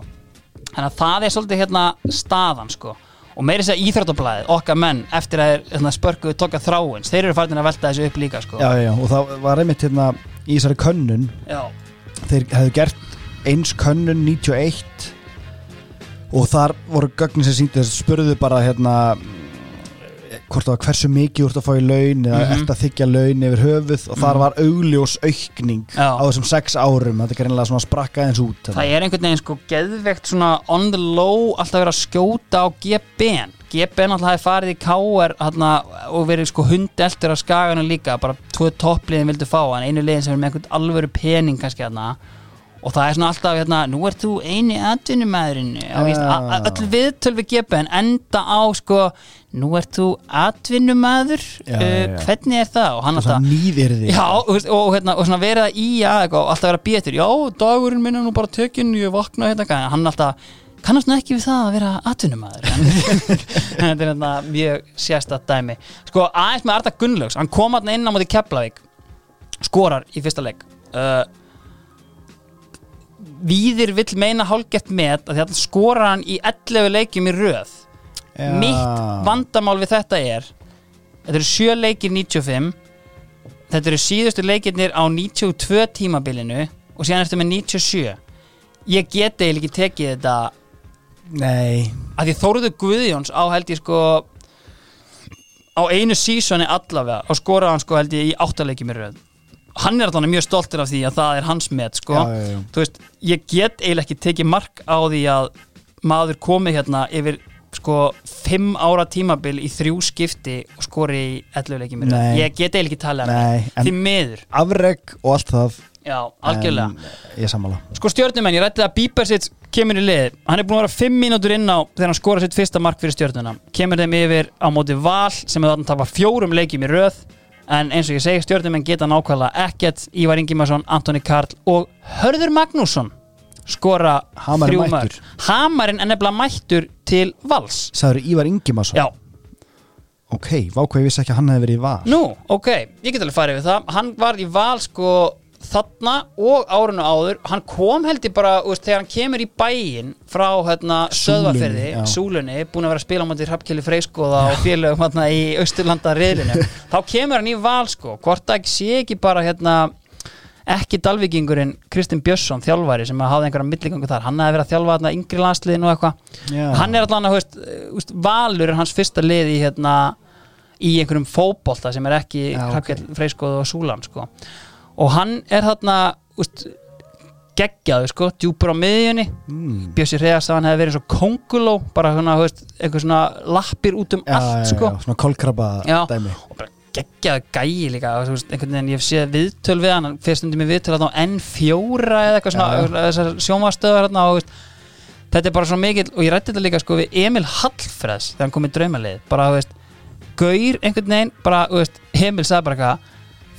þannig að það er svolítið hérna staðan sko. Og meiri sér íþróttablaðið, okkar menn eftir að þeir hérna, spörkuðu tóka þráins þeir eru farin að velta þessu upp líka sko. Já, já, og það var einmitt hérna í þessari könnun Já. þeir hefðu gert eins könnun 91 og þar voru gögnin sem síndu þess spurðu bara hérna hvort það var hversu mikið þú ert að fá í laun eða Mhm. ert að þykja laun yfir höfuð og þar var augljós aukning Já. á þessum sex árum. Þetta er greinlega svona sprakka eins út það er einhvern veginn sko geðvegt svona on the low alltaf verið að skjóta á GBN GBN alltaf hefði farið í hana, og verið sko hundeltur á skaganum líka bara tvö toppliðin vildu fá en einu liðin sem er með einhvern alvöru pening kannski hana og það er svona alltaf hérna, nú ert þú eini atvinnumæðurinn Já. öll viðtöl við gepa en enda á sko nú ert þú atvinnumæður Já, uh, hvernig er það? Og hann alltaf nýðir þig Já, og, og, hérna, og svona verið að í að og alltaf vera bétur, já, dagurinn minn er nú bara tekinn, ég vakna hérna, hann alltaf kannast nú ekki við það að vera atvinnumæður þetta er hérna mjög sérstætt dæmi. Sko, aðeins með Arda Gunnlaugs, hann kom hann inn á móti Keflavík, skorar í fyrsta leik. Uh, Víðir vill meina hálgert með að þetta skorar hann í 11 leikjum í röð. Já. mitt vandamál við þetta er þetta eru sjö leikir 95 þetta eru síðustu leikirnir á 92 tímabilinu og síðan eftir með 97 ég geti eiginlega ekki tekið þetta Nei, að því Þóruður Guðjóns á held ég sko á einu sísoni allavega og skoraði hann sko held ég í áttaleikjum í röð hann er allavega mjög stoltur af því að það er hans met sko. Já, já, já. veist, ég get eiginlega ekki tekið mark á því að maður komi hérna yfir sko fimm ára tímabil í þrjú skipti og skori í 11 leikjum í röð Nei. ég get eiginlega ekki talað en- því miður, afreg og allt það. Já, algjörlega. En Ég sammála. Sko stjórnumenn, ég rætti að Bíbersitt kemur í lið, hann er búin að vera 5 mínútur inn á þegar hann skora sitt fyrsta mark fyrir stjórnuna kemur þeim yfir á móti val sem er þarna tapa fjórum leikjum í röð en eins og ég segi stjórnumenn geta nákvæmlega ekkert. Ívar Ingimarsson, Antoni Karl og Hörður Magnússon skora þrjú mörg Hamarinn er nefnilega mættur til vals. Sæður Ívar Ingimarsson? Já, Ok, vákvæði vissi ekki að hann hefði verið í var Nú, ok, ég get alveg farið við það. Hann var í val sko þarna og árunu áður Hann kom held ég bara, úst, þegar hann kemur í bæinn frá hérna, Söðvaferði. Súlunni búin að vera að spila á móti Hrafnkeli Freyskoða og félögum hérna í Austurlanda riðlinu þá kemur hann í val sko hvort það ekki sé ekki bara hérna ekki dalvíkingurinn Kristinn Björnsson þjálfari sem hafði einhverja milligangu þar hann hefði verið að þjálfa hérna yngri landsliðin og eitthvað hann er að veist, veist, valur hans fyrsta lið í hérna í einhverjum fótbolta sem er ekki. Hrafnkell Freyskoð og Súlan sko. Og hann er þarna úst, geggjaður sko, djúpur á miðjunni. Mm. Bjössi Reyðars að hann hefði verið svo konguló bara svona, veist, eitthvað svona lappir út um já, allt sko. já, Svona kolkrabba dæmi. Og bara geggjaður gæi líka og, veist, einhvern veginn ég hef séð viðtöl við hann fyrir stundum í viðtöl á N4 eða eitthvað svona, þessar sjónvastöðar hérna og veist, þetta er bara svo mikil og ég rætti þetta líka sko við Emil Hallfreðs þegar hann kom í draumalið. Bara, þú veist, gaur einhvern veginn bara, þú veist, Emil sagði bara eitthvað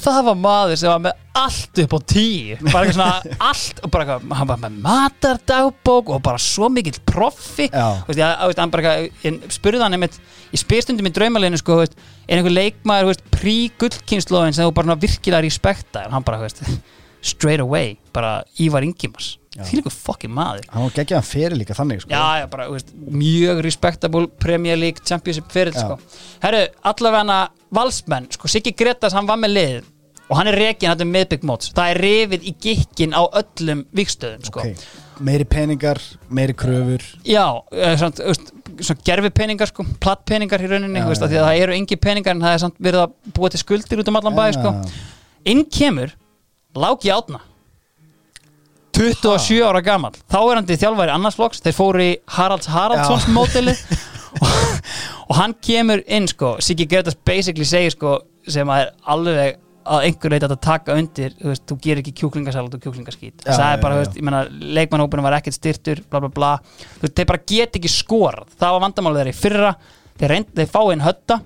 það var maður sem var með allt upp á tíu. Bara eitthvað svona allt og bara eitthvað, hann var með matardagbók og bara svo mikill proffi. Þú veist, ég, veist, hann bara, eitthvað- ég spurði hann einmitt, ég spyr stundum í draumaleginu sko, veist, er einhver leikmaður prí-gullkynnslóðin sem þú bara virkilega respekta hann bara, straight away bara Ívar Ingimars því líka fokkin maður. Hann var geggjaðan fyrir líka þannig sko. já, já, bara, veist, mjög respectable Premier League Championship fyrir sko. herru, allavega valsmenn, sko, Siggi Gretas, hann var með lið og hann er rekin hættum miðbygg móts það er rifið í gikkin á öllum vikstöðum, sko. Ok. Meiri peningar, meiri kröfur. Já, eh, gerfi peningar sko, platt peningar í rauninni Já, veist, já, það eru engi peningar en það er verið að búa til skuldir út um allan bæ sko. Inn kemur Láki Átna 27 ára gamall. Þá er hann til þjálfæri annarsflokks þeir fóru í Haralds Haraldsons Já. mótili og, og hann kemur inn sko, Siggi Gretas basically segir sko, sem að er alveg að einhver veit að taka undir þú, veist, þú gerir ekki kjúklingasalat og kjúklingaskít. Já, það er bara, já, veist, ég menna leikmannhópunum var ekkert styrtur, bla bla bla. Þú veist, þeir bara get ekki skorað. Það var vandamálið þeirra í fyrra. Þeir, reynd, þeir fá inn hötta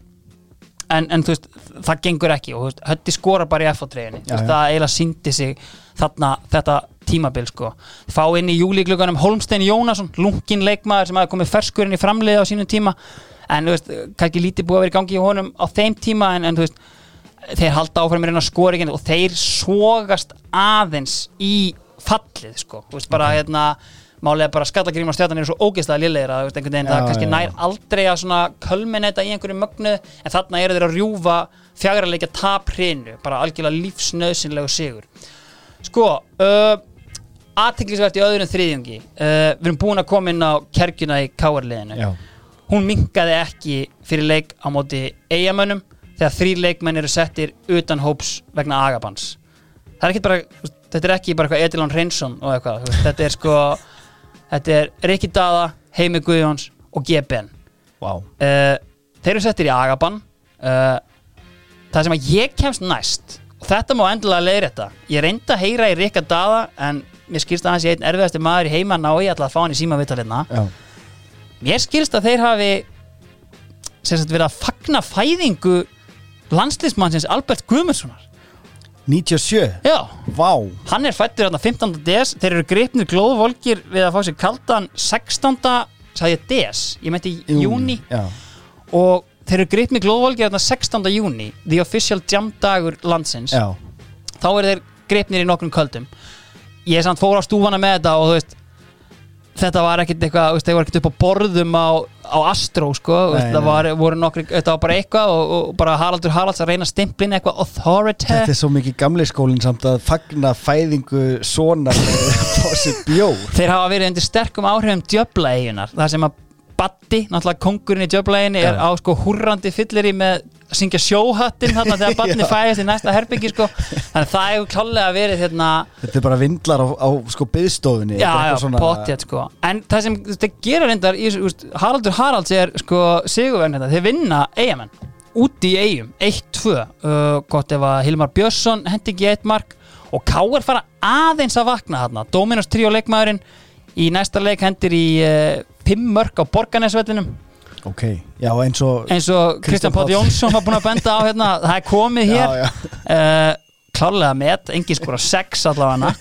en, en þú veist, það gengur ekki og veist, hötti skora bara í já. það eiginlega síndi sig þarna þetta tímabil sko. Fá inn í júlíklögunum Holmstein Jónasson lungin leikmaður sem hafi komið ferskurinn í framliði á sínum tíma. En þú veist, kannski lítið búið að vera í gangi í honum á þeim tíma en, en þú veist þeir halda áfram í reyna skóringin og þeir sogast aðeins í fallið sko, þú veist bara hérna málega bara skallagríma stjarnan eru svo ógeðslega liðlegir að þú veist, einhvern veginn það kannski já, nær já. aldrei að svona kölmineta í einhverju mögnu en þarna eru þeir að rjúfa fjagrarleikja taprinu, bara algjörlega lífsnöðsynlegu sigur. Sko uh, aðtiklisvert í öðrum þriðjungi uh, við erum búin að koma inn á kerkjuna í káarliðinu hún minkaði ekki fyrir leik á móti eigamönnum þegar þrý leikmenn eru settir utan hóps vegna agabans er bara, þetta er ekki bara eitthvað Edilon Reynsson og eitthvað, þetta er sko þetta er Rikki Dada Heimi Guðjóns og GBN Vá. uh, þeir eru settir í agaban uh, það sem að ég kemst næst og þetta má endilega leiðrétta ég reyndi að heyra í Rikka Dada en mér skilst að hans er einn erfiðasti maður í heimann og ég ætla að fá hann í síma vitalina Já, mér skilst að þeir hafi sem sagt verið að fagna fæðingu landslismannsins Albert Guðmundssonar. 97 já, Vá. Hann er fættur hérna 15. des. Þeir eru gripnir glóðvolgir við að fá sér kaldan 16. sagði ég des, ég meinti júni Já, og þeir eru gripnir glóðvolgir hérna 16. júni the official jam dagur landsins. Já, þá eru þeir gripnir í nokkrum köldum. Ég er samt fór á stúfana með þetta og þú veist þetta var ekkert eitthvað, þú veist, þeir voru ekkert upp á borðum á, á Astro, sko Nei, það var, voru nokkri, þetta var bara eitthvað og, og bara Haraldur Haralds að reyna stimplin eitthvað authority. Þetta er svo mikið gamli skólinn samt að fagna fæðingu fá sér bjór. Þeir hafa verið undir sterkum áhrifum djöblaeigunar, það sem að Batti, náttúrulega kongurinn í djöblaeginni er Já. á sko húrrandi fyllir í með að syngja sjóhattin þarna þegar Batti Já. fæðist í næsta herbyggi sko. Þannig að það hefur klálega verið hérna Þetta er bara vindlar á, á sko byðstofunni Já, já, svona- potjett sko. En það sem þetta gerir reyndar í, úst, Haraldur Haralds er sko sigurverðin þetta Þeir vinna eigamenn úti í eigum 1-2 uh, Gott ef að Hilmar Björnsson hendi ekki eitt mark. Og Káir fara aðeins að vakna þarna. Dominos 3 leikmaðurinn Í næsta leik hendir í uh, 5 mörk á Borganesvellinum Ok, já eins og eins og Kristján Pátt. Jónsson var búin að benda á hérna Það er komið hér. Já, já. uh, klárlega met, engin skora sex allavega.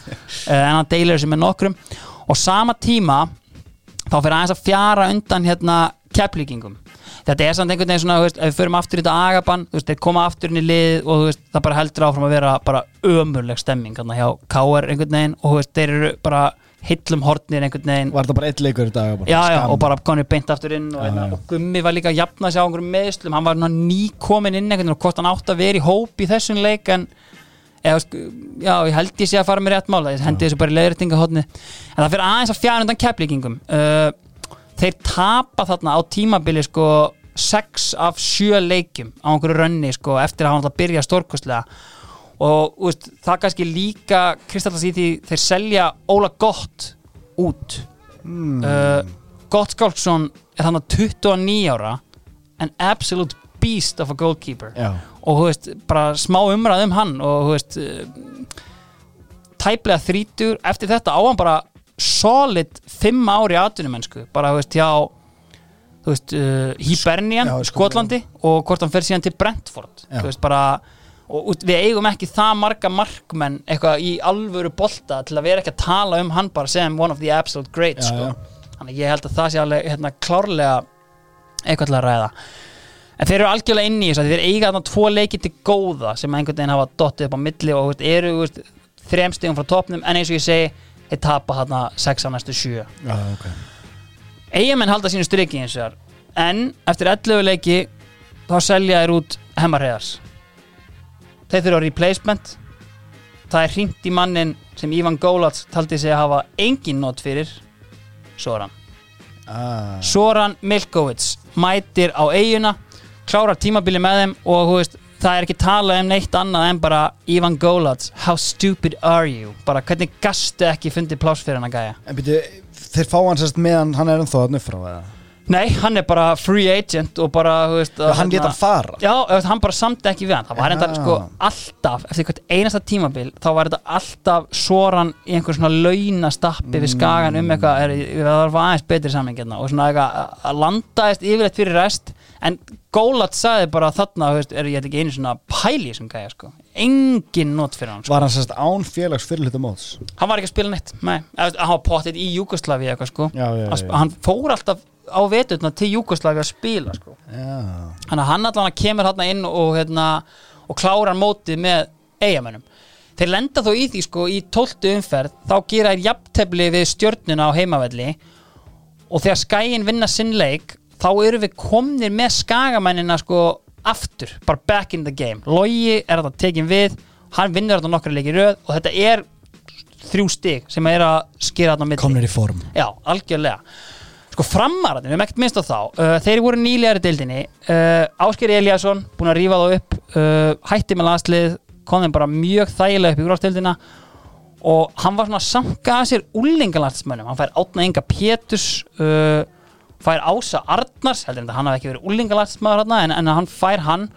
Uh, en hann deilir þessu með nokkrum. Og sama tíma þá fyrir aðeins að fjara undan hérna kepplíkingum þetta er samt einhvern veginn svona, veist, ef við förum aftur í þetta agabann, þeir koma aftur inn í lið og veist, það bara heldur áfram að vera bara ömurleg stemming hérna hjá KR einhvern veginn. Og veist, þeir eru bara hillum hortnir einhvern veginn. Var þetta bara eitt leikur í dag? já, já, og bara konir beint aftur inn og, hérna, já. og Gummi var líka að jafna sig á einhverjum meðslum, hann var nýkomin inn einhvern veginn og hvort hann átt að vera í hóp í þessum leik en eða, já, ég held ég sé að fara með rétt mála ég hendi þessu bara í leiðrættingahotni en það fyrir aðeins að fjara undan kepplíkingum uh, þeir tapa þarna á tímabili sko 6 af 7 leikjum á einhverju rönni sko eftir að hann alltaf byrja stórkostlega og úst, það kannski líka kristallast í því þeir selja Óla Gott út. Mm. uh, Gott Skálksson er hann að 29 ára an absolute beast of a goalkeeper. Já, og þú veist, bara smá umræð um hann og þú veist uh, tæplega þrítur eftir þetta á hann bara solid 5 ári atvinnumennsku bara þú veist hjá þú veist, uh, Hibernian, Skotlandi. Og hvort hann fer síðan til Brentford. Þú veist bara og við eigum ekki það marga markmenn eitthvað í alvöru bolta til að vera ekki að tala um hann bara sem one of the absolute greats sko. þannig að ég held að það sé alveg hérna, klárlega eitthvað til að ræða. En þeir eru algjörlega inn í þess að þeir eiga þarna tvo leiki til góða sem einhvern veginn hafa dottið upp á milli og veist, eru veist, þrem stigum frá topnum en eins og ég segi, þeir tapa þarna sex á næstu sjö. Já, ok. Eigamenn halda sínu striki eins og þar en eftir 11 leiki þá selja þeir út hemmarheðars þeir þurfa replacement. Það er hringt í mannin sem Ivan Gólats taldi sig að hafa engin not fyrir Soran. Ah, Soran Milkovits mætir á eiguna klárar tímabili með þeim og veist, það er ekki talað um neitt annað en bara Ivan Gólats, how stupid are you? Bara hvernig gastu ekki fundið pláss fyrir hann að gæja En byrju, þeir fá hann sérst meðan hann er ennþá að nuffra eða? Nei, hann er bara free agent og bara, þú veist Já, hann geta að fara. Já, veist, hann bara samt ekki við hann. Það var enda sko alltaf, eftir hvert einasta tímabil þá var þetta alltaf soran í einhver svona launastappi við skagan um eitthvað, er, það var aðeins betri samling hérna, og svona eitthvað að- að landaðist yfirleitt fyrir rest en Gólat sagði bara þarna, þú veist, er ég ekki einu svona pæli sem gæja, sko, engin not fyrir hann, sko. Var hann sérst án félags fyrirluta móts? Hann var ekki að spila neitt, nei, hann var potið í Júgoslavi eitthvað, sko. Já, já, já. hann fór alltaf á veturna til Júgoslavi að spila, sko. Þannig að hann allan kemur hann inn og, hérna, og klárar mótið með eigamönnum þeir lenda þó í því sko í tóltu umferð þá gera þær jafntefli við stjörnuna á heimavelli og þegar skæin vinna sinn leik þá eru við komnir með skagamennina sko aftur, bara back in the game. Logi er þetta tekin við hann vinnur þetta nokkra leiki í röð og þetta er þrjú stig sem er að skera þetta komnir í form. Já, algjörlega Sko framarðin, við hefum ekkert minnst á þá uh, Þeir voru nýlegar í deildinni. Uh, Ásker Eliasson, búin að rífa þá upp uh, Hætti með landslið kom þeim bara mjög þægilega upp í úrváðstildina og hann var svona að sanka að sér úlingalandsmönnum, hann fær átna enga Péturs uh, fær Ása Arnars, heldur en hann hafi ekki verið úlingalandsmöður hann, en, en hann fær hann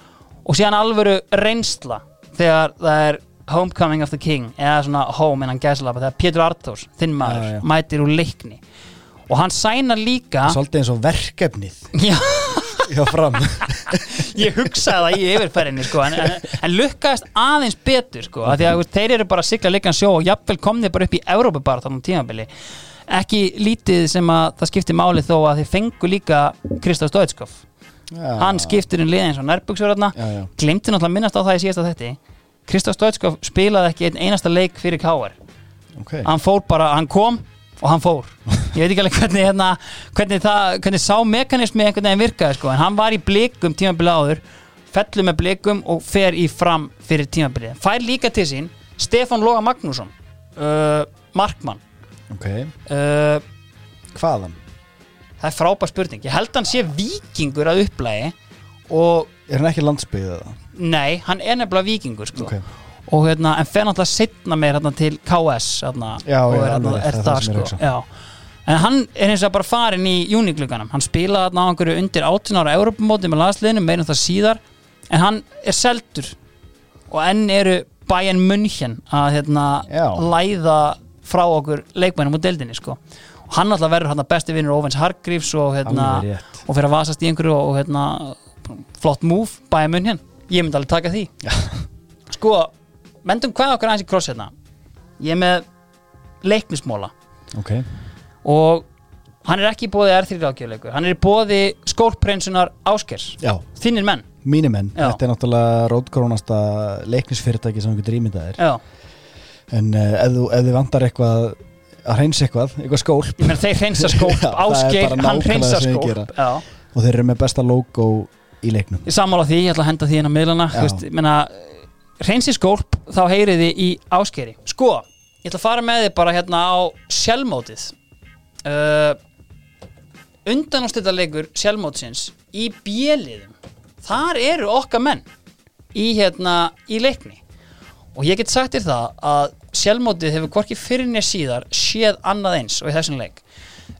og síðan alvöru reynsla þegar það er Homecoming of the King eða svona Home innan gæsalapa þegar Pétur Arthurs, þinn maður, mætir úr leikni og hann sænar líka Svolítið eins og verkefnið. Já, Já, fram. Ég hugsaði það í yfirferðinni sko, en, en, en lukkaðist aðeins betur sko, af því að þeir eru bara að sigla leikan sjó og jafnvel komnið bara upp í Evrópu bara þannig tímabili. Ekki lítið sem að það skipti máli þó að þeir fengu líka Kristof Stoitskov hann skiptir um liðin eins og já. glimti náttúrulega að minnast á það í síðasta þetti Kristof Stoitskov spilaði ekki einn einasta leik fyrir Káar Ok, hann fór bara, hann kom og hann fór ég veit ekki alveg hvernig, hérna, hvernig, það, hvernig sá mekanismi einhvern veginn virkaði sko. en hann var í blikum tímabili áður fellur með blikum og fer í fram fyrir tímabili, fær líka til sín Stefán Loga Magnússon uh, Markmann ok uh, Hvaðan? það er frábær spurning, ég held hann sé vikingur að upplægi og Er hann ekki landsbyggðið það? nei, hann er nefnilega vikingur sko. Ok, og hérna, en fer náttúrulega setna meir hérna, til KS hérna, Já, og er, hérna, er það það að sko já. En hann er eins og bara farin í júnikluganum, hann spilaði hérna á einhverju undir 18 ára Europamóti með landsliðinu meirum það síðar, en hann er seldur. Og enn eru Bayern München að hérna, Já. læða frá okkur leikmænum og deildinni sko. Og hann alltaf verður hérna, besti vinnur Óvens Hargrífs og, hérna, og fyrir að vasast í einhverju og, hérna, flott move Bayern München, ég myndi alveg taka því. Já. sko, mendum hvað okkur aðeins í kross hérna. Ég er með leiknismóla Ok, og hann er ekki í bóði R3 rákjöleikur hann er í bóði skólprinsunar Áskers já, þinnir menn. Mínir menn. Já. Þetta er náttúrulega rótgrónasta leiknisfyrirtæki sem þú getur ímyndað þér. Já, En uh, ef, þú, ef þið vantar eitthvað að hreinsa eitthvað, eitthvað skólp. Ég menn þeir hreinsa skólp. Það er bara hann hreinsa skólp. og þeir eru með besta logo í leiknum. Ég sammála því, ég ætla að henda því inn á miðlana veist, menna, hreinsi skólp þá heyrið þið í Áskeri sko, ég ætla að fara með þið bara hérna á sjálfmótið uh, undanústættarleikur sjálfmótsins í bjeliðum þar eru okkar menn í hérna í leikni. Og ég get sagt þér það að sjálfmótið hefur hvorki fyrir nér síðar séð annað eins og í þessum leik.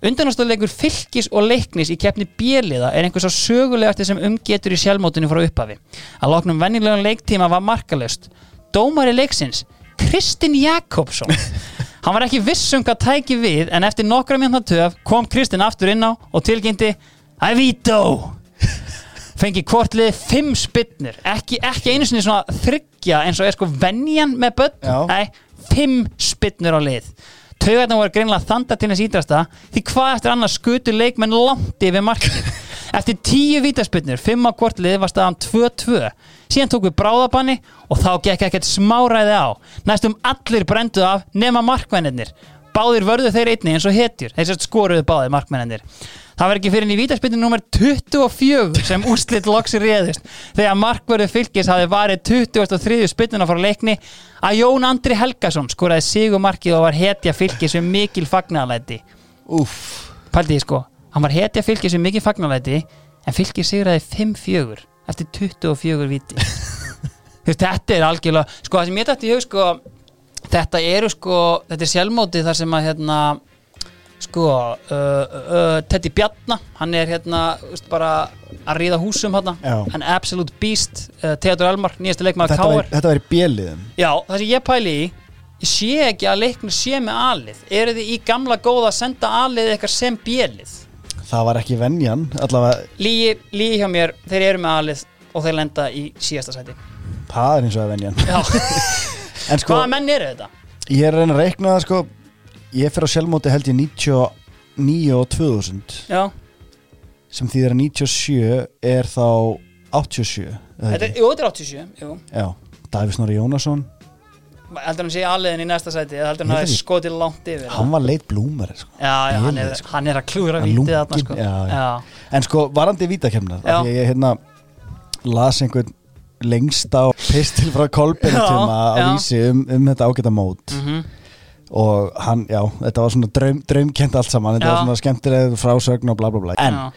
Undanústættarleikur fylgis og leiknis í keppni bjeliða er einhvers á sögulegasti sem umgetur í sjálfmótinu frá upphafi. Að loknum venjulegan leiktíma var markalöst dómari leiksins Kristinn Jakobsson hann var ekki viss um hvað tæki við en eftir nokkra mjönda töf kom Kristinn aftur inn á og tilkynnti Ævító fengi kvortlið fimm spinnur ekki, ekki einu sinni svona þryggja eins og er sko venjan með börn. Nei, fimm spinnur á lið. Taugarnar voru greinlega þanda til þess ídrasta því hvað eftir annars skutu leikmenn langt yfir markið eftir tíu vítaspinnur, fimm á hvort lið var staðan 2-2 síðan tók við bráðabanni og þá gekk ekkert smáræði á. Næstum allir brenduð af nema markmennir báðir vörðu þeir einni eins og hetjur. Þeir skoruðu báðir markmennir það var ekki fyrir í vítaspinnu nummer 24 sem úrslit loksi réðust þegar markvörðu fylgis hafi varið 23. spinnuna frá leikni að Jón Andri Helgason skoraði sigumarkið og var hetja fylgis við mikil pældi því sko, hann var hetja fylgis við mikil fagnarlæti en fylgis sigraði 5-4 eftir 24 viti þetta er algjörlega sko það sem ég dætti í hug sko þetta eru sko, þetta er sjálfmótið þar sem að hérna sko uh, uh, Teddy Bjarna hann er hérna veist, bara að ríða húsum hérna Já. an absolute beast uh, Theodor Elmar, nýjastu leikmaður Káar þetta væri bjeliðum Já, það sem ég pæli í ég sé ekki að leiknir sé með alið. Eru þið í gamla góða að senda alið eitthvað sem bjelið Það var ekki allavega lígi, lígi hjá mér, þeir eru með alið og þeir lenda í síðasta sæti. Það er eins og að venjan. Já, En sko, hvaða menn eru þetta? ég er að reyna að reikna það sko. Ég fer á sjálfmóti held ég 99 og 2000 Já, sem þýðir að 97 er þá 87 eða þetta er, jú, þetta er 87 jú. Já, Davíð Snorri Jónasson heldur hann sé aliðin í næsta sæti eða heldur Ég hann ekki. skotið langt yfir Hann var leit blúmar sko. Já, já, hann er, sko. hann er að klúra vítið þarna sko. já. En sko, varandi. Því að ég hérna las einhvern lengsta pistil frá á já. vísi um, um þetta ágæta mót Mhm. og hann, já, þetta var svona draum, draumkent allt saman, þetta var svona skemmtileg frásögn og bla bla bla, en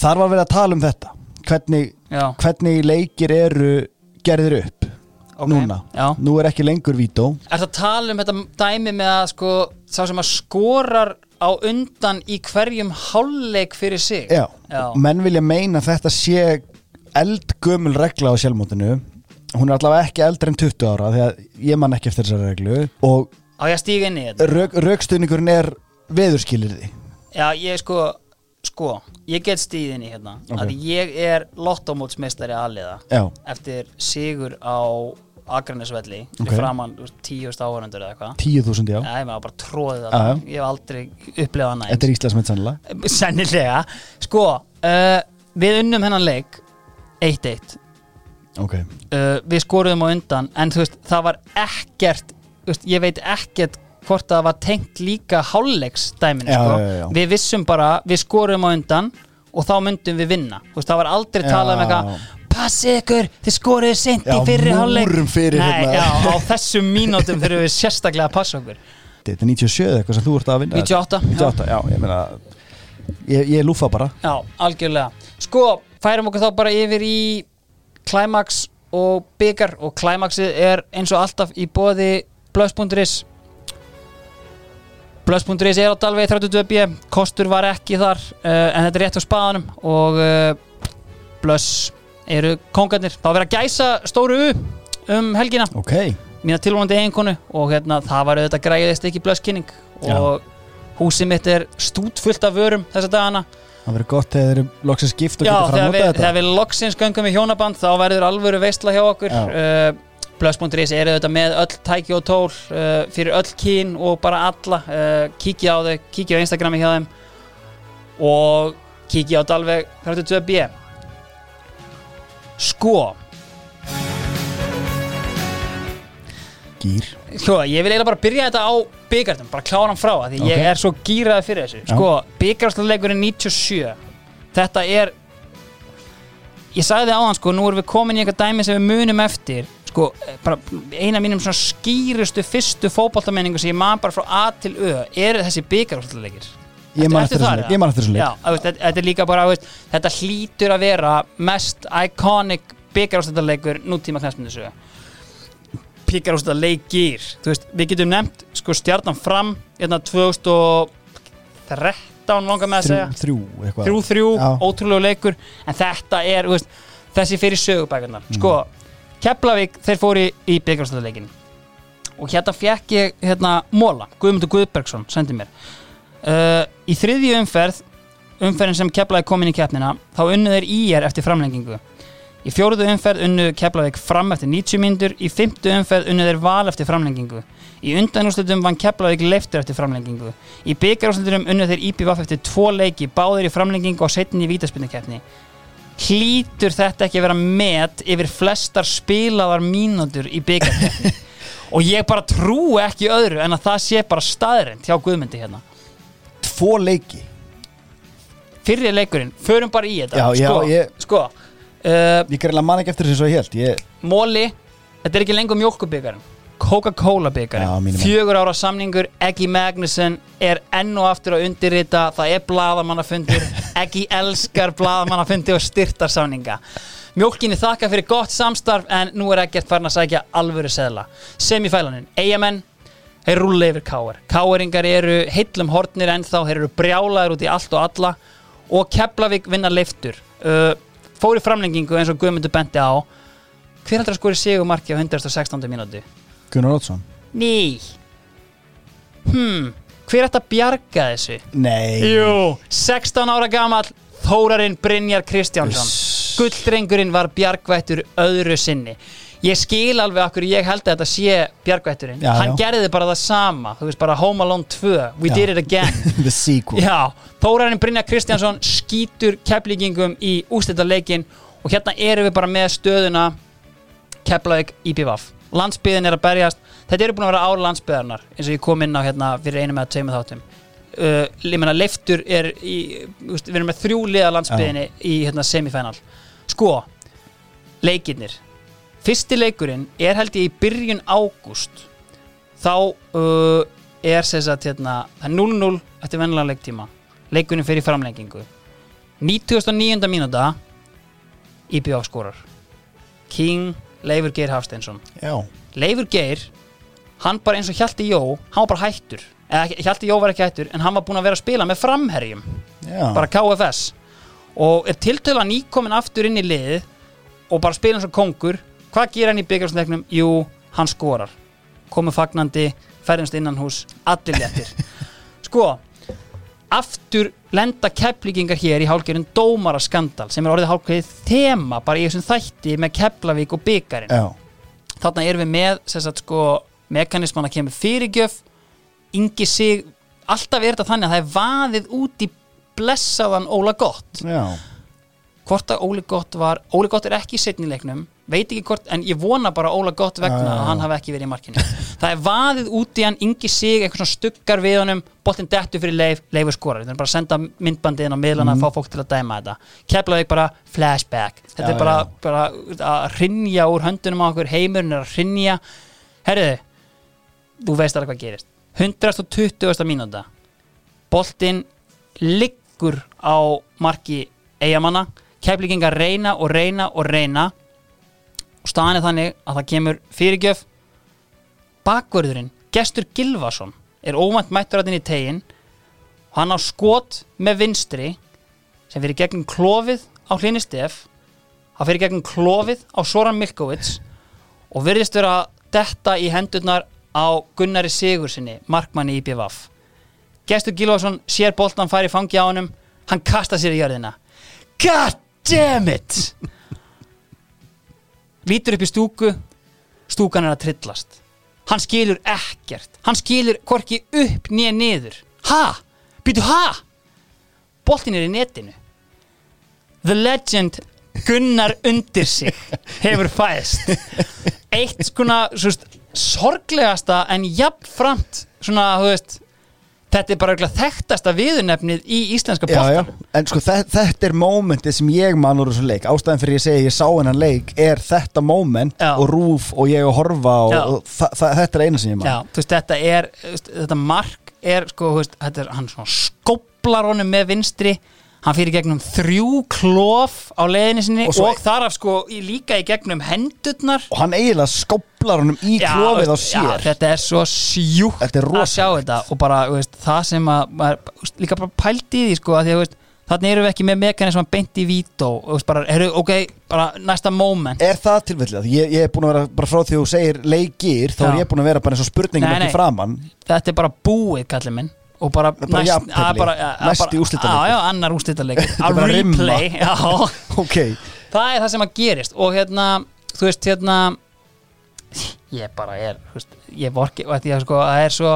þar var verið að tala um þetta hvernig, hvernig leikir eru gerðir upp ok. Núna, Já. Nú er ekki lengur vító. Er það að tala um þetta dæmi með að sko, sá sem að skorar á undan í hverjum hálfleik fyrir sig? Já, Já. menn vilja meina að þetta sé eldgömul regla á sjálfmótinu. Hún er allavega ekki eldri en 20 ára því að ég man ekki eftir þessari reglu. Og á ég að stíga inn í þetta? rauk, raukstuðningurinn er veðurskilirði Já, ég sko, sko ég get stíð inn í hérna. Ok. að ég er lottomótsmeistari aðliða Já, eftir sigur á Akranesvelli Ok. okay. framann úr tíust áhörundur eða eitthvað. 10.000 já. Ég maður bara tróðið Já, það. Já. ég hef aldrei upplifað næst Þetta er Íslandsmynd sannlega sennilega. Sko, uh, við unnum hennan leik 1-1 Ok, uh, við skoruðum á undan en þú veist, það var ekkert veist, ég veit ekkert hvort það var tengt líka hálfleiksdæminu Já, sko. við vissum bara, við skoruðum á undan og þá myndum við vinna. Veist, það var aldrei talað um eitthvað passið ykkur, þið skoruðu seint í Já, fyrri hálfleik. hérna. já, á þessum mínútum þurfum við sérstaklega að passa okkur. Þetta er 97 eða eitthvað sem þú ert að vinna 98, 98, já, ég meina Ég, ég lúfa bara. Já, algjörlega. Sko, færum okkur þá bara yfir í Climax og byggar og Climaxið er eins og alltaf í bóði Blöss.is Blöss.is er á Dalvegi 32B kostur var ekki þar uh, en þetta er rétt á spaðanum og uh, Blöss eru kongarnir. Þá verið að gæsa stóru U um helgina. Ok, mína tilvonandi eiginkonu og hérna, það var auðvitað græðist ekki blösskynning og húsið mitt er stútfullt af vörum þessa dagana. Það verður gott þegar þeir eru loksins gift og Já, geta fara að þegar nota við, þetta. þegar við loksins göngum í hjónaband þá verður alvöru veistla hjá okkur. Uh, Plus.is er auðvitað með öll tæki og tól uh, fyrir öll kín og bara alla. Uh, kíkja á þau, kíkja á Instagrami hjá þeim og kíkja á Dalveg 32B Sko Gýr Sko, ég vil eiginlega bara byrja þetta á byggartum, bara klára hann frá að því Ok. ég er svo gýraði fyrir þessu. Sko, byggarstleikurinn 97, þetta er, ég sagði áðan sko, nú erum við komin í eitthvað dæmi sem við munum eftir, sko, bara eina af mínum svona skýrustu fyrstu fótboltamenningu sem ég man bara frá A til Ö, eru þessi byggarstleikir. Ég man eftir þessum leik, eða? ég man eftir þessum leik. Já, þú veist, þetta, er líka bara, veist, þetta hlýtur að vera mest iconic byggarústættarleikur nútíma þú veist, við getum nefnt sko stjarnan fram hérna 2013 langar með að segja. Þrjú, þrjú eitthvað. Þrjú þrjú, Já. ótrúlegu leikur en þetta er, veist, þessi fyrir sögubækarnar sko, Keflavík þeir fóru í, byggarústættarleikin og hérna fekk ég hérna Móla, Guðmundur Guðbergsson sendi mér uh, í þriðju umferð umferðin sem Keflavík kom inn í keppnina þá unnu þeir IR eftir framlengingu. Í fjóruðu umferð unnu Keflavík fram eftir 90 mínútur í fymtu umferð unnu þeir val eftir framlengingu. Í undanúrslutum vann Keflavík leiftur eftir framlengingu. Í byggarúrslutum unnu þeir IPVF eftir tvo leiki báðir í framlengingu og setni í vítaspinnukeppni hlýtur þetta ekki að vera met yfir flestar spilaðar mínútur í byggarkeppni og ég bara trú ekki öðru en að það sé bara staðrind hjá Guðmundi hérna Tvo leiki. Fyrri leikurinn, förum bara í þetta. Já, já, sko, ég- sko uh, Ég gerði man ekki eftir þessu svo ég held ég, Móli, þetta er ekki lengur mjólkubyggarinn Coca-Cola Já, byggarinn mínum fjögur ára samningur, Eggi Magnussen er enn og aftur að undirrita það er bladamannafundir Eggi elskar bladamannafundi og styrtar samninga Mjólkinni þakka fyrir gott samstarf en nú er ekkert farin að sækja alvöru seðla. Semifælanin, eigamenn þeir rúlla yfir káar Káaringar eru heillum hortnir ennþá þeir eru brjálaður út í allt og alla og Keflavík vinna leiftur uh, fór í framlengingu eins og Guðmundur benti á hver að skori sigumarki á 116. mínúti? Gunnar Ótsson Ný Hmm, hver ætti að bjarga þessu? Nei Jú, 16 ára gamall Þórarinn Brynjar Kristjánsson Uss. Gulldrengurinn var bjargvættur öðru sinni Ég skil alveg okkur ég held að þetta sé bjargvætturinn. Hann gerði bara það sama Þú veist bara Home Alone 2 We Já. did it again. The sequel. Þórarinn Brynjar Kristjánsson skýtur keflíkingum í ústættarleikin og hérna erum við bara með stöðuna Keflavík IPVAF Landsbyðin er að berjast. Þetta eru búin að vera ár landsbyðarnar eins og ég kom inn á hérna fyrir einu með að tveimur þáttum. Uh, leiftur er í, við erum með þrjú liða landsbyðinni í hérna semifænal sko, leikirnir fyrsti leikurinn er held ég í byrjun ágúst. Þá uh, er sem sagt hérna, það er 0-0 eftir vennilega leiktíma. Leikurinn fyrir framlengingu. 99. mínúta IPVAF skorar. King Leifur Geir Hafsteinsson. Leifur Geir hann bara eins og Hjalti Jó hann var bara hættur. Eða Hjalti Jó var ekki hættur en hann var búinn að vera að spila með framherjum. Já. Bara KFS og er tiltölu að nýkomin aftur inn í liðið og bara spila eins og kongur hvað gerir hann í byggjárstæknum? Jú, hann skorar. Komið fagnandi, ferðumst innan hús allir léttir. Sko, aftur lenda kepplíkingar hér í hálfgerðin dómara skandal sem er orðið hálfgerðið þema bara í þessum þætti með Keflavík og byggarinn Já, þarna erum við með sagt, sko, mekanisman að kemur fyrirgjöf. Yngi sig alltaf er þetta þannig að það er vaðið út í blessaðan Óla Gott. Já, hvort að Óli Gott var Óli Gott er ekki í setni leiknum veit ekki hvort, en ég vona bara Óla Gott vegna að hann já. hafi ekki verið í markinu. Það er vaðið út í hann, yngi sig eitthvað svona stuggar við honum, boltinn dettu fyrir leif leifur skorar, við erum bara að senda myndbandið inn á miðlana að fá fólk til að dæma þetta. Keflavík bara flashback. Þetta. Já, er bara, bara að rinja úr höndunum á okkur, heimurinn er að rinja herriðu þú veist alveg hvað gerist. 120. mínúta. Boltinn liggur á marki eigamanna keflingingar reyna og reyna og reyna og staðan er þannig að það kemur fyrirgjöf. Bakvörðurinn, Gestur Gilvason er óvænt mættur að í tegin og hann á skot með vinstri sem fyrir gegnum klófið á hlýni stef. Hann fyrir gegnum klófið á Soran Milkovits og virðist vera að detta í hendurnar á Gunnari Sigursinni markmanni í BVF Gestur Gilvason sér boltan færi fangi á honum. Hann kasta sér í jörðina. God damn it lítur upp í stúku stúkan er að trillast. Hann skilur ekkert. Hann skilur hvorki upp nýja niður. Ha, býtu ha? Boltin er í netinu. The legend Gunnar undir sig hefur fæðst. Eitt skona svo, veist, sorglegasta en jafnframt svona, þú veist þetta er bara örugglega þekktasta viðurnefnið í íslenska boltanum. En sko þe- þetta er mómentið sem ég man úr þessu leik. Ástæðan fyrir ég segi ég sá hennan leik Er þetta móment og rúf og ég að horfa og, og þetta er eina sem ég man. Veist, þetta er þetta mark er, sko, veist, þetta er hann skóplar honum með vinstri hann fyrir gegnum þrjú klof á leiðinni sinni Og og, þar af sko líka í gegnum hendurnar Og hann eiginlega skoplar honum í klófið á veist, sér já, þetta er svo sjúkt er að sjá þetta og bara, veist, það sem að maður, líka bara pældi í því, sko, að því að, þannig erum við ekki með mekanism að beint í vító og, veist, bara, heru, ok, bara næsta moment Er það tilfellið? Ég, ég er búin að vera bara frá því þú segir leikir þá Já. er ég búin að vera bara eins og spurningum Nei, ekki nei. framann þetta er bara búið kallið minn og bara, bara jafntefli. að bara- að Næsti úrslitaleikur. já, já, annar er að replay já, Ok, það er það sem að gerist. Og hérna, þú veist, hérna ég bara er veist, ég vorki, sko það er svo,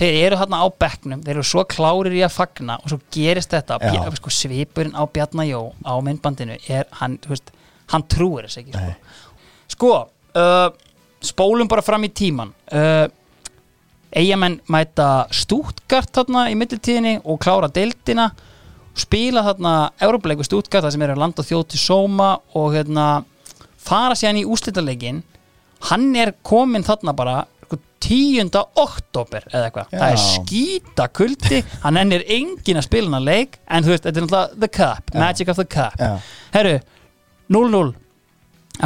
þeir eru hérna á bekknum þeir eru svo klárir í að fagna og svo gerist þetta. Bja, sko, svipurinn á Bjarnajó á myndbandinu er hann, veist, hann trúir þess ekki sko, sko uh, spólum bara fram í tíman uh, eigamenn mæta Stútgart þarna í mittiltíðinni og klára deildina spila þarna Európleiku Stútgart það sem er að landa þjóð til Sóma og hérna fara síðan í úslitaleikin hann er komin þarna bara sko, 10. oktober eða eitthvað. Það er skýta kuldi hann ennir engin að spila hann leik en þú veist, þetta er náttúrulega the cup, Já. magic of the cup. Já, herru, 0-0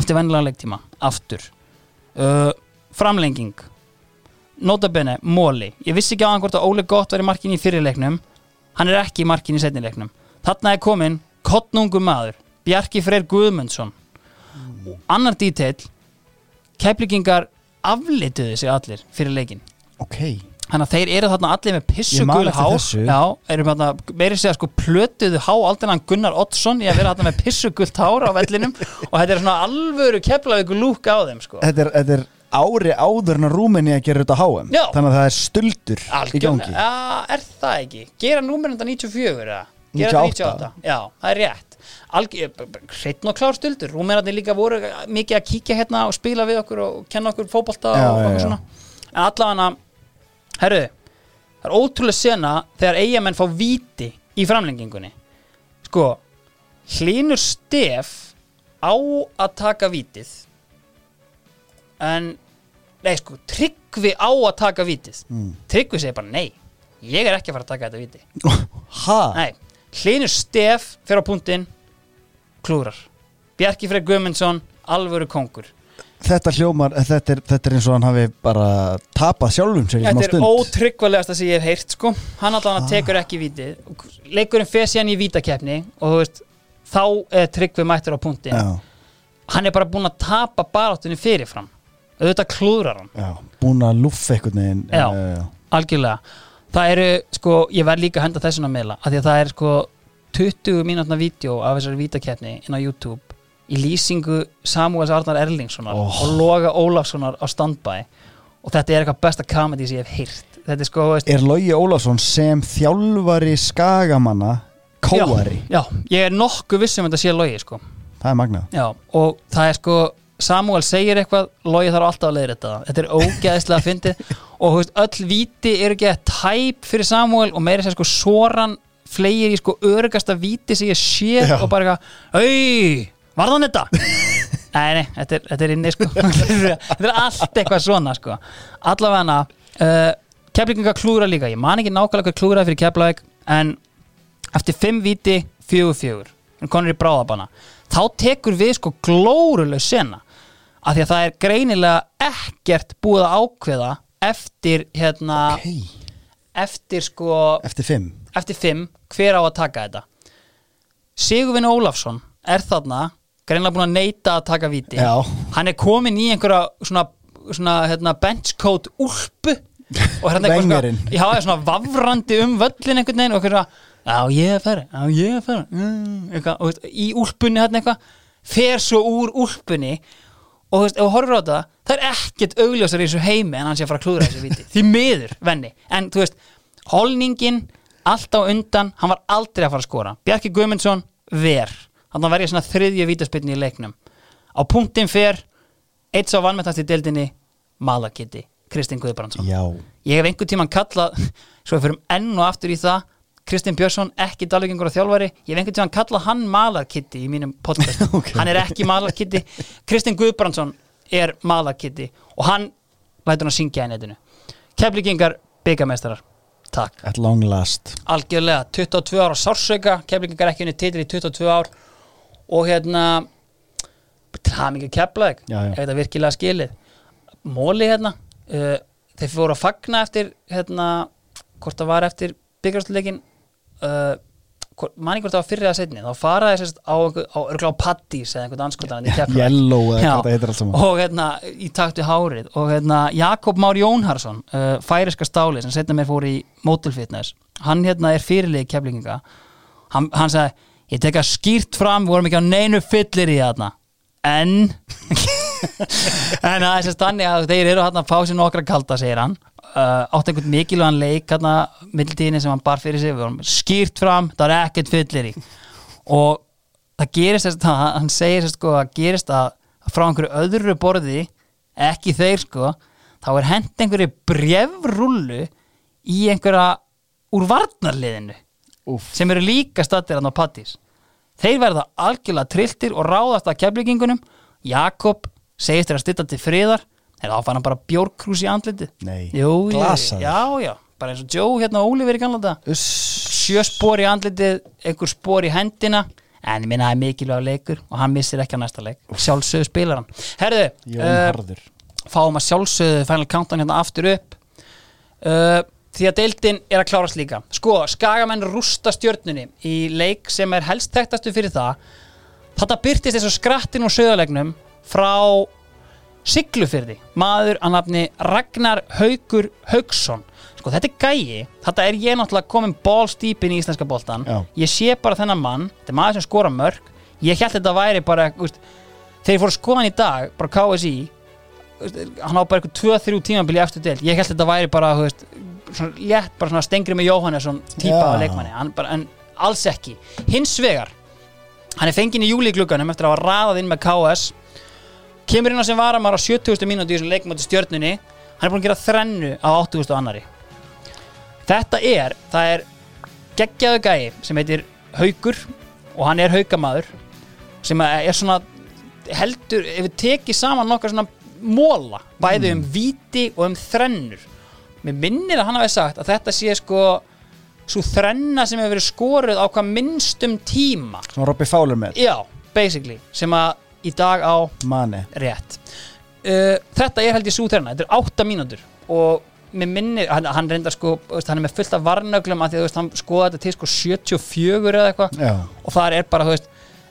eftir vennilega leiktíma aftur. Uh, framlenging notabene, móli ég vissi ekki á hann hvort að Óli Gott var í markin í fyrirleiknum hann er ekki í markin í setnileiknum þarna er komin kottnungu maður Bjarki Freyr Guðmundsson. Og annar dítill keflingingar aflituðu sig allir fyrir leikin ok. Þannig að þeir eru þarna allir með Ég pissugul þessu. Já, eru þarna, meiri segja sko plötuðu há aldeinan Gunnar Oddsson í að vera þarna með pissugult hár á vellinum. Og þetta er svona alvöru keflaðu lúk á þeim sko. Þetta er, þetta er ári áður en að Rúmeni að gera þetta HM Já. Þannig að það er stuldur í gangi ja, er það ekki? Gera númer þetta 94 eða? Gera 98. þetta 98? Já, það er rétt Hreitn og klár stuldur Rúmenarnir líka voru mikið að kíkja hérna og spila við okkur og kenna okkur fótbolta Já, og já, okkur já. svona En allavega, herru Það er ótrúlega sena þegar eigamenn fá víti í framlengingunni Sko Hlynur Stef á að taka vítið en nei sko, Tryggvi á að taka vítið Mm. Tryggvi segir bara nei ég er ekki að fara að taka þetta víti. Ha? nei, Hlynur Stef fyrir á punktinn klúrar Bjarki Freyr Guðmundsson, alvöru kongur. Þetta hljómar, þetta er, þetta er eins og hann hafi bara tapað sjálfum sér í smá Þetta er stund. ótryggvalegasta sem ég hef heyrt sko. hann allan að tekur ekki vítið. Leikurinn fer síðan í vítakeppni og þú veist þá er Tryggvi mættur á punktinn. Já, hann er bara búin að tapa baráttunni fyrirfram auðvitað klúðrar hann. Já, búin að lúffa einhvern veginn. Já. eh, algjörlega. Það eru sko, ég verð líka að henda þessuna meðla af því að það er sko 20 mínútna vídeo af þessari vítakeppni inn á YouTube í lýsingu Samuels Arnar Erlingssonar Oh. og Loga Ólafssonar á standby. Og þetta er eitthvað besta comedy sem ég hef heyrt. Þetta er sko, veist, Er Logi Ólafsson sem þjálfari skagamanna kóari? já, ég er nokkuð viss um að þetta sé logi sko. Það er magnað. Já, og það er sko Samuel segir eitthvað, Logi þarf alltaf að leiðir þetta þetta er ógeðislega fyndið. Og þú veist, öll víti eru ekki að tæp fyrir Samuel og meira sér sko Soran flegir í sko örugasta víti sem ég sé og bara eitthvað Auj, varðan þetta? nei, nei, þetta er, þetta er inni sko. Þetta er allt eitthvað svona sko. Allavega uh, keflinga klúra líka, ég man ekki nákvæmlega hvað klúra fyrir keflaug en eftir fimm víti, fjögur fjögur. Hann konur í bráðabana. Þá tekur við sko glóruleg sena af því að það er greinilega ekkert búið að ákveða eftir hérna Hei, eftir sko eftir fimm. eftir fimm, hver á að taka þetta. Sigurvin Ólafsson er þarna greinilega búin að neita að taka víti. Já. hann er komin í einhverja svona, svona hérna, benchcoat úlpu og hérna eitthvað svona, já, svona vafrandi um völlin einhvern veginn og eitthvað svona, já ég er færri já ég er færri. Mm, eitthvað, og, í úlpunni hérna eitthvað fer svo úr úlpunni og þú horfir á þetta það er ekkert augljósar í þessu heimi en hann sé að fara að klúðra þessu viti því miður, venni, en þú veist holningin, allt á undan hann var aldrei að fara að skora. Bjarki Guðmundsson, ver. Hann var verið svona þriðju vítaspilni í leiknum. Á punktin fer eitt sá vannmettast í deildinni Malakitti, Kristinn Guðbrandsson. Já, ég hef einhvern tímann kallað svo við fyrir enn og aftur í það Kristinn Björnsson, ekki dalvíkingur og þjálfari. Ég hef einhvern tímann kallað hann Malarkitti í mínum podcast, Ok. hann er ekki Malarkitti Kristinn Guðbrandsson er Malarkitti og hann lætur hann að syngja í netinu. Keflingingar byggameistarar, takk. At long last. Algjörlega, 22 ára sársauka. Keflingingar ekki unni titri í 22 ár. Og hérna það mikið keflaðið Já, já. ef þetta virkilega skilið? Móli hérna uh, þeir fóru að fagna eftir hérna, hvort það var eftir byggjastleikin uh, hvort það var fyrir að setni þá faraði sérst á, einhver- á, pattís eða einhvern anskotan og hérna í taktu hárið. Og hérna Jakob Már Jónharsson uh, færiska stáli sem setna mér fór í Motel Fitness hann hérna er fyrirlið keflinginga hann, hann sagði ég tek að skýrt fram, við vorum ekki á neinu fyllir í þarna. En en það er sérst þannig að þeir eru hérna að fá sér nokkra kalda segir hann uh, átt einhvern mikilvægan leik hérna mittiltíðinni sem hann bar fyrir sig. Við vorum skýrt fram, það er ekkert fyllir í. Og það gerist þess að hann segir þess sko að gerist að að frá einhverju öðru borði ekki þeir sko þá er hent einhverju brefrullu í einhverja úr varnarliðinu Úff. sem eru líka stattir hann á pattís þeir verða algjörlega trilltir og ráðast að keflingingunum Jakob segist þeirra stilla til friðar er þá fann hann bara bjórkrús í andlitið. Nei, Jú, ég- glasaður. já, já, bara eins og Joe hérna Óliver í ganlega Uss. sjö spór í andlitið, einhver spór í hendina. En ég minna það er mikilvæg leikur og hann missir ekki á næsta leik. Sjálfsögðu spilar hann. Herðu, Jón uh, Harður. fáum að sjálfsögðu Final Countdown hérna aftur upp. Uh, því að deildin er að klárast líka. Sko, skagamenn rústa stjörnunni í leik sem er helst þekktastu fyrir það. Þetta byrtist eins og skrattin og söðalegnum frá Siglufyrði, maður að nafni Ragnar Haugur Haugsson sko þetta er gæi, þetta er ég náttúrulega komin ballstýpin í íslenska boltan Já. ég sé bara þennan mann, þetta er maður sem skora mörg ég held þetta væri bara úst, þegar ég fór að skoða hann í dag, bara KSI úst, hann á bara eitthvað 2-3 tímabili eftir del, ég held þetta væri bara veist, svona létt, bara svona stengri með Jóhannesson típa af leikmanni, bara, en alls ekki. Hins vegar, hann er fenginn í júliglugganum eftir að hafa raðað inn með KS kemur inn á sem varamar á 70. mínúti í þessum leikmáti stjörnunni hann er búin að gera þrennu á 80. annari þetta er það er geggjaðu gæi sem heitir Haugur og hann er haugamaður sem er svona heldur, ef við tekið saman nokkar svona móla, bæði um víti og um þrennur mér minnir að hann hafi sagt að þetta sé sko svo þrenna sem hefur verið skoruð á hvað minnstum tíma Svona Robby Fowler með já, basically, sem að í dag á Mane rétt uh, þetta er held ég súþerna, þetta er 8 mínútur og mér minnir, hann, hann reyndar sko hann er með fullt af varnöglum að því að hann skoða þetta til sko 74 eða eitthvað og þar er bara, þú veist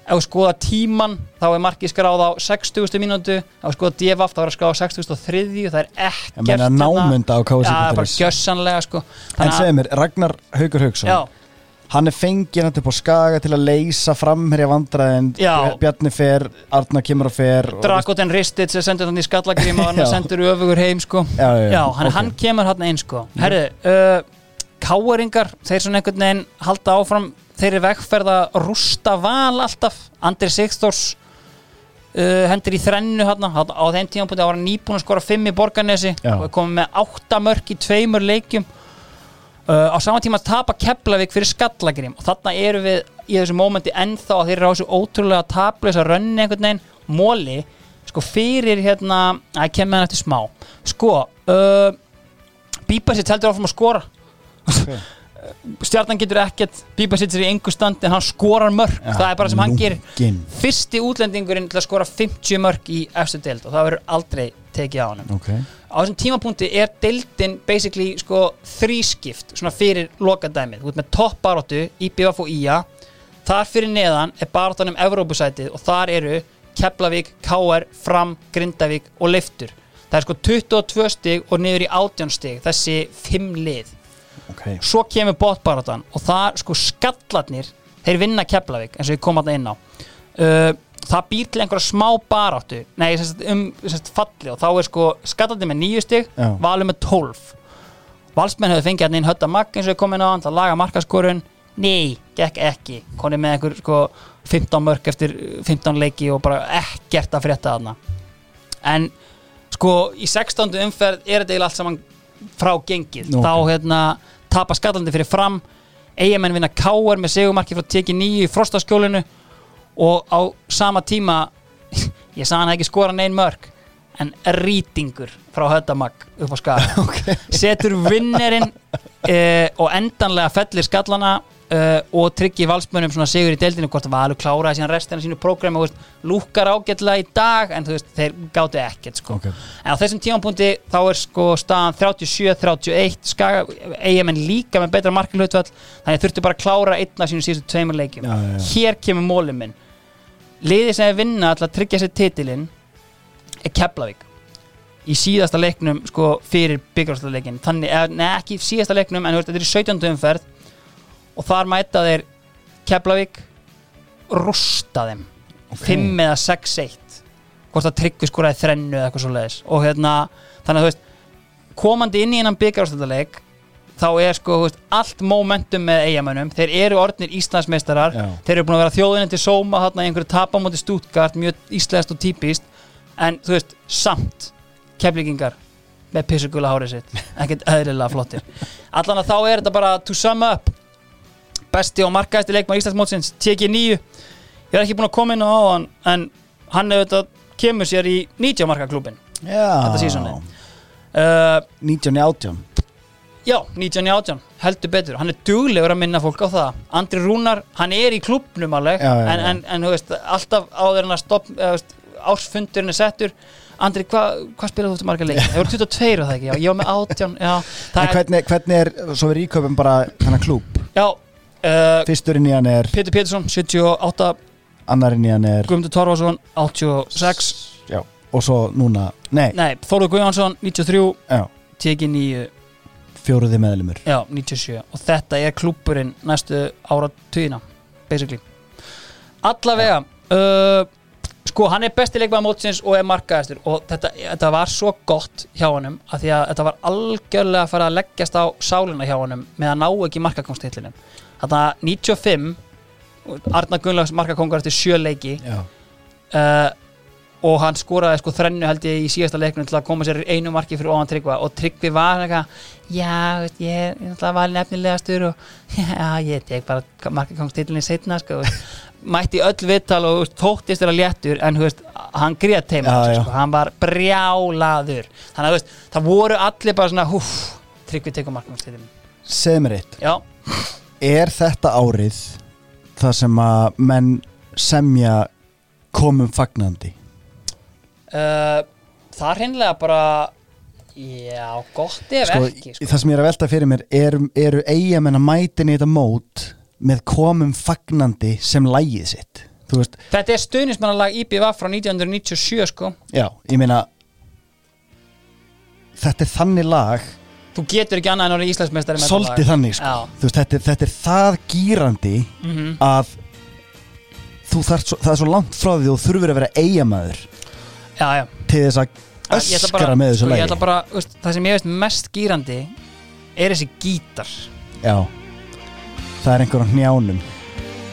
ef þú skoða tíman þá er markið skráð á 60. mínútu ef þú skoða DFF þá er það skráð á 63. það er ekkert Ég meina hérna- námunda á KFC.is. Já, bara gjössanlega sko En Þannig að- segðu mér, Ragnar Haugur Haugsson Hann er fengið hann upp á skaga til að leysa framherja vandræðin. Já. Bjarni fer, Arna kemur og fer Dragoten Ristits er sendur hann í skallagrím og hann sendur öfugur heim sko. Já, já, já, Já, hann, ok. hann kemur hann einn sko. Herðu, uh, káeringar þeir svona einhvern veginn halda áfram þeir eru vegferð að rústa val alltaf, Andri Sigþórs uh, hendur í þrennu hann á þeim tíma búin að var hann nýbúin að skora fimm í Borgarnesi og er komið með átta mörk í tveimur leikjum uh, á sama tíma tapa Keflavík fyrir Skallagrim og þarna eru við í þessu mómenti ennþá að þeir eru á þessu ótrúlega tablösa rönni einhvern veginn, móli sko fyrir hérna, að kemur hann eftir smá. Sko uh, Bíbasitt heldur áfram að skora. Ok. stjarnan getur ekkert Bíbasitt er í engu standi en hann skorar mörk. Já, það er bara sem hann lunginn. fyrsti útlendingurinn til að skora 50 mörk í efstu deild og það verður aldrei tekið á hann Ok, á þessum tímapunkti er deildin basically sko þrískipt svona fyrir lokadæmið, út með toppbaróttu í BF og IA þar fyrir neðan er baróttan um Evrópusætið og þar eru Keflavík, KR, Fram, Grindavík og Leiftur. Það er sko 22 stig og niður í 18 stig þessi 5 lið. Ok. Svo kemur botbaróttan og það sko skallarnir þeir vinna Keflavík eins og ég kom að inn á. Uh, það býr til einhverja smá baráttu. Nei, sagt, um sagt, falli og þá er sko skallarnir með nýju stig Já. valur með 12 valsmenn höfðu fengið hann inn hötta makk eins og ég kom inn á það laga markaskorun. Nei, gekk ekki. Konið með einhver sko 15 mörk eftir 15 leiki og bara ekkert að frétta þarna. En sko í 16. umferð er þetta eiginlega allt saman frá gengið. Nú, þá hérna tapa skallandi fyrir fram. Eigamenn vinna káar með segumarki frá teki nýju í frostaskjólinu og á sama tíma ég sagði hann ekki skora neinn mörk en rýtingur frá höndamag upp á skara okay. setur vinnerinn uh, og endanlega fellir skallana uh, og tryggir valsmönum svona sigur í deildinu hvort að Valur kláraði síðan restina sínu prógrami og lúkar ágætlega í dag en þú veist, þeir gáttu ekkert sko. Ok. en á þessum tímapunkti þá er sko staðan 37-31 skaga eigamenn líka með betra markilhutvall þannig þurftu bara að klára einn af sínu síðustu tveimur leikjum Já, já, já. hér kemur mólum liðið sem er vinna alltaf að tryggja sér titilinn er Keflavík. Í síðasta leiknum sko fyrir byggjárstaleikin þannig, eða, neða ekki síðasta leiknum en þetta er í 17. umferð. Og þar mæta þeir Keflavík rústa þeim. Ok. 5 eða 6-1 hvort það tryggvi skoraði þrennu eða eitthvað svo leiðis og hérna, þannig að þú veist komandi inn í einan byggjárstaleik þá er sko veist, allt momentum með eigamönnum, þeir eru orðnir Íslandsmeistarar. Já. þeir eru búin að vera þjóðinni til sóma þarna í einhverju tapamóti stútkart, mjög íslenskt og típist en þú veist, samt keflingingar með pissugula hárið sitt. Ekkert eðlilega flottir. Allan að þá er þetta bara to sum up. Besti og markaðasti leikmar Íslandsmótsins TG9 ég er ekki búin að koma inn á hann en hann hefur þetta kemur sér í 90 marka klubin Já. Þetta seasoni. uh, 1918 Já, 1918, heldur betur. Hann er duglegur að minna fólk á það. Andri Rúnar, hann er í klubnum alveg Já, já. En, en, en þú veist, alltaf áður en að stopp eða, veist, Ársfundurinn er settur. Andri, hvað hva spilaðu þú til marga leik? Það voru 22 og það ekki, já, ég var með 18 Já, En hvernig, hvernig er, svo við ríköpum bara þennan klúb Já, uh, Fyrsturinn í hann er, Pétur Pétursson, 78 annarinn í hann er Guðmundur Torfarsson, 86 Já, og svo núna, nei, Nei, Þóruð Guðjónsson, 93 já, Teki 9, fjóruði meðlumur já, 97 Og þetta er klúburinn næstu ára basically. Allavega uh, Sko, hann er besti leikmaður mótsins og er markaðastur. Og þetta, þetta var svo gott hjá honum að því að þetta var algjörlega að fara að leggjast á sálina hjá honum með að ná ekki markakomstillinu Þetta 95 Arna Gunnlaugs markakongur eftir sjö leiki. Já, uh, og hann skoraði sko þrennu held ég í síðasta leiknum til að koma sér einu marki fyrir ofan Tryggva. Og Tryggvi var eitthvað já, veist, ég er náttúrulega valin efnilegastur og já, ég tek bara markakongstilinni setna sko, mætti öll vittal og veist, þóttist þeirra léttur en veist, hann grét teima sko, hann var brjálaður. Þannig að það voru allir bara svona húf, Tryggvi tekur markakongstilinni segð mér eitt. Já, Er þetta árið það sem að menn semja komum fagnandi? Uh, það er hreinlega bara já, gott ef Sko, ekki sko. það sem ég er að velta fyrir mér eru, eru eigamenn að mætin í þetta mót með komum fagnandi sem lægið sitt veist, Þetta er stuðnismannalag IBV frá 1997 sko já, ég meina þetta er þannig lag Þú getur ekki annað en orðið Íslandsmeistari með svolítið lag. þannig sko. Veist, þetta, er- þetta er það gýrandi Mhm. að þú þarf það er svo langt frá því þú þurfur að vera eigamæður Já, já. Til þess að öskra með þessu sko, ætla bara, veist, það sem ég veist mest gýrandi er þessi gítar. Já, það er einhver á hnjánum.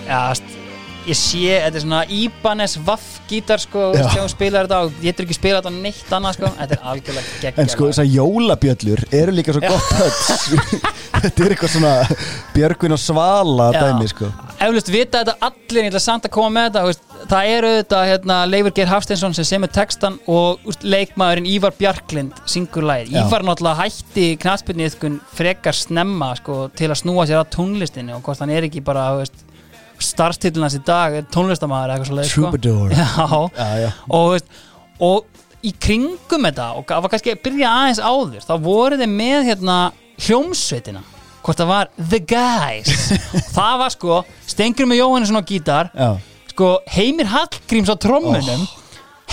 Já, ég sé, þetta er svona Ibanez Vaff gítar sko, hún spilar þetta og ég getur ekki spila þetta á neitt annað sko, þetta er algjörlega geggjað en sko þessar jólabjöllur eru líka svo gott þetta er eitthvað svona Björgvin og Svala Já. dæmi sko. Eflust vita þetta allir, ég ætla samt að koma með þetta veist, það eru þetta hérna, Leifur Geir Hafsteinsson sem semur textan og úst, leikmaðurinn Ívar Bjarklind syngur. Já. Ívar náttúrulega hætti knastbyrniðkun frekar snemma sko, til að snúa sér að tónlistinni og hvort hann er ekki bara veist, starfstillin hans í dag er tónlistamæður eða eitthvað svo leið Troubadour. Já, já, já. og, veist, og í kringum þetta og það var kannski að byrja aðeins áður þá voru þeir með hérna hljómsveitina hvort það var The Guys. Það var sko Stengur með Jóhannesson á gítar sko Heimir Hallgríms á trommunum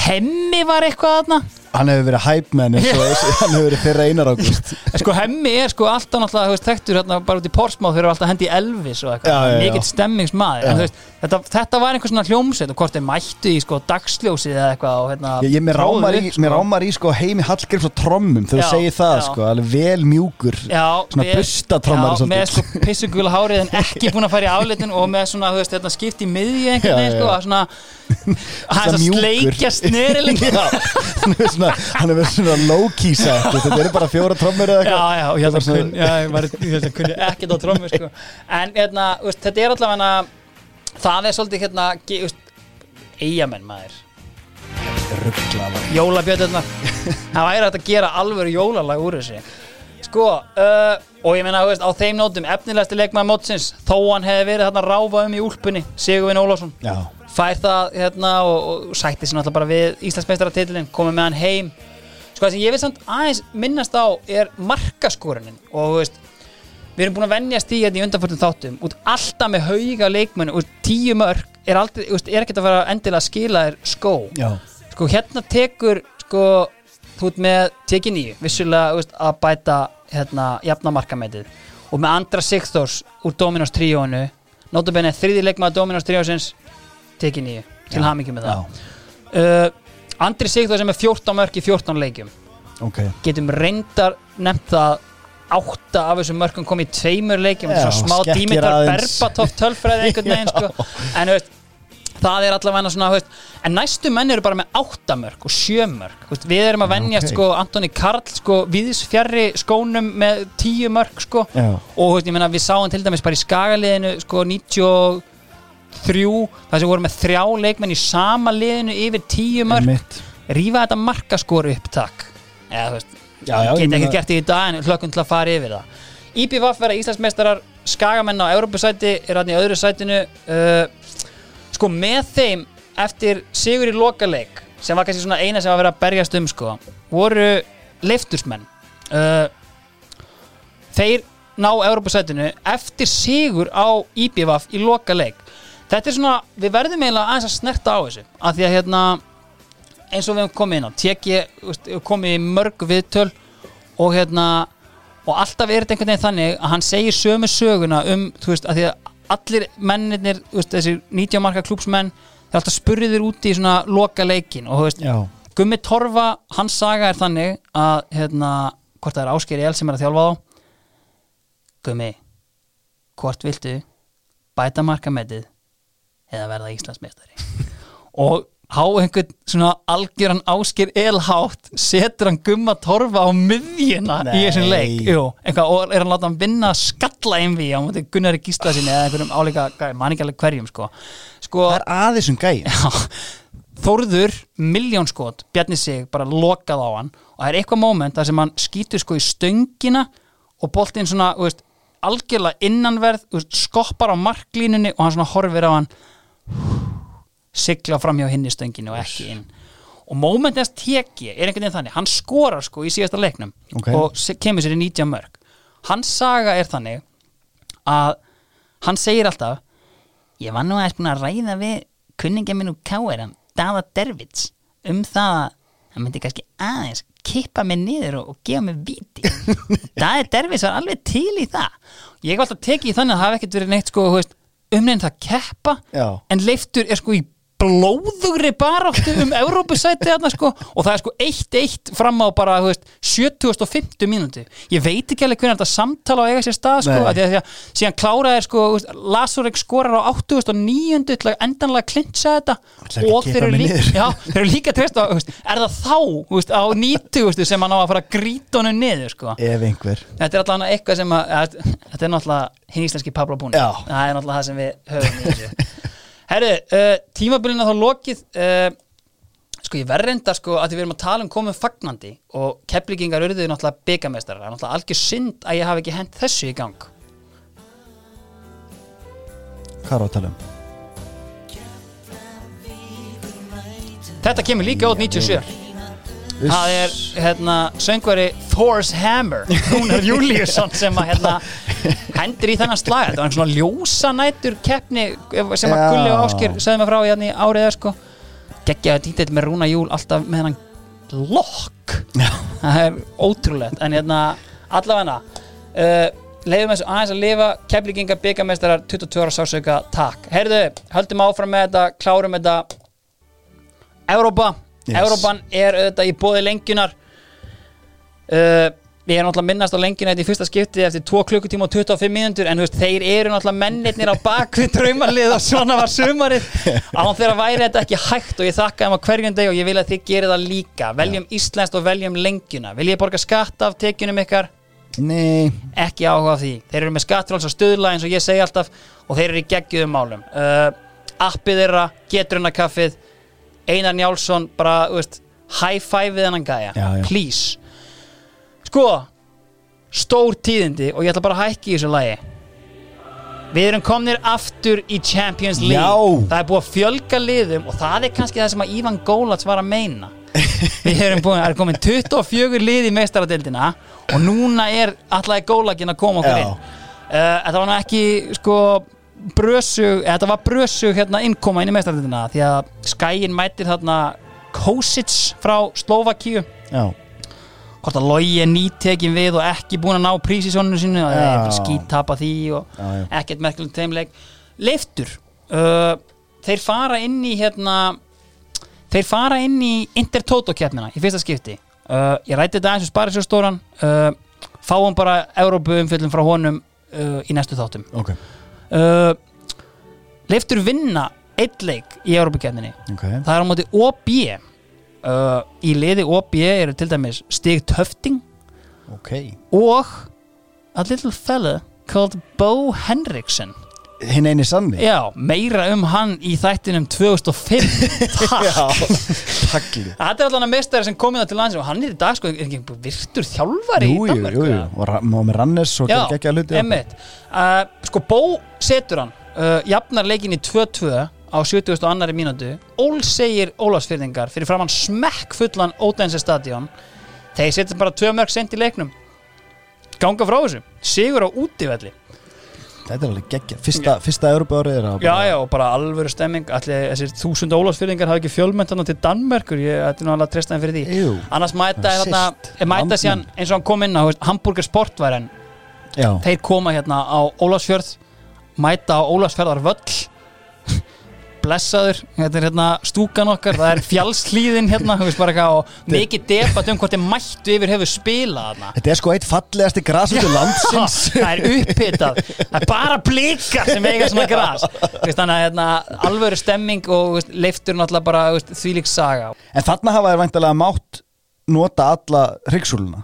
Hemmi var eitthvað þarna hann hefur verið hype man eins og hann hefur verið þeirra einar ágúst sko Hemmi er sko alltaf náttúrulega þú veist, þekktur hérna bara út í Porsmáð þegar alltaf hendi Elvis og eitthvað, mikill stemmingsmaður en, þú veist, þetta, þetta var einhver svona hljómsveit og hvort þeir mættu í sko dagsljósið eða eitthvað og hérna ég, ég mér, tróðu rámar í, sko. mér rámar í sko heimi Hallgríms og trommum þegar þú segir það já. sko alveg vel mjúkur Já, Svona bustatrommari já, með sko pissugula hárið en ekki búin að fara í aflitin og með svona, þú veist, þetta skipt í miðju Já, einhvern veginn, sko, að svona að já, Já, hann svona, hann hefur svona low-key set þetta eru bara fjóra trommur eða já, eitthvað. Já, ég held að kunni já, ég var, ég held að kunni ekkert á trommu, sko. En, hérna, veist, þetta er allavega það er svolítið, hérna, eigamenn maður. Rugglaðar jólabjöðunar það væri hægt að gera alvöru jólalag úr þessu. Sko uh, og ég meina á þeim nótum efnilegasti leikmaður mótsins þó hann hefði verið þarna að ráfa um í úlpunni Sigurvin Ólafsson. Já, fær það hérna og, og sætti sér náttúrulega bara við Íslandsmeistarartitlinn, komið með hann heim. Sko það sem ég vil samt aðeins minnast á er markaskorinin og veist, við erum búin að vennjast í hérna í undanfjörðum þáttum. Út alltaf með hauga leikmennu og tíu mörg er, aldrei, veist, er ekkert að fara endilega að skila þér skó. Já. sko hérna tekur sko þú ert með tekið nýju vissulega veist, að bæta hérna jafna markamætið og með andra sigþórs úr Dominós 3-ónu notabene þriðileikmaða Dominós 3-ósins tekin í til hamingjum með það. Uh, Andri Sigþór sem er 14 mörg í 14 leikjum. Okay. getum reyndar nefnt það átta af þessum mörgum komið í tveimur leikjum já, smá dímitar berbatótt tölfræði einhvern veginn sko. en veist, það er allavega svona veist, en næstu menn eru bara með áttamörg og sjömörg veist, við erum að vennja okay. sko, Antoni Karl sko, viðsfjari skónum með tíu mörg sko. og ég menna við sáum til dæmis bara í skagaliðinu sko, 90 þrjú, það sem voru með þrjá leikmenn í sama liðinu yfir tíu mörg rýfa þetta markaskoru upp takk. Eða þú veist, geta ekki að... gert í dag en hlökun til að fara yfir það. Íbífaf verða Íslandsmeistarar, skagamenn á Európusæti er hann í öðru sætinu. Uh, sko með þeim eftir Sigur í lokaleik sem var kannski svona eina sem var verið að berjast um sko, voru liftursmenn uh, þeir ná Európusætinu eftir Sigur á Íbífaf í lokaleik þetta er svona, við verðum eiginlega aðeins að snerta á þessu af því að hérna eins og við hefum komið inn á teki, komið í mörg viðtöl og hérna og alltaf er þetta einhvern veginn þannig að hann segir sömu söguna um þú veist, að því að allir mennirnir þú veist, þessi 90 marka klúpsmenn þeir alltaf spurðir út í svona loka leikin og þú veist, já, Gummi Torfa hans saga er þannig að hérna, hvort það er Áskeri El sem er að þjálfa þá. Gummi hvort viltu bæta markametið eða verða Íslandsmeistari. Og á einhvern svona algjöran ásker elhátt setur hann gumma torfa á miðjuna í Nei. þessum leik. Jú, eitthvað, og er hann láta hann vinna skalla einví á móti Gunnari Gísla sinni eða einhverjum álíka, mann ekki alveg hverjum sko, sko það er aðeins um gæi Þórður miljónskot Bjarni sig bara lokað á hann. Og það er eitthvað moment þar sem hann skýtur sko í stöngina og boltinn svona veist, algjörlega innanverð veist, skoppar á marklínunni og hann svona horfir á hann sigla fram hjá hinni stönginu og ekki inn. Og momentins teki er einhvern veginn þannig. Hann skorar sko í síðasta leiknum Ok. og kemur sér í 90 mörg hans saga er þannig að hann segir alltaf ég var nú aðeins búin að ræða við kunningja minn úr K.R. Dava Dervits um það að hann myndi kannski aðeins kippa mig niður og, og gefa mig viti. Daði Dervits var alveg til í það. Ég hef alltaf tekið í þannig að það hafi ekkert verið neitt sko, þú veist, umneinn það keppa Já. en leiftur er sko í blóðugri baráttu um Evrópusæti þarna sko. Og það er sko 1-1 fram á bara þú veist, 7050 mínúti ég veit ekki alveg hvernig þetta samtala á eiga sér stað sko að því að að síðan kláraði sko Lasurek skorar á 8009 til að endanlega klinsa þetta. Ætlar og þeir eru, líka, já, þeir eru líka á, þú veist, er það þá veist, á 90 sem hann á að fara að grýta honum niður sko? Ef einhver. Þetta er alltaf eitthvað sem að, að þetta er náttúrulega hinn íslenski Pablo Búni það er náttúrulega það sem við höfum í þessu Herðu, uh, tímabilina þá lokið uh, sko ég verð reynda sko að við erum að tala um komum fagnandi og keflingingar urðuðu náttúrulega byggamestrar það er náttúrulega algjör synd að ég hafi ekki hent þessu í gang. Hvað er á að tala um? Þetta kemur líka út 97 Það er hérna söngvari Thor's Hammer Rúnar Júliusson sem að hérna hendur í þennan slag. Þetta var einhvern svona ljósanætur keppni sem að. Gulli og Áskir sögðu mig frá í hérna í áriða sko. Geggjaði dítill með Rúnar Júl alltaf með hennan lokk. Það er ótrúlegt. En hérna allavega uh, leiðum þessu aðeins að lifa. Keflinginga byggamestrar 22 ára sásauka takk. Heyrðu, höldum áfram með þetta klárum þetta. Európa, Yes. Európan er auðvitað í bóði lengjunar. Uh, við erum náttúrulega minnast á lengjuna þetta í fyrsta skipti eftir 2 klukkutíma og 25 mínútur en veist, þeir eru náttúrulega mennirnir á bakvið draumalið og svona var sumarið. Án þeirra væri þetta ekki hægt og ég þakka þeim á hverjum deg og ég vil að þið gerir það líka. Veljum íslenskt og veljum lengjuna. Vil ég borga skatt af tekjunum ykkar? Nei, ekki áhuga því. Þeir eru með skattrálsa stuðla eins og ég segi alltaf og þeir eru í geggjum málum. Uh, appið þeirra, geturuna kaffið Einar Njálsson bara, veist, high five við hennan gæja Já, já. please sko, stór tíðindi og ég ætla bara að hækki í þessu lagi við erum komnir aftur í Champions League Já. það er búið að fjölga liðum og það er kannski það sem að Ivan Gólats var að meina við erum búin, það er komin 24 lið í meistaradildina og núna er alltaf Gólagin að koma okkur Já. inn uh, þetta var nú ekki sko brösug, þetta var brösug hérna innkoma inn í meistaradildina því að skæin mætir þarna Kosic frá Slovakíu já, hvort að Logi er nýtekin við og ekki búin að ná prísisónu sinu og það er Já. skýt tapa því og Já, já. ekkert merkilegt þeimleik leiftur uh, þeir fara inn í hérna þeir fara inn í Intertoto keppnina í fyrsta skipti. Uh, ég rætti þetta aðeins um sparisjóðstóran uh, fáum bara Európu umfyllum frá honum uh, í næstu þáttum. Ok, uh, leiftur vinna eitt leik í Európu keppninni ok. Það er á móti OB uh, í liði OB eru til dæmis Stig Töfting Ok, og a little fella called Bo Henriksen hinn eini sanni? Já, meira um hann í þættinum 2005 takk. Takli þetta er allan að mestari sem komið það til landsins og hann er í dag sko er ekki virtur þjálfari Jú, í jú, Danmörku jú, jú Og ra- og með Rannes og Já, geggja hluti emmitt uh, Sko, Bó setur hann uh, Jafnar leikin í 2-2 á 70. og annari mínútu. Ól segir Ólafsfyrðingar fyrir framann smekk fullan Ódense stadion. Þeir setja bara tvö mörg sent í leiknum. Ganga frá þessu. Sigur á útivelli Þetta er alveg geggja Fyrsta, fyrsta Európa árið er að Já, já, og bara alvöru stemming. Allir þessir þúsund Ólafsfyrðingar hafa ekki fjölmennt hann til Danmerkur. Ég ætti nú alveg að treysta þeim fyrir því. Jú, Annars mæta er þarna Mæta síðan eins og hann kom inn á Hamburger Sportværen já. Þeir koma hérna á Ólafsfjörð mæta á Ólafsfjörðar völl blessaður, þetta er hérna stúkan okkar, það er fjallslíðin hérna, og mikið debat um hvort þeir mættu yfir hefur spilað þarna. Þetta er sko eitt fallegasti grasvöldu landsins. það er upphitað. Það er bara blikar sem eiga svona veist, þannig að hérna, alvöru stemming og veist, leiftur náttúrulega bara veist, þvílík saga. En þarna hafa þær væntalega mátt nota alla hryggsúluna.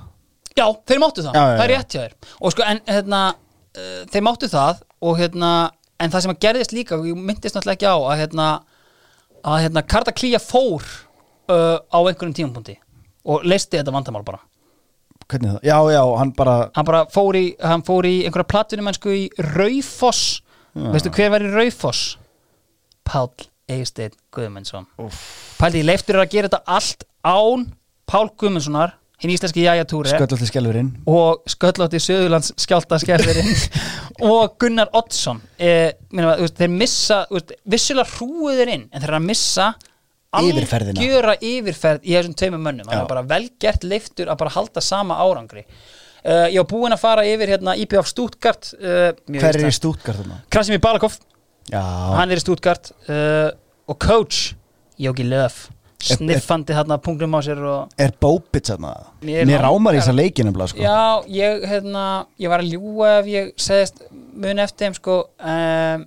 Já, þeir máttu það, Já, já, það er já. rétt hjá þér. Og sko, en hérna uh, þeir máttu það og hérna en það sem að gerðist líka, og ég myndist náttúrulega ekki á að hérna, að hérna Karta Klía fór uh, á einhverjum tímapunkti og leisti þetta vandamál bara. Hvernig það? Já, já, hann bara hann bara fór í, hann fór í einhverja platunum mennsku í Raufoss. Veistu hver var í Raufoss? Páll Eisteinn Guðmundsson. Pældi, leiftur er að gera þetta allt án Pál Guðmundssonar hinn íslenski Jæja Túri Sköllótti skjálfurinn og Sköllótti Söðurlands skjálta skjálfurinn og Gunnar Oddsson. E, minna, veist, þeir missa, veist, vissulega hrúiður inn en þeir að missa Yfirferðina. algjöra yfirferð í þessum tveimur mönnum. Það er bara velgert leiftur að bara halda sama árangri. Uh, ég var búinn að fara yfir hérna IPF Stuttgart uh, Hver er í stútkart þarna? Krasimir Balakov, Já, hann er í Stuttgart uh, og coach Jóki Löf sniffandi þarna punktum á sér og er Bópits þarna? Mér rámar í langar- þessa leikinu sko. Já, ég, hérna, ég var að ljúga ef ég segðist mun eftir sko um,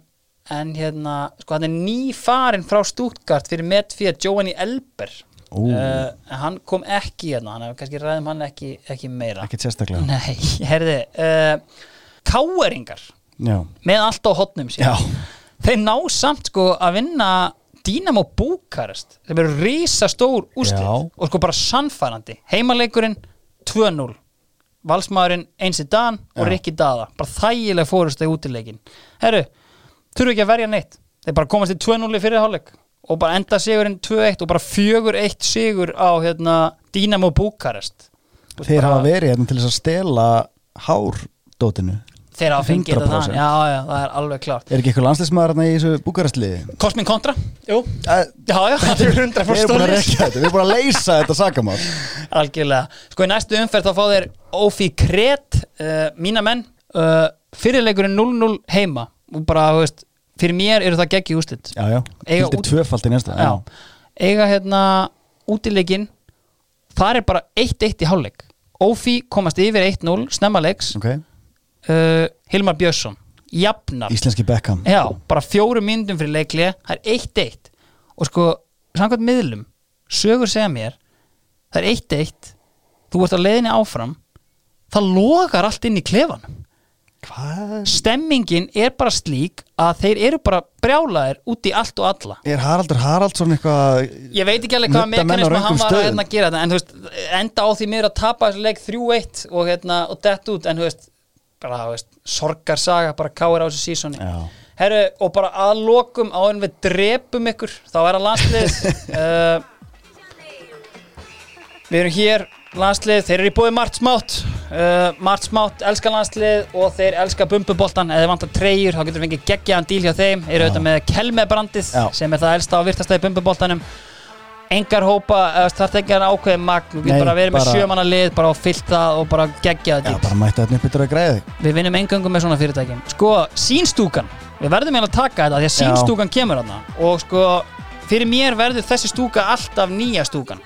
en hérna, sko hann er nýfarin frá Stuttgart fyrir metfíða Giovanni Elber Ú. uh, hann kom ekki hérna, hann hefur kannski ræðum hann ekki, ekki meira Ekkert sérstaklega Nei, herði uh, Káeringar Já, með allt á hotnum sér Já. þeir ná samt sko að vinna Dynamo Búkarest sem eru rísa stór úrslit Já. og sko bara sannfærandi. Heimaleikurinn 2-0 valsmaðurinn Einsi Dan og. Rikki Dada bara þægileg fórust í útileikin herru, þurfu ekki að verja neitt. Þeir bara komast í 2-0 í fyrir hálfleik og bara enda sigurinn 2-1 og bara 4-1 sigur á hérna, Dynamo Búkarest þeir hafa verið hérna til þess að stela hárdótinu þeir hafa fengið þetta 100%. þannig, já já, það er alveg klart Er ekki eitthvað landslismæður hérna í þessu búkarastliði? Kosmin kontra, jú. Eh, Já, já, það er 100% Við erum búin að stólis rekja þetta, við erum búin að leysa þetta sakamál. Algjörlega. Sko í næstu umferð þá fá þeir Ófi Kret uh, Mína menn. Uh, Fyrirleikurinn 0-0 heima. Og bara, þú veist, fyrir mér eru það geggi úslit Já, já, gildir út- tvöfald í næsta Já. Eiga hérna útileikin Það er bara 1-1 í hálfleik. Ófi komast yfir 1-0 Snemma leiks. Ok, uh, Hilmar Björnsson Jafnar íslenski Beckham. Já, bara fjórum myndum fyrir leikli Það er 1-1 Og sko, samkvæmt miðlum Sögur segja mér Það er 1-1 Þú ert á leiðinni áfram Það logar allt inn í klefanum. Hvað? Stemmingin er bara slík að þeir eru bara brjálaðir út í allt og alla. Er Haraldur Haraldsson eitthvað Ég veit ekki alveg hvað Nudda menn á mekanism röngum hann var að stöðum. hérna, gera þetta en þú veist, enda á því miður að tapa þessu leik 3-1 og, hérna, og dett út en þú veist, bara veist, sorgarsaga bara káir á þessu sísoni. Herru, og bara að lokum á en við drepum ykkur, þá er að landslið uh, Við erum hér landslið, þeir eru í bóði Mart Smátt. Uh, Mart Smátt elskar landslið og þeir elskar bumbuboltan eða vantar treyjur, þá getur við fengið geggjaðan díl hjá þeim. Eru auðvitað með Kelmebrandið sem er það elsta og virtasta í bumbuboltanum engar hópa, það er ekki ákveðið magn, við getum bara verið með sjömanna lið bara og fyllt það og bara geggjaða Já, díl bara mættu þetta upp yfir að græði. Við vinnum engöngum með svona fyrirtækjum sko, sínstúkan, við verðum eiginlega að taka þetta því að Já. sínstúkan kemur hana og sko, fyrir mér verður þessi stúka alltaf nýja stúkan.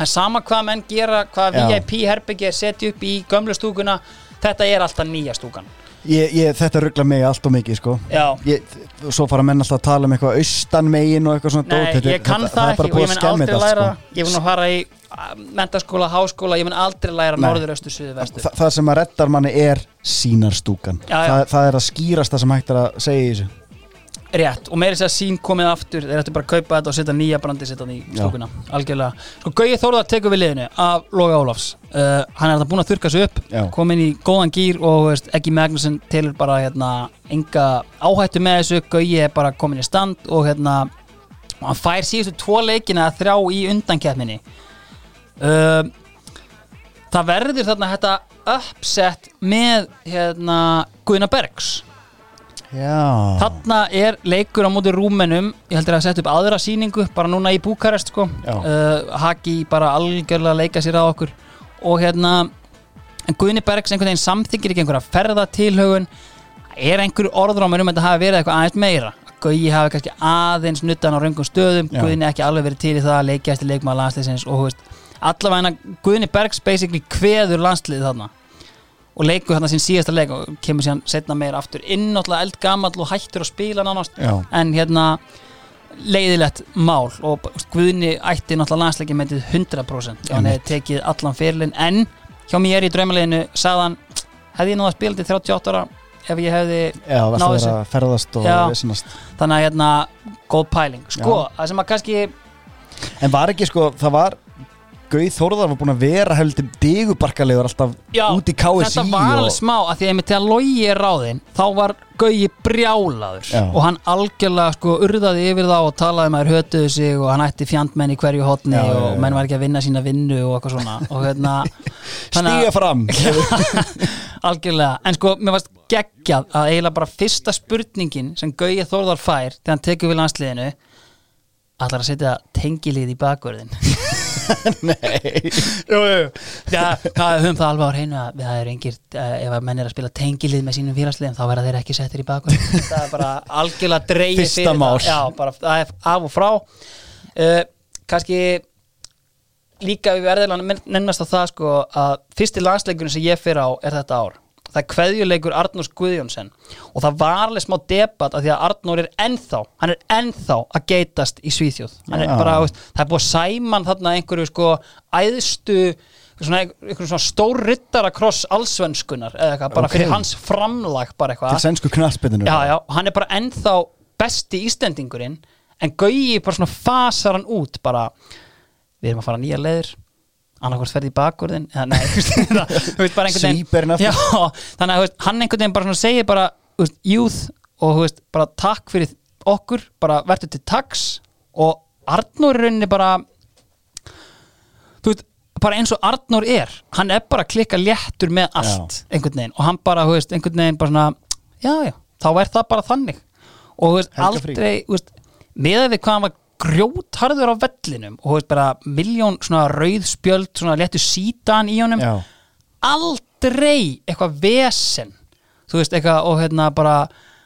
En sama hvað menn gera hvað Já. VIP herbyggi er setja upp í gömlu stúkuna þetta er alltaf nýja stúkan ég, ég, Þetta ruggla mig allt og mikið sko ég, Svo fara menn alltaf að tala um eitthvað austan megin og eitthvað svona nei, dót. Ég kann þetta- það, er ekki og ég skemma aldrei þetta, læra sko. ég mun að fara í uh, mentaskóla, háskóla ég mun aldrei læra Nei. norður, östu, suðu, vestu Þa, Það sem að reddar manni er sínarstúkan Já, já. það, það er að skýrasta sem hægt er að segja í þessu Rétt, og meiri sér að sín komið aftur þeir ættu bara að kaupa þetta og setja nýja brandi setja hann í Já. stúkuna, algjörlega. Sko Gauði Þórðar tekur við liðinu af Loga Ólafs. Uh, hann er þetta búin að þurka sig upp Já. komin í góðan gýr og veist, ekki Magnusson telur bara hérna, enga áhættu með þessu. Gauði er bara komin í stand og hérna og hann fær síðustu tvo leikina að þrjá í undankeppninni. Uh, það verður þarna þetta uppsett með hérna Guðna Bergs Já. Þarna er leikur á móti rúmenum. Ég heldur að setja upp aðra sýningu bara núna í Búkarest sko. Uh, Haki bara algjörlega leika sér að okkur. Og hérna Guðni Bergs einhvern veginn samþykir ekki einhverja ferðatilhaugun er einhver orðrámur um að þetta hafi verið eitthvað aðeins meira? Guði hafi kannski aðeins nuttan á raungum stöðum. Já. Guðni ekki alveg verið til í það að leikja eftir leikmaður landsliðsins. Og þú veist, allavega Guðni Bergs basically kveður landsliðið þarna og leikur þarna sín síðasta leik og kemur síðan setna meira aftur inn náttúrulega eldgamall og hættur að spila nánast Já. en hérna leiðilegt mál og Guðni ætti náttúrulega landsleiki með 100% ef hann hefði tekið allan fyrirlin en hjá mér í draumaleginu sagðan hefði ég náða að spila til 38 ára ef ég hefði Já, varst náð að þessu. og Já. þannig að hérna góð pæling sko, það sem að kannski En var ekki sko, það var Gauð Þórðar var búin að vera heldur digubarkalegur alltaf út í KSI þetta var alveg og... smá að því að þegar logi er ráðinn þá var Gauji brjálaður. Já. og hann algjörlega sko urðaði yfir þá og talaði um að þeir hötuðu sig og hann ætti fjandmenn í hverju hotni Já, já, og já. menn var ekki að vinna sína vinnu og eitthvað svona. Og hérna Stíga fram. Algjörlega, en sko mér varst geggjað að eiginlega bara fyrsta spurningin sem Gauji Þórðar fær þegar hann tekur við landsliðinu allar að setja tengilið í bakvörðin Nei. Jú, jú, Já, það höfum það alveg á hreinu að það er engir, uh, ef að menn er að spila tengilið með sínum félagsliðum þá verða þeir ekki settir í bakgrunn það er bara algjörlega dreigið Fyrsta mál. það Já, bara það er af og frá. Uh, kannski líka við verðum að nennast á það sko að fyrsti landsleikurinn sem ég fyrir á er þetta ár það er kveðjuleikur Arnórs Guðjónsson. Og það var alveg smá debatt af því að Arnór er ennþá, hann er ennþá að geitast í Svíþjóð. Er bara, það er búið að sæman þarna einhverju sko æðstu svona, einhverju svona stór rittara kross allsvenskunar eða eitthvað, bara Ok. fyrir hans framlag bara Til eitthvað knaspinu já, já, hann er bara ennþá besti Íslendingurinn en Gauji bara svona fasar hann út bara, við erum að fara nýja leiðir annarkvort ferði í bakvörðin eða nei, þú veist, það- þú veist bara einhvern Svíper hann aftur. já, þannig að hann einhvern veginn bara segir bara youth og veist, bara takk fyrir okkur, bara verður til taks og Arnór er rauninni bara þú veist, bara eins og Arnór er hann er bara klikka léttur með allt einhvern veginn og hann bara, þú veist, einhvern veginn bara svona, já, já, þá er það bara þannig. Og þú veist, aldrei þú veist, með við hvað hann var grjótharður á vellinum og veist, bara miljón svona rauð spjöld, svona léttu sítan í honum. Já, aldrei eitthvað vesen þú veist, eitthvað og hérna bara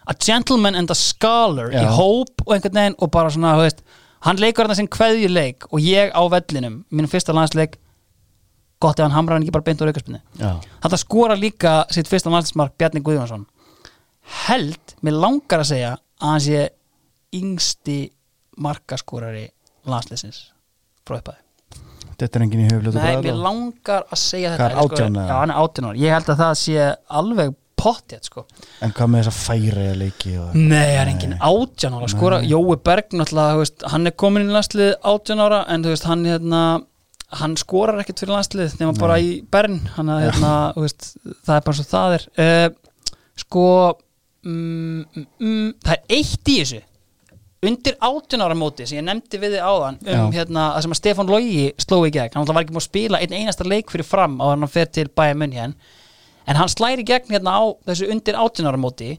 a gentleman and a scholar Já. í hóp og einhvern veginn og bara svona, þú veist hann leikur þarna sem kveðjuleik og ég á vellinum minn fyrsta landsleik gott ef hann hamrar hann ekki bara beint úr aukarspinni já. Þetta skora líka sitt fyrsta landsmark Bjarni Guðjónsson. Held, mér langar að segja að hann sé yngsti markaskorari landsleisins frá upphæði Þetta er enginn í höflu Nei, mér langar að segja þetta Hvað er sko, 18 eða? Já, hann er 18 ára Ég held að það sé alveg pottjætt sko. En hvað með þessa færi leiki og... Nei, það er engin 18 ára skora. Jói Berg náttúrulega, veist, hann er komin í landslið 18 ára en þú veist, hann hérna hann skorar ekkert fyrir landslið nema bara í Bern. Hann að hérna, veist, það er bara svo það er. Uh, sko mm, mm, mm, það er eitt í þessu undir 18 ára móti sem ég nefndi við þið áðan um hérna að sem að Stefán Logi sló í gegn, hann var ekki múið að spila einn einasta leik fyrir fram á hann fer til Bayern München. En hann slæri gegn hérna á þessu undir 18 ára móti.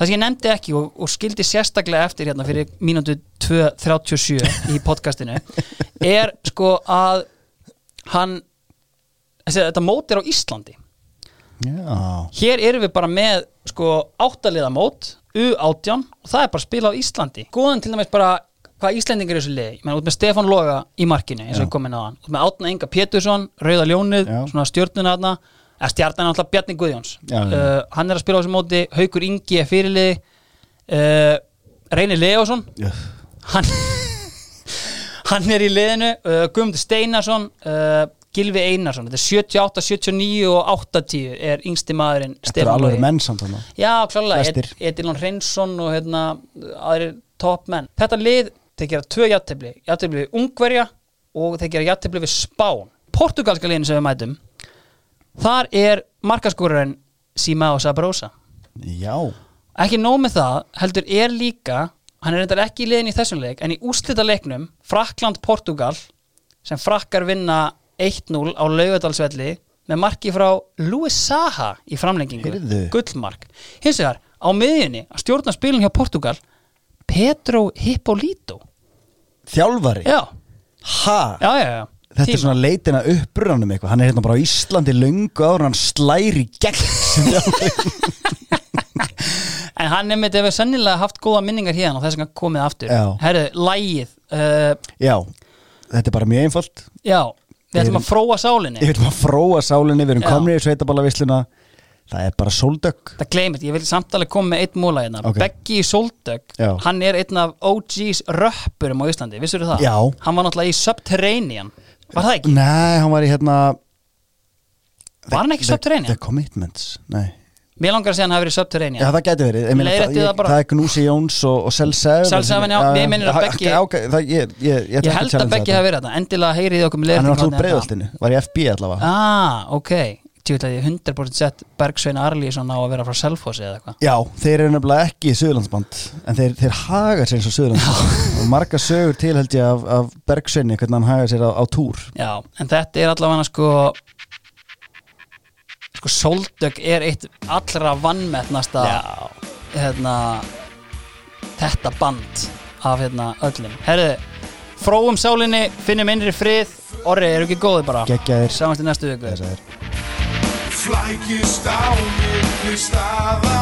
Það sem ég nefndi ekki og, og skildi sérstaklega eftir hérna fyrir mínútu 2.37 í podcastinu er sko að hann þetta mót er á Íslandi Já, hér erum við bara með sko áttaliða mót U18 og það er bara spila á Íslandi. Góðan til dæmis bara hvað Íslendingar er þessu liði, ég meina út með Stefán Loga í markinu eins og ég komin á hann, út með Átna Inga Pétursson Rauða Ljónið, Já. svona stjórnuna þarna. Eða stjarnan er alltaf Bjarni Guðjóns. Já. Uh, hann er að spila á þessu móti. Haukur Ingi er fyrirliði uh, Reynir Leósson. Já. hann hann er í liðinu. Uh, Guðmundur Steinarsson uh, Gilvi Einarsson, þetta er 78, 79 og 80 er yngsti maðurinn þetta er alveg menn samt þarna. Já, klálega, Edilon Reynsson og hérna, aðrir topp menn Þetta lið, þeir gera tvö játtöfli játtöfli við Ungverja og þeir gera játtöfli við Spán. Portugalska liðin sem við mætum þar er markaskorarinn Simao Sabrosa. Já, ekki nóg með það, heldur er líka hann er reyndar ekki í liðin í þessum leik en í úslita leiknum, Frakland-Portugal sem frakkar vinna 1-0 á laugadalsvelli með marki frá Luis Saha í framlengingu, Heyrðu. gullmark. Hins vegar, á miðjunni að stjórna spilin hjá Portugal Pedro Hippolito þjálfari? Já, Ha, já, já, já. þetta Tíma. er svona leitin að upprunanum eitthvað. Hann er hérna bara á Íslandi löngu áður en hann slæri gegn sem þjálfari. en hann þetta hefur sennilega haft góða minningar hérna og þess að komið aftur. Já. herru, lægið uh, Já, þetta er bara mjög einfalt. Já, við Við ætlum að fróa sálinni veit maður að fróa sálinni, við erum Já. komnir í sveitaballavisluna Það er bara sóldögg Það gleymit, ég vil samt alveg koma með einn múla hérna Ok. Beggi Soldögg, Já. hann er einn af OG's röppurum á Íslandi, vissur það? Já. Hann var náttúrulega í Subterranean Var það ekki? Nei, hann var í hérna Var hann ekki Subterranean? The Commitments, nei Mér langar að segja hann hafi verið Subterranean. Já, það gæti verið. Ég það, það er Gnúsi Jóns og, og Sel 7 Cell 7, já, mér minnir að Beggi- Ég, ég, ég, held að Beggi hafi verið þetta Endilega heyrið okkur með Hann er leiðréttingu alltaf þarna. breiðoltinu, var í FB allavega. Ah, ok. Tjóðlega ég 100% sett Bergsvein Arlísson á að vera frá Selfossi eða eitthvað. Já, þeir eru nefnilega ekki Suðurlandsband En þeir, þeir haga sér eins og Suðurlandsband. Og marga sögur til held ég af, af Bergsveini Hvernig hann haga sér á, á túr. Já, en þetta er allavega sko sko Soldök er eitt allra vannmettnasta hérna þetta band af hérna öllum. Herðu, fróum sálinni finnum innri frið. Orri, eru ekki góði bara? Geggjaðir. Sáumst í næstu viku. Flækist á milli staða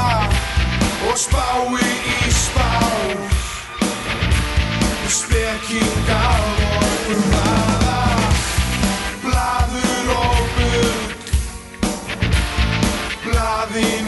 og spái í spá Spekingar og umræða living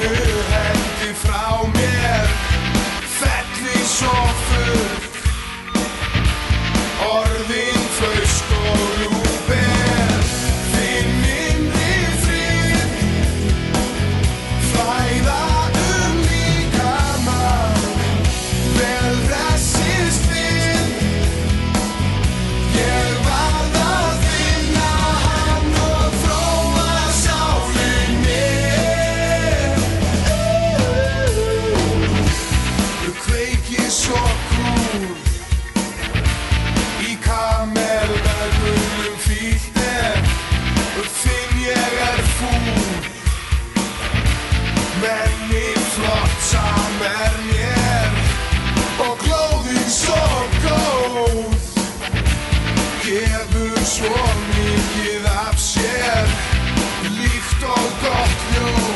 svo mikið af sér líkt og gott ljó